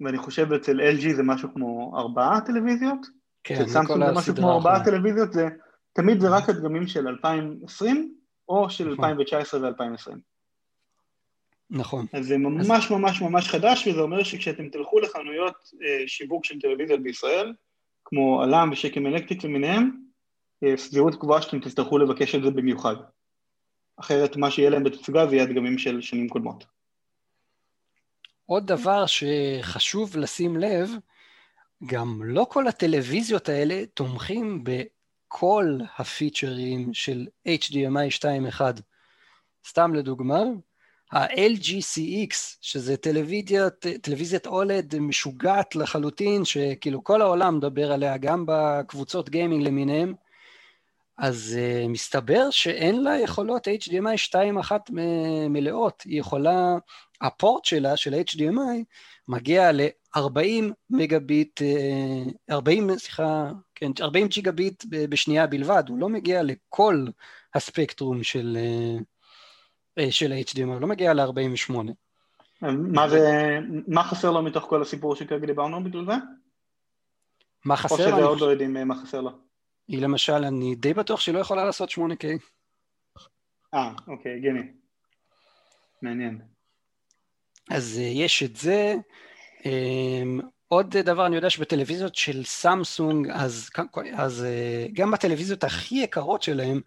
ואני חושב אצל LG זה משהו כמו ארבעה טלוויזיות, כן, זה כל משהו כמו ארבעה טלוויזיות, זה תמיד זה רק הדגמים של 2020 או של נכון. 2019 ו-2020. נכון. אז זה ממש אז... ממש ממש חדש, וזה אומר שכשאתם תלכו לחנויות אה, שיווק של טלוויזיות בישראל, כמו אלם ושקם אלקטריק למיניהם, אה, סבירות קבועה שאתם תצטרכו לבקש את זה במיוחד. אחרת מה שיהיה להם בתצוגה זה יהיה הדגמים של שנים קודמות. עוד דבר שחשוב לשים לב, גם לא כל הטלוויזיות האלה תומכים בכל הפיצ'רים של HDMI 2.1. סתם לדוגמה, ה-LGCX, שזה טלוויזיית, טלוויזיית אולד משוגעת לחלוטין, שכאילו כל העולם מדבר עליה, גם בקבוצות גיימינג למיניהם, אז uh, מסתבר שאין לה יכולות HDMI 2.1 מלאות, היא יכולה, הפורט שלה, של HDMI, מגיע ל-40 מגביט, 40, סליחה, כן, 40 ג'יגה ביט בשנייה בלבד, הוא לא מגיע לכל הספקטרום של, אה, של HDMI, הוא לא מגיע ל-48. מה זה, מה חסר לו מתוך כל הסיפור שכרגע דיברנו בגלל זה? מה חסר לו? או שזה עוד לא יודעים מה חסר לו. היא למשל, אני די בטוח שהיא לא יכולה לעשות 8K. אה, אוקיי, הגיוני. מעניין. אז אה, יש את זה. אמ, עוד דבר, אני יודע שבטלוויזיות של סמסונג, אז, אז אה, גם בטלוויזיות הכי יקרות שלהם,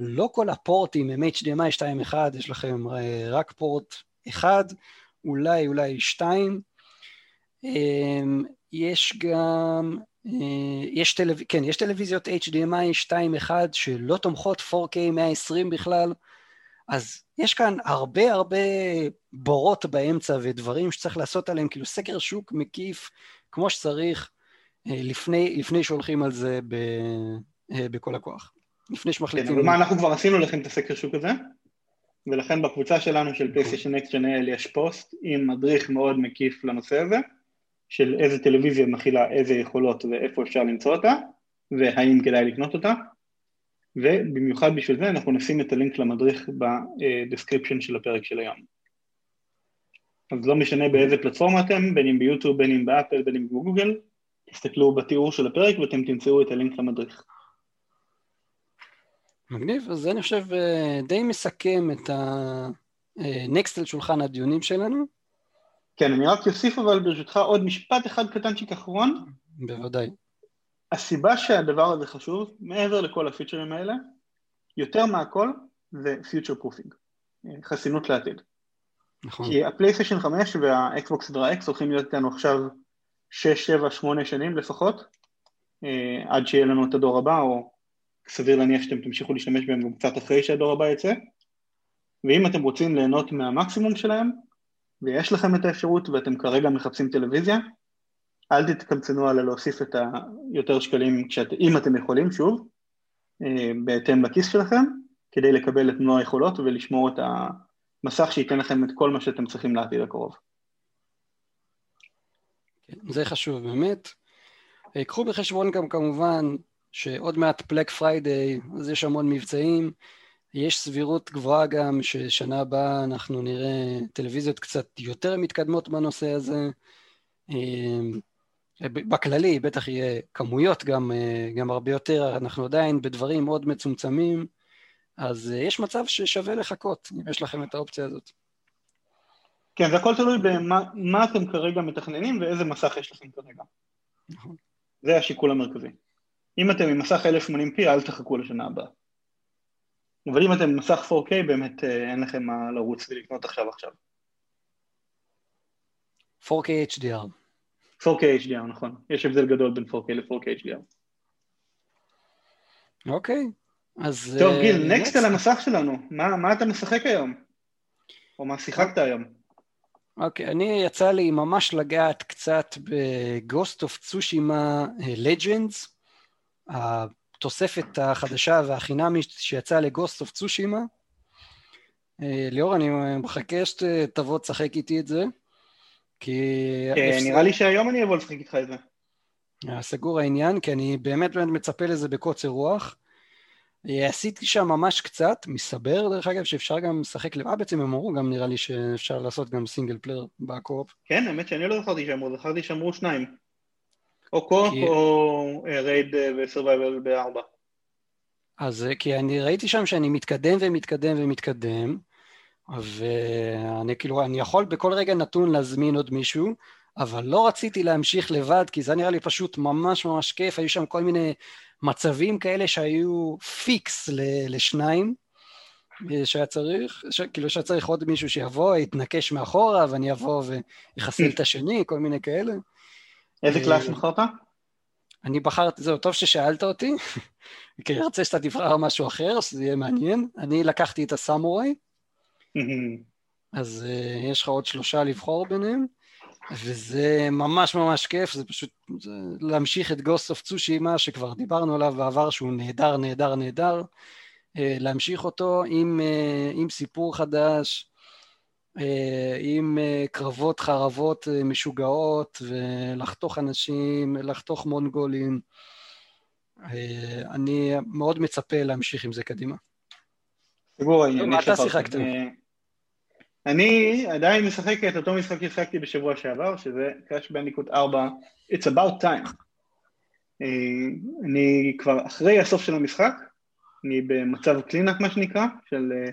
לא כל הפורטים הם HDMI 2.1, יש לכם אה, רק פורט אחד, אולי אולי שתיים. אמ, יש גם, יש, טלו... כן, יש טלוויזיות HDMI 2.1 שלא תומכות 4K 120 בכלל, אז יש כאן הרבה הרבה בורות באמצע ודברים שצריך לעשות עליהם, כאילו סקר שוק מקיף כמו שצריך אה, לפני, לפני שהולכים על זה ב, אה, בכל הכוח. לפני שמחליטים... כן, אבל מה, אנחנו כבר עשינו לכם את הסקר שוק הזה, ולכן בקבוצה שלנו של פלייסטיישן NextGen IL יש פוסט עם מדריך מאוד מקיף לנושא הזה, של איזה טלוויזיה מכילה איזה יכולות ואיפה אפשר למצוא אותה, והאם כדאי לקנות אותה. ובמיוחד בשביל זה אנחנו נשים את הלינק למדריך ב description של הפרק של היום. אז לא משנה באיזה פלטפורמה אתם, בין אם ביוטיוב, בין אם באפל, בין אם בגוגל, תסתכלו בתיאור של הפרק ואתם תמצאו את הלינק למדריך. מגניב, אז אני חושב אה, די מסכם את הנקסט על שולחן הדיונים שלנו. כן, אני רק אוסיף אבל ברשותך עוד משפט אחד קטנצ'יק אחרון. בוודאי. הסיבה שהדבר הזה חשוב, מעבר לכל הפיצ'רים האלה, יותר מהכל זה future proofing, חסינות לעתיד. נכון. כי הפלייסטיישן 5 וה Xbox Series X הולכים להיות איתנו עכשיו 6, 7, 8 שנים לפחות, אה, עד שיהיה לנו את הדור הבא, או סביר להניח שאתם תמשיכו להשתמש בהם גם קצת אחרי שהדור הבא יצא, ואם אתם רוצים ליהנות מהמקסימום שלהם, ויש לכם את האפשרות ואתם כרגע מחפשים טלוויזיה, אל תתקמצנו על להוסיף את היותר שקלים כשאת, אם אתם יכולים, שוב, אה, בהתאם לכיס שלכם, כדי לקבל את מלוא היכולות ולשמור את המסך שייתן לכם את כל מה שאתם צריכים לעתיד הקרוב. כן, זה חשוב באמת. אה, קחו בחשבון גם כמובן שעוד מעט Black Friday, אז יש המון מבצעים. יש סבירות גבוהה גם ששנה הבאה אנחנו נראה טלוויזיות קצת יותר מתקדמות בנושא הזה. בכללי בטח יהיה כמויות גם, אה, גם הרבה יותר, אנחנו עדיין בדברים מאוד מצומצמים, אז אה, יש מצב ששווה לחכות, אם יש לכם את האופציה הזאת. כן, זה הכל תלוי במה אתם כרגע מתכננים ואיזה מסך יש לכם כרגע. נכון. זה השיקול המרכזי. אם אתם עם מסך 1080p, אל תחכו לשנה הבאה. אבל אם אתם עם מסך 4K, באמת אה, אין לכם מה לרוץ ולקנות עכשיו עכשיו. 4K HDR. 4K HDR, נכון. יש הבדל גדול בין 4K ל-4K HDR. אוקיי, אז... טוב, גיל, נקסט על המסך שלנו. מה, מה אתה משחק היום? או מה שיחקת היום? אוקיי, אני יצא לי ממש לגעת קצת ב-Ghost of Tsushima Legends, התוספת החדשה והחינמית שיצאה ל-Ghost of Tsushima. ליאור, אני מחכה שתבוא תשחק איתי את זה. כי... כן, נראה לי שהיום אני אבוא לשחק איתך את זה. אה, סגור העניין, כי אני באמת באמת מצפה לזה בקוצר רוח. אה, עשיתי שם ממש קצת, מסתבר דרך אגב שאפשר גם לשחק לבד, אה, בעצם הם אמרו גם נראה לי שאפשר לעשות גם single player ב co-op. כן, האמת שאני לא זכרתי שאמרו, זכרתי שאמרו שניים. או co-op כי... או raid ו survival בארבע. אז כי אני ראיתי שם שאני מתקדם ומתקדם ומתקדם, ואני כאילו, אני יכול בכל רגע נתון להזמין עוד מישהו, אבל לא רציתי להמשיך לבד, כי זה נראה לי פשוט ממש ממש כיף, היו שם כל מיני מצבים כאלה שהיו פיקס לשניים, שהיה צריך, ש, כאילו שהיה צריך עוד מישהו שיבוא, יתנקש מאחורה, ואני אבוא ויחסל את השני, כל מיני כאלה. איזה class בחרת? אני בחרתי, זהו, טוב ששאלת אותי, כי אני רוצה שאתה תבחר משהו אחר, שזה יהיה מעניין. אני לקחתי את הסמוראי, אז uh, יש לך עוד שלושה לבחור ביניהם. וזה ממש ממש כיף, זה פשוט זה להמשיך את גוסט אוף צושימה שכבר דיברנו עליו בעבר שהוא נהדר, נהדר, נהדר, אה, להמשיך אותו עם, אה, עם סיפור חדש, אה, עם קרבות חרבות משוגעות ולחתוך אנשים, לחתוך מונגולים. אני מאוד מצפה להמשיך עם זה קדימה. סגור העניין. מה אתה שיחקת? אני עדיין משחק את אותו משחק ששיחקתי בשבוע שעבר, שזה קראש בנדיקוט 4, It's about time. אני כבר אחרי הסוף של המשחק, אני במצב cleanup מה שנקרא, של uh,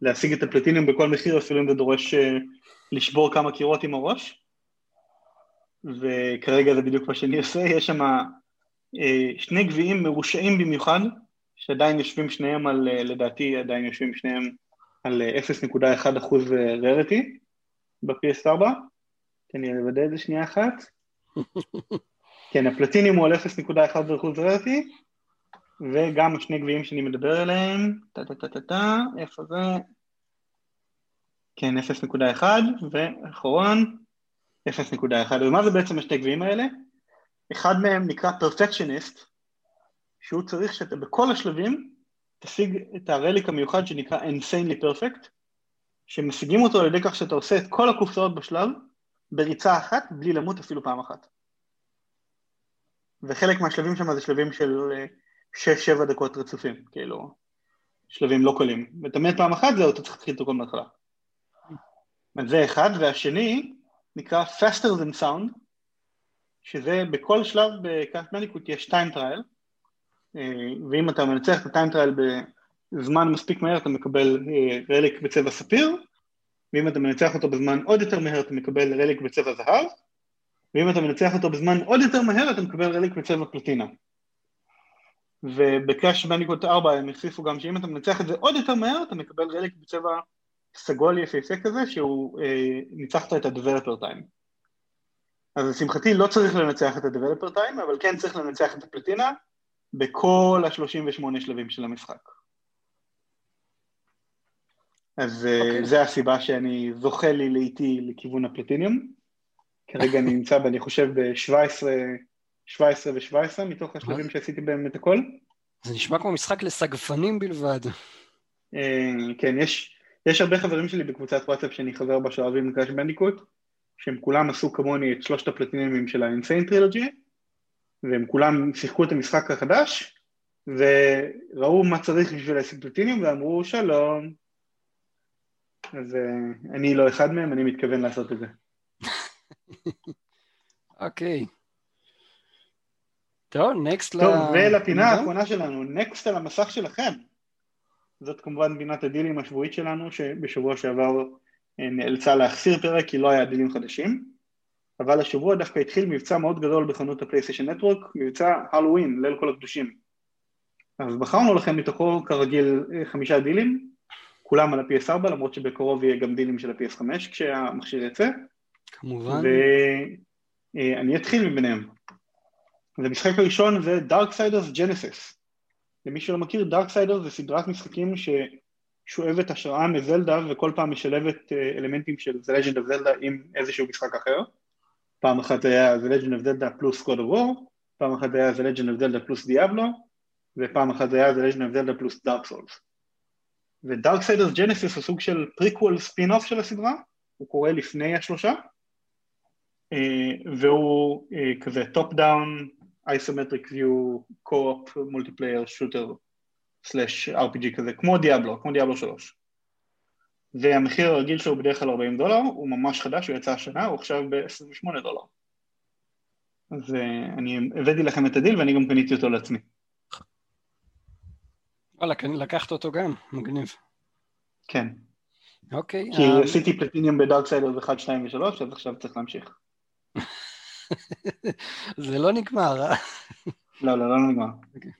להשיג את הפלטיניום בכל מחיר, אפילו אם זה דורש uh, לשבור כמה קירות עם הראש. וכרגע זה בדיוק מה שאני עושה, יש שם שני גביעים מרושעים במיוחד, שעדיין יושבים שניהם על, לדעתי עדיין יושבים שניהם על 0.1 אחוז רריטי ב-PS4. תן לי לוודא את זה שנייה אחת. כן, הפלטיניום הוא על 0.1 אחוז רריטי, וגם השני גביעים שאני מדבר עליהם, טה טה טה טה טה, איפה זה? כן, 0.1, ואחרון, 0.1. ומה זה בעצם השני גביעים האלה? אחד מהם נקרא פרפקציוניסט, שהוא צריך שאתה בכל השלבים תשיג את הרליק המיוחד שנקרא insanely perfect, שמשיגים אותו על ידי כך שאתה עושה את כל הקופסאות בשלב בריצה אחת בלי למות אפילו פעם אחת. וחלק מהשלבים שם זה שלבים של אה, שש, שבע דקות רצופים, כאילו, שלבים לא קלים. ואתה מת פעם אחת, זהו, אתה צריך להתחיל את הכל מההתחלה. זה אחד, והשני נקרא Faster than Sound, שזה בכל שלב בקראש בנדיקוט יש time trial, ואם אתה מנצח את ה time trial בזמן מספיק מהר אתה מקבל אה, relic בצבע ספיר, ואם אתה מנצח אותו בזמן עוד יותר מהר אתה מקבל relic בצבע זהב, ואם אתה מנצח אותו בזמן עוד יותר מהר אתה מקבל relic בצבע פלטינה. ובקראש בניקוט 4 הם הוסיפו גם שאם אתה מנצח את זה עוד יותר מהר, אתה מקבל רליק בצבע סגול יפהפה כזה, שהוא אה, ניצחת את ה-Developer Time. אז לשמחתי לא צריך לנצח את ה-Developer Time, אבל כן צריך לנצח את הפלטינה בכל ה-38 שלבים של המשחק. אז okay. אה, אוקיי. זה הסיבה שאני זוכה לי לאיטי לכיוון הפלטיניום. כרגע אני נמצא, ואני חושב, ב-17 17 ו-17 מתוך השלבים שעשיתי בהם את הכל. זה נשמע כמו משחק לסגפנים בלבד. אה, כן, יש, יש הרבה חברים שלי בקבוצת וואטסאפ שאני חבר בה שאוהבים לקראש בנדיקוט, שהם כולם עשו כמוני את שלושת הפלטינימים של ה-Insane Trilogy, והם כולם שיחקו את המשחק החדש, וראו מה צריך בשביל להשיג פלטיניום, ואמרו שלום. אז uh, אני לא אחד מהם, אני מתכוון לעשות את זה. אוקיי. okay. טוב, נקסט ל... טוב, ולפינה האחרונה שלנו, נקסט על המסך שלכם. זאת כמובן פינת הדילים השבועית שלנו, שבשבוע שעבר אה, נאלצה להחסיר פרק כי לא היה דילים חדשים, אבל השבוע דווקא התחיל מבצע מאוד גדול בחנות הפלייסטיישן נטוורק, מבצע הלואוין, ליל כל הקדושים. אז בחרנו לכם מתוכו כרגיל אה, חמישה דילים, כולם על ה-PS4, למרות שבקרוב יהיה גם דילים של ה-PS5 כשהמכשיר יצא. כמובן. ואני אה, אתחיל מביניהם. אז המשחק הראשון זה Darksiders Genesis. למי שלא מכיר, Darksiders זה סדרת משחקים ששואבת השראה מזלדה וכל פעם משלבת אה, אלמנטים של The Legend of Zelda עם איזשהו משחק אחר. פעם אחת היה The Legend of Zelda פלוס God of War, פעם אחת היה The Legend of Zelda פלוס Diablo, ופעם אחת היה The Legend of Zelda פלוס Dark Souls. ו-Darksiders Genesis הוא סוג של פריקוול ספין-אוף של הסדרה, הוא קורה לפני השלושה, אה, והוא אה, כזה top down isometric view, co-op, multiplayer, shooter, slash RPG כזה, כמו דיאבלו, כמו דיאבלו 3. והמחיר הרגיל שלו בדרך כלל 40 דולר, הוא ממש חדש, הוא יצא השנה, הוא עכשיו ב-28 דולר. אז אני הבאתי לכם את הדיל ואני גם קניתי אותו לעצמי. וואלה, לקחת אותו גם, מגניב. כן. אוקיי. כי um... עשיתי פלטיניום ב-Darksiders 1, 2 ו-3, אז עכשיו צריך להמשיך. זה לא נגמר, אה? לא, לא, לא נגמר. Okay. אוקיי.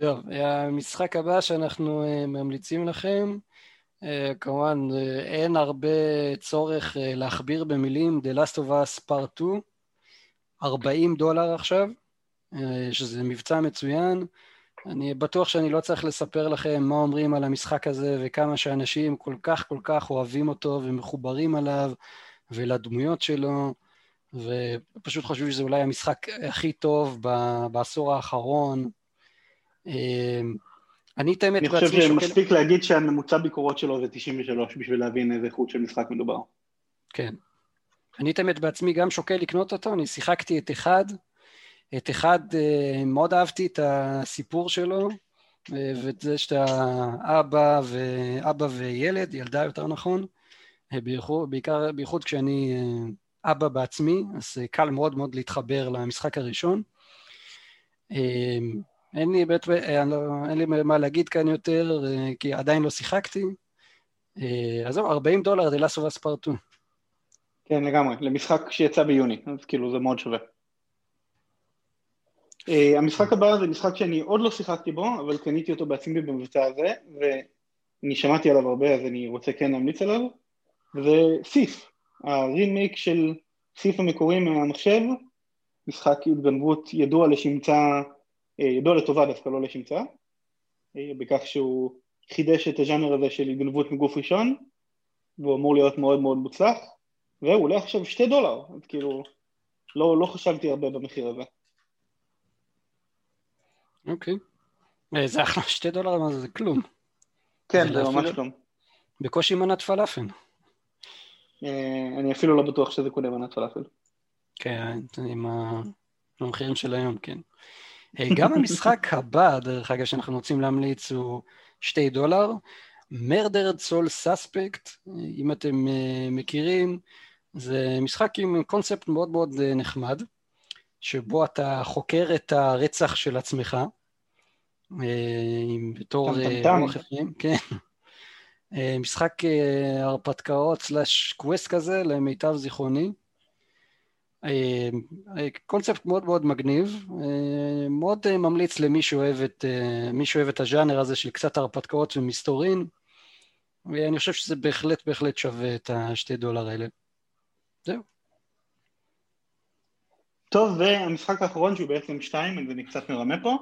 טוב, המשחק הבא שאנחנו uh, ממליצים לכם, כמובן uh, אין הרבה צורך uh, להכביר במילים, The Last of Us Part 2, 40 דולר עכשיו, שזה מבצע מצוין. אני בטוח שאני לא צריך לספר לכם מה אומרים על המשחק הזה וכמה שאנשים כל כך כל כך אוהבים אותו ומחוברים עליו ולדמויות שלו. ופשוט חושבים שזה אולי המשחק הכי טוב בעשור האחרון. אני את האמת בעצמי שוקל... אני חושב שמספיק להגיד שהממוצע ביקורות שלו זה 93 בשביל להבין איזה איכות של משחק מדובר. כן. אני את האמת בעצמי גם שוקל לקנות אותו, אני שיחקתי את אחד, את אחד אה, מאוד אהבתי את הסיפור שלו, אה, ואת זה שאתה אבא, ואבא וילד, ילדה יותר נכון, אה, בעיקר, בייחוד כשאני אבא בעצמי, אז קל מאוד מאוד להתחבר למשחק הראשון. אין לי, בית, לא, אין לי מה להגיד כאן יותר, כי עדיין לא שיחקתי. אז זהו, 40 דולר, The Last of Us Part 2. כן, לגמרי, למשחק שיצא ביוני, אז כאילו זה מאוד שווה. Uh, המשחק הבא זה משחק שאני עוד לא שיחקתי בו, אבל קניתי אותו בעצמי במבצע הזה, ואני שמעתי עליו הרבה אז אני רוצה כן להמליץ עליו, וזה סיף, הרימייק של סיף המקורי מהמחשב, משחק התגנבות ידוע לשמצה, ידוע לטובה דווקא לא לשמצה, uh, בכך שהוא חידש את הז'אנר הזה של התגנבות מגוף ראשון, והוא אמור להיות מאוד מאוד מוצלח, והוא עולה עכשיו שתי דולר, אז כאילו לא, לא חשבתי הרבה במחיר הזה. אוקיי. אה, זה אחלה, שתי דולר מה זה, כלום. כן, זה ממש כלום. בקושי מנת פלאפל. אה, אני אפילו לא בטוח שזה קונה מנת פלאפל. כן, עם המחירים של היום, כן. אה, גם המשחק הבא, דרך אגב, שאנחנו רוצים להמליץ, הוא שתי דולר. מרדרד סול סאספקט, אם אתם מכירים, זה משחק עם קונספט מאוד מאוד נחמד. שבו אתה חוקר את הרצח של עצמך, אה, בתור רוח החיים, כן. אה, משחק אה, הרפתקאות סלאש קווסט כזה, למיטב זיכרוני. קונספט מאוד מאוד מגניב, מאוד ממליץ למי שאוהב את, מי שאוהב את הז'אנר הזה של קצת הרפתקאות ומסתורין, ואני חושב שזה בהחלט בהחלט שווה את השתי דולר האלה. זהו. טוב, והמשחק האחרון שהוא בעצם שתיים, אז אני קצת מרמה פה,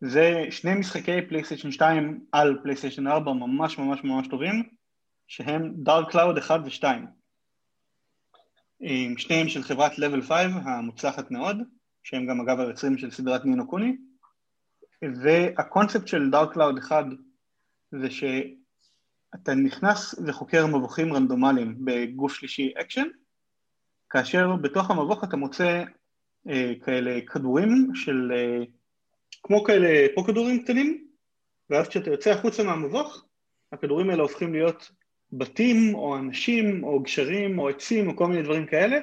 זה שני משחקי פלייסטיישן 2 על פלייסטיישן 4 ממש ממש ממש טובים, שהם Dark Cloud 1 ו-2. שניהם של חברת Level 5 המוצלחת מאוד, שהם גם אגב היוצרים של סדרת Ni no Kuni, והקונספט של Dark Cloud 1 זה שאתה נכנס וחוקר מבוכים רנדומליים בגוף שלישי אקשן, כאשר בתוך המבוך אתה מוצא אה, כאלה כדורים של, אה, כמו כאלה פה כדורים קטנים, ואז כשאתה יוצא החוצה מהמבוך, הכדורים האלה הופכים להיות בתים או אנשים או גשרים או עצים או כל מיני דברים כאלה,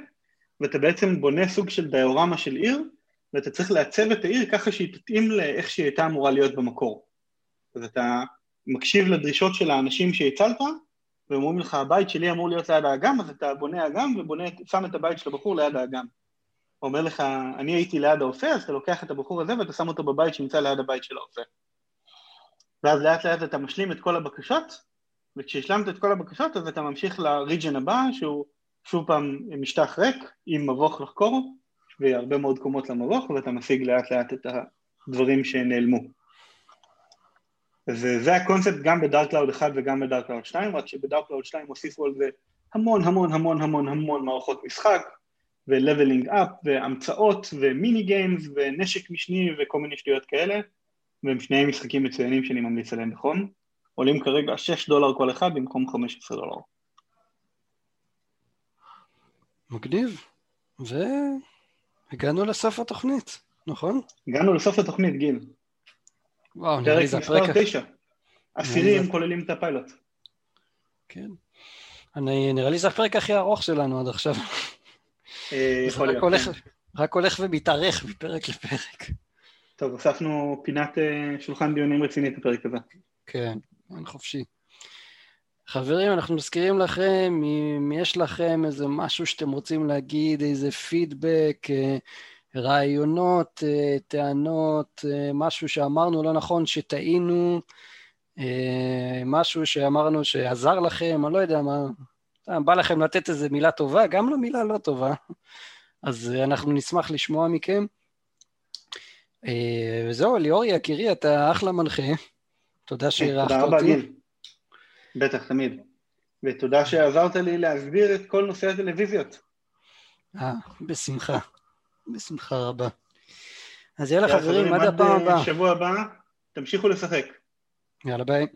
ואתה בעצם בונה סוג של דיורמה של עיר, ואתה צריך לעצב את העיר ככה שהיא תתאים לאיך שהיא הייתה אמורה להיות במקור. אז אתה מקשיב לדרישות של האנשים שהצלת, ואומרים לך, הבית שלי אמור להיות ליד האגם, אז אתה בונה אגם ובונה, שם את הבית של הבחור ליד האגם. הוא אומר לך, אני הייתי ליד האופה, אז אתה לוקח את הבחור הזה ואתה שם אותו בבית שנמצא ליד הבית של האופה. ואז לאט לאט אתה משלים את כל הבקשות, וכשהשלמת את כל הבקשות אז אתה ממשיך ל region הבא, שהוא שוב פעם משטח ריק, עם מבוך לחקור, והרבה מאוד קומות למבוך, ואתה משיג לאט לאט את הדברים שנעלמו. וזה הקונספט גם ב-Dark Cloud 1 וגם ב-Dark Cloud 2, רק שב-Dark Cloud 2 הוסיפו על זה המון המון המון המון המון מערכות משחק, ולבלינג אפ, והמצאות, ומיני גיימס, ונשק משני, וכל מיני שטויות כאלה, והם שניהם משחקים מצוינים שאני ממליץ עליהם בחום. עולים כרגע 6 דולר כל אחד במקום 15 דולר. מגניב. והגענו לסוף התוכנית, נכון? הגענו לסוף התוכנית, גיל. וואו, נראה לי זה הפרק... פרק תשע. עשירים כוללים את הפיילוט. כן. אני, נראה לי זה הפרק הכי ארוך שלנו עד עכשיו. אה, יכול להיות. כן. רק הולך ומתארך מפרק לפרק. טוב, הוספנו פינת אה, שולחן דיונים רצינית בפרק הזה. כן, אין חופשי. חברים, אנחנו מזכירים לכם, אם יש לכם איזה משהו שאתם רוצים להגיד, איזה פידבק, אה, רעיונות, אה, טענות, אה, משהו שאמרנו לא נכון, שטעינו, משהו שאמרנו שעזר לכם, אני לא יודע מה, בא לכם לתת איזה מילה טובה, גם לא מילה לא טובה, אז אנחנו נשמח לשמוע מכם. וזהו, ליאור יקירי, אתה אחלה מנחה, תודה שאירחת אותי. תודה רבה, גיל. בטח, תמיד. ותודה שעזרת לי להסביר את כל נושא הטלוויזיות. אה, בשמחה. בשמחה רבה. אז יאללה חברים, עד הפעם הבאה. שבוע הבא, תמשיכו לשחק. יאללה ביי.